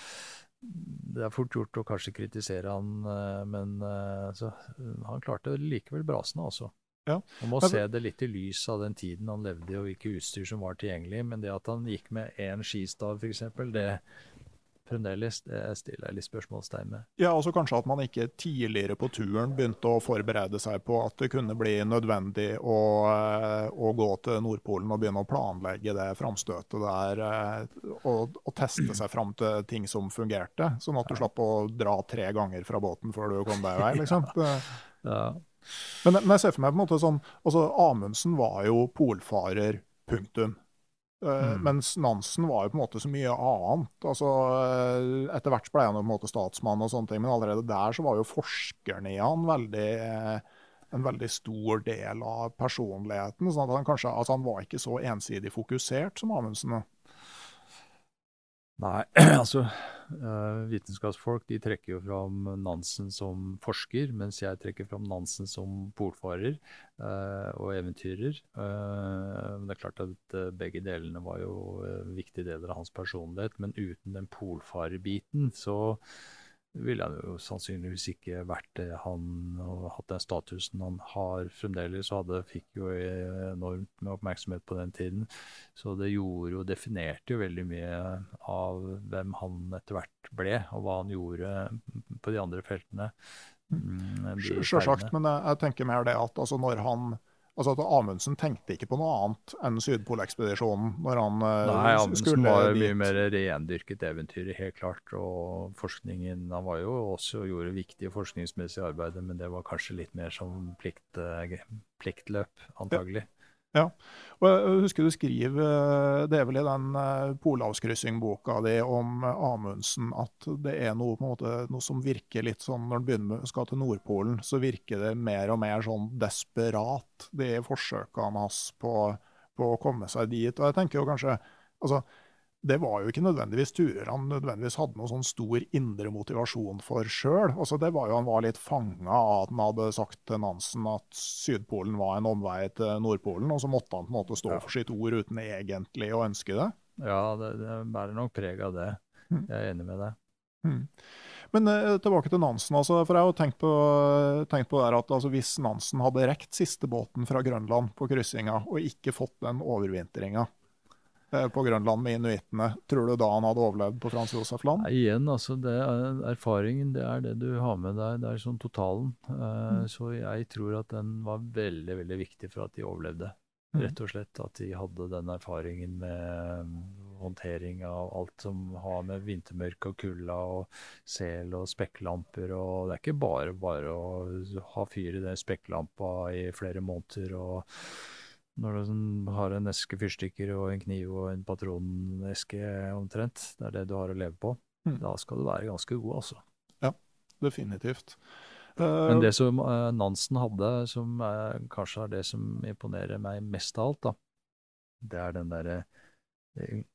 det er fort gjort å kanskje kritisere han, eh, men så, han klarte likevel brasene, altså. Ja. Man må se det litt i lys av den tiden han levde i, og hvilke utstyr som var tilgjengelig. Men det at han gikk med én skistav, f.eks., det fremdeles det stiller jeg litt spørsmålstegn med. Ja, altså Kanskje at man ikke tidligere på turen begynte å forberede seg på at det kunne bli nødvendig å, eh, å gå til Nordpolen og begynne å planlegge det framstøtet der. Eh, og, og, teste seg fram til ting som fungerte, sånn at du slapp å dra tre ganger fra båten før du kom deg i vei. liksom. ja. Men, men, jeg ser for meg på en måte sånn altså Amundsen var jo polfarer, punktum. Uh, mm. Mens Nansen var jo på en måte så mye annet. altså uh, Etter hvert ble han jo på en måte statsmann, og sånne ting, men allerede der så var jo forskerne i han veldig, uh, en veldig stor del av personligheten. sånn at Han kanskje, altså han var ikke så ensidig fokusert som Amundsen. Nei, altså uh, Vitenskapsfolk de trekker jo fram Nansen som forsker, mens jeg trekker fram Nansen som polfarer uh, og eventyrer. Uh, det er klart at begge delene var jo viktige deler av hans personlighet, men uten den polfarerbiten så ville han jo sannsynligvis ikke vært det han og hatt den statusen han har fremdeles. og hadde, fikk jo enormt med oppmerksomhet på den tiden. Så det gjorde jo, definerte jo veldig mye av hvem han etter hvert ble, og hva han gjorde på de andre feltene. Mm, Sjølsagt, men jeg, jeg, tenker mer det at altså når han Altså at Amundsen tenkte ikke på noe annet enn Sydpolekspedisjonen når han eh, Nei, Amundsen var dit. mye mer rendyrket eventyr, helt klart. Og forskningen Han var jo også gjorde viktige forskningsmessige arbeider, men det var kanskje litt mer som plikt, eh, pliktløp, antagelig. Ja, og jeg husker du skriver, eh, det er vel i den eh, Polhavskryssing-boka di om Amundsen, at det er noe, måte, noe, som virker litt sånn når en begynner med, skal til Nordpolen, så virker det mer og mer sånn desperat, de forsøkene hans på, på å komme seg dit. Og jeg tenker jo kanskje altså det var jo ikke nødvendigvis turer han nødvendigvis hadde noen sånn stor indre motivasjon for sjøl. Altså, det var jo han var litt fanga av at han hadde sagt til Nansen at Sydpolen var en omvei til Nordpolen, og så måtte han på en måte stå ja. for sitt ord uten egentlig å ønske det. Ja, det, det bærer nok preg av det. Mm. Jeg er enig med deg. Mm. Men eh, tilbake til Nansen. Altså, for Jeg har jo tenkt på, tenkt på at altså, Hvis Nansen hadde rekt siste båten fra Grønland på kryssinga, og ikke fått den overvintringa, på Grønland med inuittene. Tror du da han hadde overlevd på Frans Josef Land? Ja, igjen, altså, er, Erfaringen det er det du har med deg. Det er sånn totalen. Uh, mm. Så jeg tror at den var veldig veldig viktig for at de overlevde. Mm. Rett og slett at de hadde den erfaringen med um, håndtering av alt som har med vintermørke og kulda og sel og spekklamper og Det er ikke bare bare å ha fyr i den spekklampa i flere måneder. og når du sånn har en eske fyrstikker og en kniv og en patroneske omtrent, det er det du har å leve på, mm. da skal du være ganske god, altså. Ja, definitivt. Men det som uh, Nansen hadde, som er, kanskje er det som imponerer meg mest av alt, da, det er den derre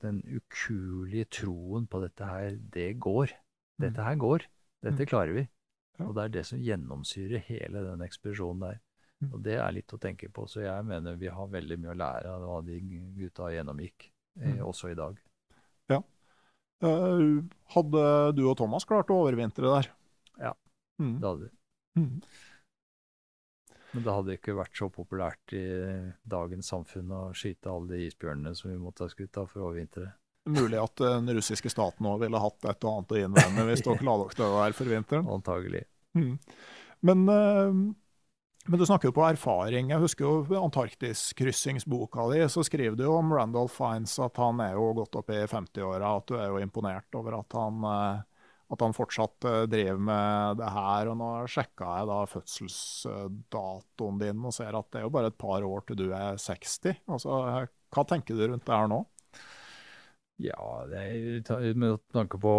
den ukuelige troen på dette her, det går. Dette mm. her går. Dette mm. klarer vi. Og det er det som gjennomsyrer hele den ekspedisjonen der. Og Det er litt å tenke på. Så jeg mener vi har veldig mye å lære av hva de gutta gjennomgikk, eh, mm. også i dag. Ja. Uh, hadde du og Thomas klart å overvintre der? Ja, mm. det hadde vi. Mm. Men det hadde ikke vært så populært i dagens samfunn å skyte alle de isbjørnene som vi måtte ha skutt for å overvintre. Mulig at den russiske staten òg ville hatt et og annet å innvende hvis dere la dere til der for vinteren? Antagelig. Mm. Men uh, men du snakker jo på erfaring. Jeg husker jo Antarktiskryssingsboka di, så skriver du jo om Randolph Fiends at han er jo godt opp i 50-åra, at du er jo imponert over at han, eh, at han fortsatt eh, driver med det her. Og nå sjekka jeg da fødselsdatoen din og ser at det er jo bare et par år til du er 60. Altså, hva tenker du rundt det her nå? Ja, det er med tanke på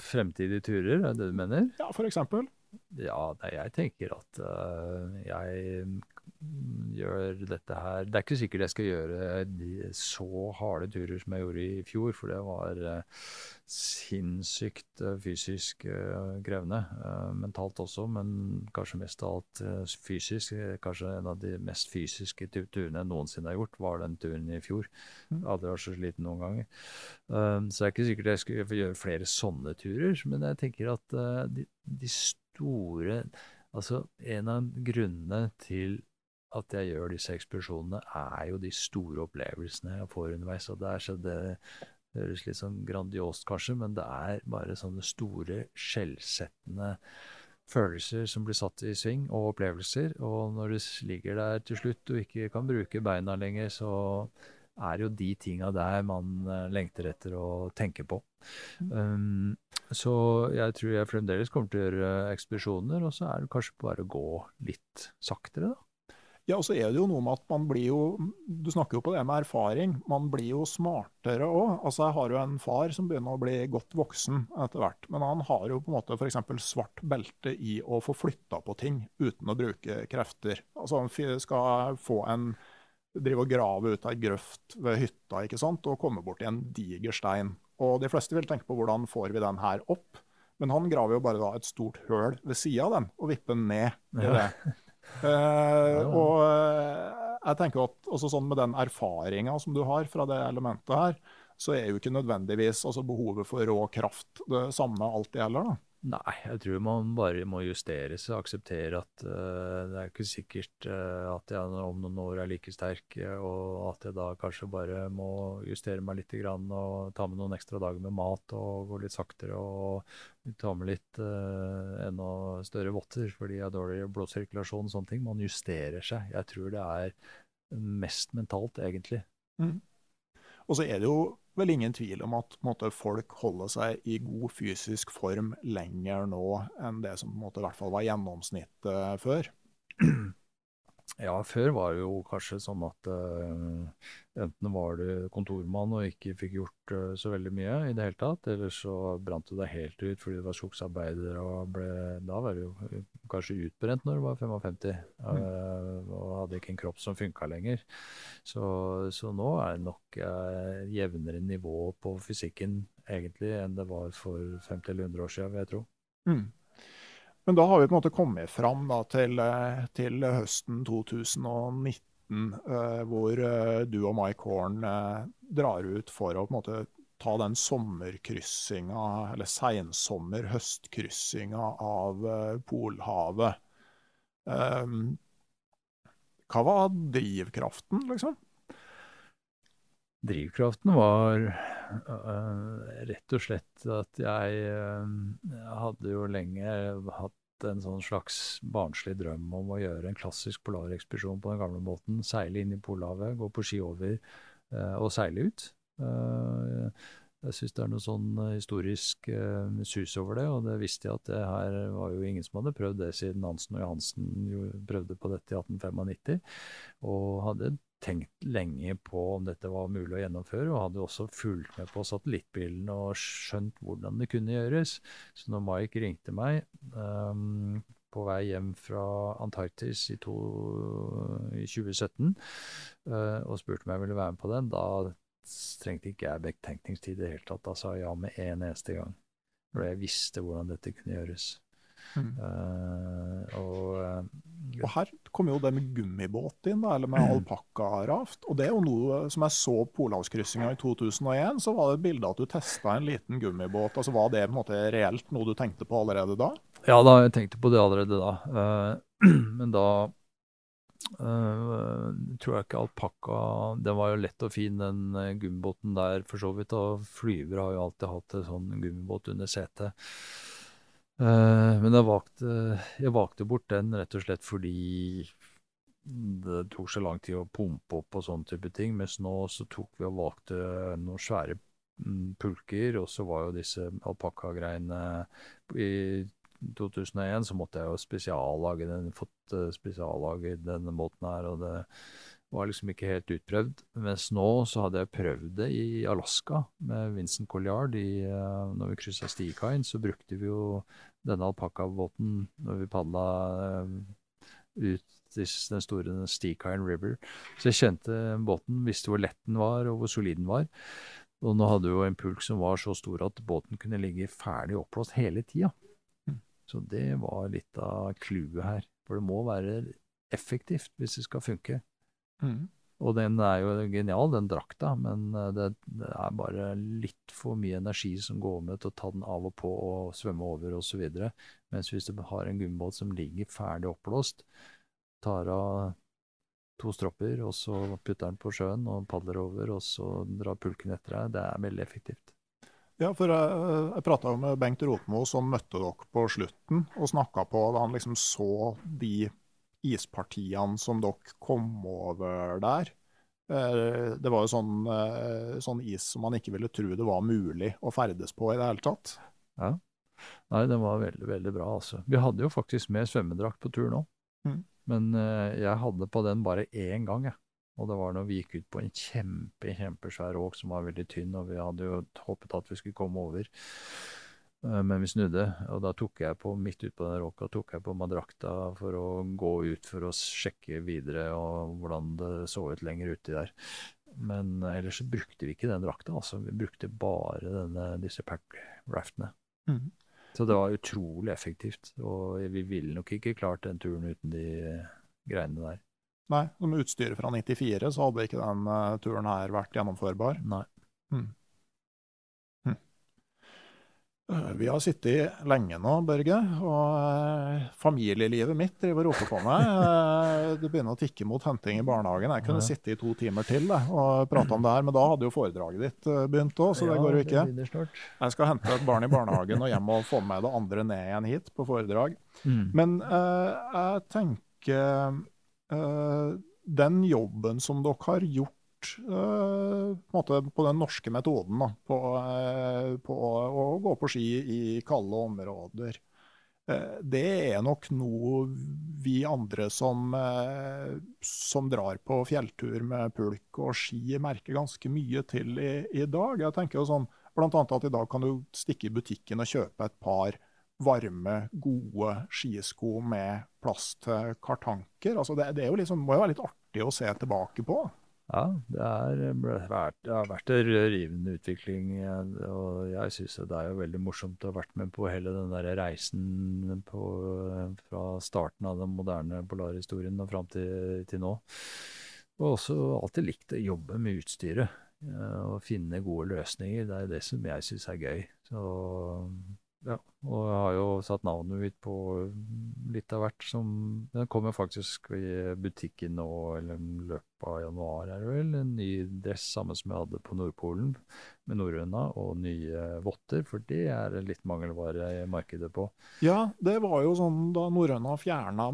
fremtidige turer, er det det du mener? Ja, for eksempel. Ja, nei, jeg tenker at uh, jeg gjør dette her Det er ikke sikkert jeg skal gjøre de så harde turer som jeg gjorde i fjor, for det var uh, sinnssykt uh, fysisk krevende. mentalt også, men kanskje mest av alt fysisk. Kanskje en av de mest fysiske turene jeg noensinne har gjort, var den turen i fjor. Mm. Aldri vært så sliten noen ganger. så det er ikke sikkert jeg skal gjøre flere sånne turer, men jeg tenker at de, de store Altså, en av grunnene til at jeg gjør disse ekspedisjonene, er jo de store opplevelsene jeg får underveis. og det er så det høres litt sånn grandiost, kanskje, men det er bare sånne store, skjellsettende følelser som blir satt i sving, og opplevelser. Og når du ligger der til slutt og ikke kan bruke beina lenger, så er jo de tinga der man eh, lengter etter å tenke på. Mm. Um, så jeg tror jeg fremdeles kommer til å gjøre ekspedisjoner, og så er det kanskje bare å gå litt saktere, da. Ja, og så er det jo noe med at man blir jo Du snakker jo på det med erfaring. Man blir jo smartere òg. Altså, jeg har jo en far som begynner å bli godt voksen etter hvert. Men han har jo på en måte f.eks. svart belte i å få flytta på ting uten å bruke krefter. Altså han skal få en drive og grave ut ei grøft ved hytta ikke sant? og komme borti en diger stein. Og De fleste vil tenke på hvordan får vi den her opp, men han graver jo bare da et stort høl ved sida av den og vipper den ned i det. Eh, og eh, jeg tenker at også sånn Med den erfaringa som du har fra det elementet her, så er jo ikke nødvendigvis altså behovet for rå kraft det samme alltid heller. da. Nei, jeg tror man bare må justere seg og akseptere at uh, det er ikke sikkert uh, at jeg om noen år er like sterk, og at jeg da kanskje bare må justere meg litt grann, og ta med noen ekstra dager med mat og gå litt saktere og ta med litt uh, enda større votter fordi jeg har dårlig blodsirkulasjon og sånne ting. Man justerer seg. Jeg tror det er mest mentalt, egentlig. Mm. Og så er det jo vel ingen tvil om at måte, folk holder seg i god fysisk form lenger nå enn det som måte, i hvert fall var gjennomsnittet før. Ja, før var det jo kanskje sånn at uh, enten var du kontormann og ikke fikk gjort uh, så veldig mye i det hele tatt, eller så brant du deg helt ut fordi du var skogsarbeider og ble Da var du jo kanskje utbrent når du var 55 uh, mm. og hadde ikke en kropp som funka lenger. Så, så, nå er det nok jevnere nivå på fysikken egentlig enn det var for 50 eller 100 år siden, vil jeg tro. Mm. Men da har vi på en måte kommet fram da, til, eh, til, høsten 2019, uh, hvor uh, du og Mike Horn drar ut for å på en måte ta den sommerkryssinga, eller seinsommer-høstkryssinga av Polhavet. Um, hva var drivkraften, liksom? Drivkraften var uh, rett og slett at jeg uh, hadde jo lenge hatt en sånn slags barnslig drøm om å gjøre en klassisk polarekspedisjon på den gamle måten. Seile inn i Polhavet, gå på ski over uh, og seile ut. jeg syns det er noe sånn historisk sus over det, og det visste jeg at det her var jo ingen som hadde prøvd det siden Hansen og Johansen prøvde på dette i 1895. Og hadde tenkt lenge på om dette var mulig å gjennomføre, og hadde også fulgt med på satellittbildene og skjønt hvordan det kunne gjøres. Så når Mike ringte meg um, på vei hjem fra Antarktis i, to, i 2017 uh, og spurte om jeg ville være med på den, da trengte ikke jeg betenkningstid i det hele tatt. Da sa jeg ja med en eneste gang. når jeg visste hvordan dette kunne gjøres. Mm. Uh, og, uh, og, her kommer jo det med gummibåt inn, da, eller med mm. alpakkaraft. Og det er jo noe som jeg så Polhavskryssinga i 2001, så var det et bilde at du testa en liten gummibåt. altså Var det på en måte reelt noe du tenkte på allerede da? Ja, da, jeg tenkte på det allerede da. Uh, men da Uh, tror jeg ikke alpakka Den var jo lett og fin, den uh, gummibåten der, for så vidt. Og flyvere har jo alltid hatt en sånn gummibåt under setet. Uh, men jeg valgte, jeg valgte, bort den rett og slett fordi det tok så lang tid å pumpe opp og sånne type ting. Mens nå så tok vi og valgte noen svære mm, pulker, og så var jo disse alpakkagreiene I 2001 så måtte jeg jo spesiallage den, fått uh, spesiallaget denne måten her, og det var liksom ikke helt utprøvd. Mens nå så hadde jeg prøvd det i Alaska med Vincent Colliard. I, uh, når vi kryssa Stikain, så brukte vi jo denne alpakkabåten når vi padla ut ut den store Steakine River. Så jeg kjente båten, visste hvor lett den var og hvor solid den var. Og nå hadde vi jo en pulk som var så stor at båten kunne ligge ferdig oppblåst hele tida. Mm. Så det var litt av clouet her. For det må være effektivt hvis det skal funke. Mm. Og den er jo genial, den drakta, men eh, det, det, er bare litt for mye energi som går med til å ta den av og på og svømme over osv. Mens hvis du har en gummibåt som ligger ferdig oppblåst, tar av to stropper, og så putter den på sjøen og padler over, og så drar pulken etter deg, det er veldig effektivt. Ja, for jeg, jeg prata med Bengt Rotmo, som møtte dere på slutten, og snakka på da han liksom så de ispartiene som dere kom over der. Eh, det var jo sånn, eh, sånn, is som man ikke ville tro det var mulig å ferdes på i det hele tatt. Ja. Nei, den var veldig, veldig bra, altså. Vi hadde jo faktisk med svømmedrakt på tur nå. Mm. Men uh, jeg hadde på den bare én gang, jeg. Og det var når vi gikk ut på en kjempe, kjempesvær åk som var veldig tynn, og vi hadde jo håpet at vi skulle komme over. Eh, men vi snudde, og da tok jeg på midt ut på den råka tok jeg på meg drakta for å gå ut for å sjekke videre og hvordan det så ut lenger uti der. Men ellers så brukte vi ikke den drakta, altså. Vi brukte bare denne, disse pack-raftene. Mm. Så det var utrolig effektivt. Og vi ville nok ikke klart den turen uten de greiene der. Nei, med utstyret fra 94 så hadde ikke den uh, turen her vært gjennomførbar. Nei. Mm. Eh, vi har sittet lenge nå, Børge, og eh, familielivet mitt driver og roper på meg. Eh, det begynner å tikke mot henting i barnehagen. Jeg kunne ja. sitte i to timer til og prate om det her, men da hadde jo foredraget ditt begynt òg, så det går jo ikke. Jeg skal hente et barn i barnehagen og hjem og få med det andre ned igjen hit på foredrag. Mm. Men uh, jeg tenker uh, den jobben som dere har gjort uh, på, på, den norske metoden. På, på, å gå på ski i kalde områder. Eh, det er nok noe vi andre som, eh, som, drar på fjelltur med pulk og ski, merker ganske mye til i, i dag. Jeg tenker jo sånn, Blant annet at i dag kan du stikke i butikken og kjøpe et par varme, gode skisko med plass til kartanker. Altså det, det liksom, må jo være litt artig å se tilbake på. Ja, det, er, det har vært en rivende utvikling. Og jeg syns det er jo veldig morsomt å ha vært med på hele den der reisen på, fra starten av den moderne polarhistorien og fram til, til, nå. Og også alltid likt å jobbe med utstyret. Og finne gode løsninger. Det er det som jeg syns er gøy. Så ja, og jeg har jo satt navnet mitt på litt av hvert som Den kommer faktisk i butikken nå, eller i løpet av januar, er det vel. En ny dress samme som jeg hadde på Nordpolen, med norrøna, og nye votter. For det er litt mangelvare i markedet på. Ja, det var jo sånn da norrøna fjerna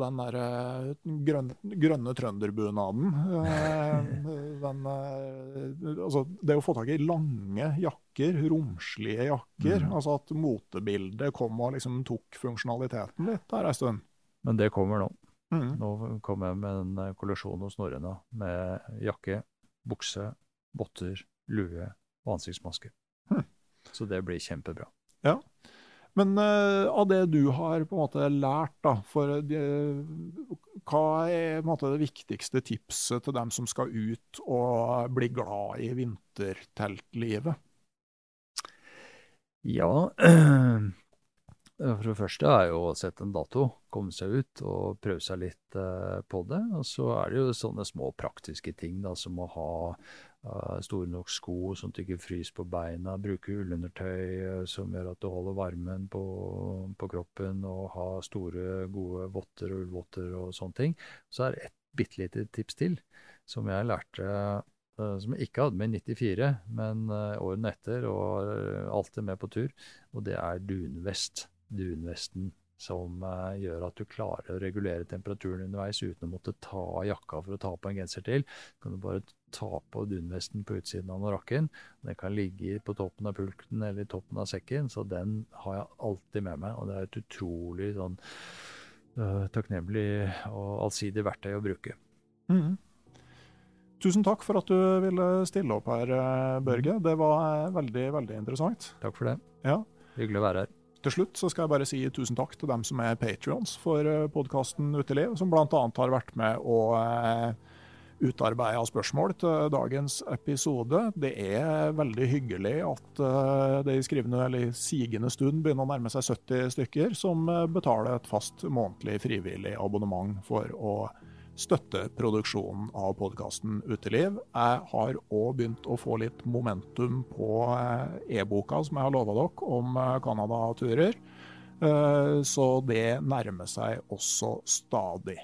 den derre eh, grønne, grønne trønderbunaden. Eh, den, eh, altså, det å få tak i lange jakker, romslige jakker. Mm. altså at motebildet kom og liksom tok funksjonaliteten litt der ei stund. Men det kommer nå. Mm. Nå kommer jeg med en kollisjon hos Norrøna med jakke, bukse, botter, lue og ansiktsmaske. Mm. Så det blir kjempebra. Ja. Men uh, av det du har på en måte lært, da, for de, hva er måte, det viktigste tipset til dem som skal ut og bli glad i vinterteltlivet? Ja, for det første er jo å sette en dato, komme seg ut og prøve seg litt uh, på det. Og så er det jo sånne små praktiske ting da, som å ha uh, store nok sko sånn at du ikke fryser på beina, bruke ullundertøy uh, som gjør at du holder varmen på, på, kroppen, og ha store, gode votter og ullvotter og sånne ting. Så er det et bitte lite tips til som jeg lærte Eh, som jeg ikke hadde med i 94, men uh, årene etter, og uh, alltid med på tur. Og det er dunvest. Dunvesten som gjør at du klarer å regulere temperaturen underveis uten å måtte ta av jakka for å ta på en genser til. Du kan du bare ta på dunvesten på utsiden av norakken. Den kan ligge på toppen av pulten eller i toppen av sekken, så den har jeg alltid med meg. Og det er et utrolig sånn takknemlig og allsidig verktøy å bruke. Mm. Tusen takk for at du ville stille opp her, eh, Børge. Det var eh, veldig, veldig interessant. Takk for det. Ja. Hyggelig å være her. Til slutt så skal jeg bare si tusen takk til dem som er patrions for eh, podkasten Uteliv, som bl.a. har vært med å utarbeide spørsmål til dagens episode. Det er veldig hyggelig at det i skrivende eller sigende stund begynner å nærme seg 70 stykker som betaler et fast månedlig frivillig abonnement for å støtte produksjonen av podkasten Uteliv. Jeg har òg begynt å få litt momentum på eh, e-boka som jeg har lova dere om eh, Canada-turer. Eh, så det nærmer seg også stadig.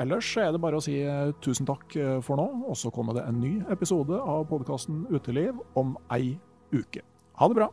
Ellers er det bare å si tusen takk for nå, og så kommer det en ny episode av podkasten Uteliv om ei uke. Ha det bra!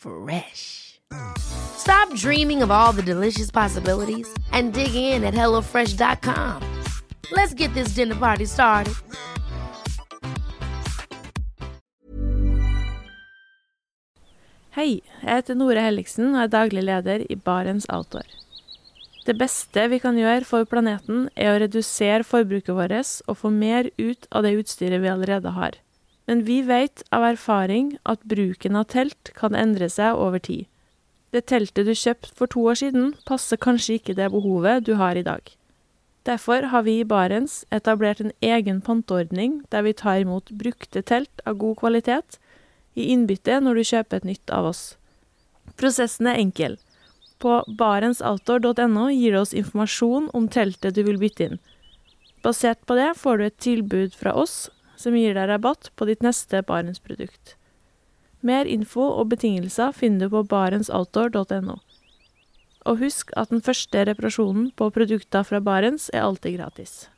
Fresh. Stop dreaming of all the delicious possibilities and dig in at HelloFresh.com. Let's get this dinner party started. Hei, jeg heter Nore Helligsen og er daglig leder i Barents Outdoor. Det beste vi kan gjøre for planeten, er å redusere forbruket vårt og få mer ut av det utstyret vi allerede har. Men vi vet av erfaring at bruken av telt kan endre seg over tid. Det teltet du kjøpte for to år siden, passer kanskje ikke det behovet du har i dag. Derfor har vi i Barents etablert en egen panteordning der vi tar imot brukte telt av god kvalitet i innbytte når du kjøper et nytt av oss. Prosessen er enkel. På barentsoutdoor.no gir det oss informasjon om teltet du vil bytte inn. Basert på det får du et tilbud fra oss som gir deg rabatt på ditt neste Barentsprodukt. Mer info og betingelser finner du på barentsoutdoor.no. Og husk at den første reparasjonen på produkter fra Barents er alltid gratis.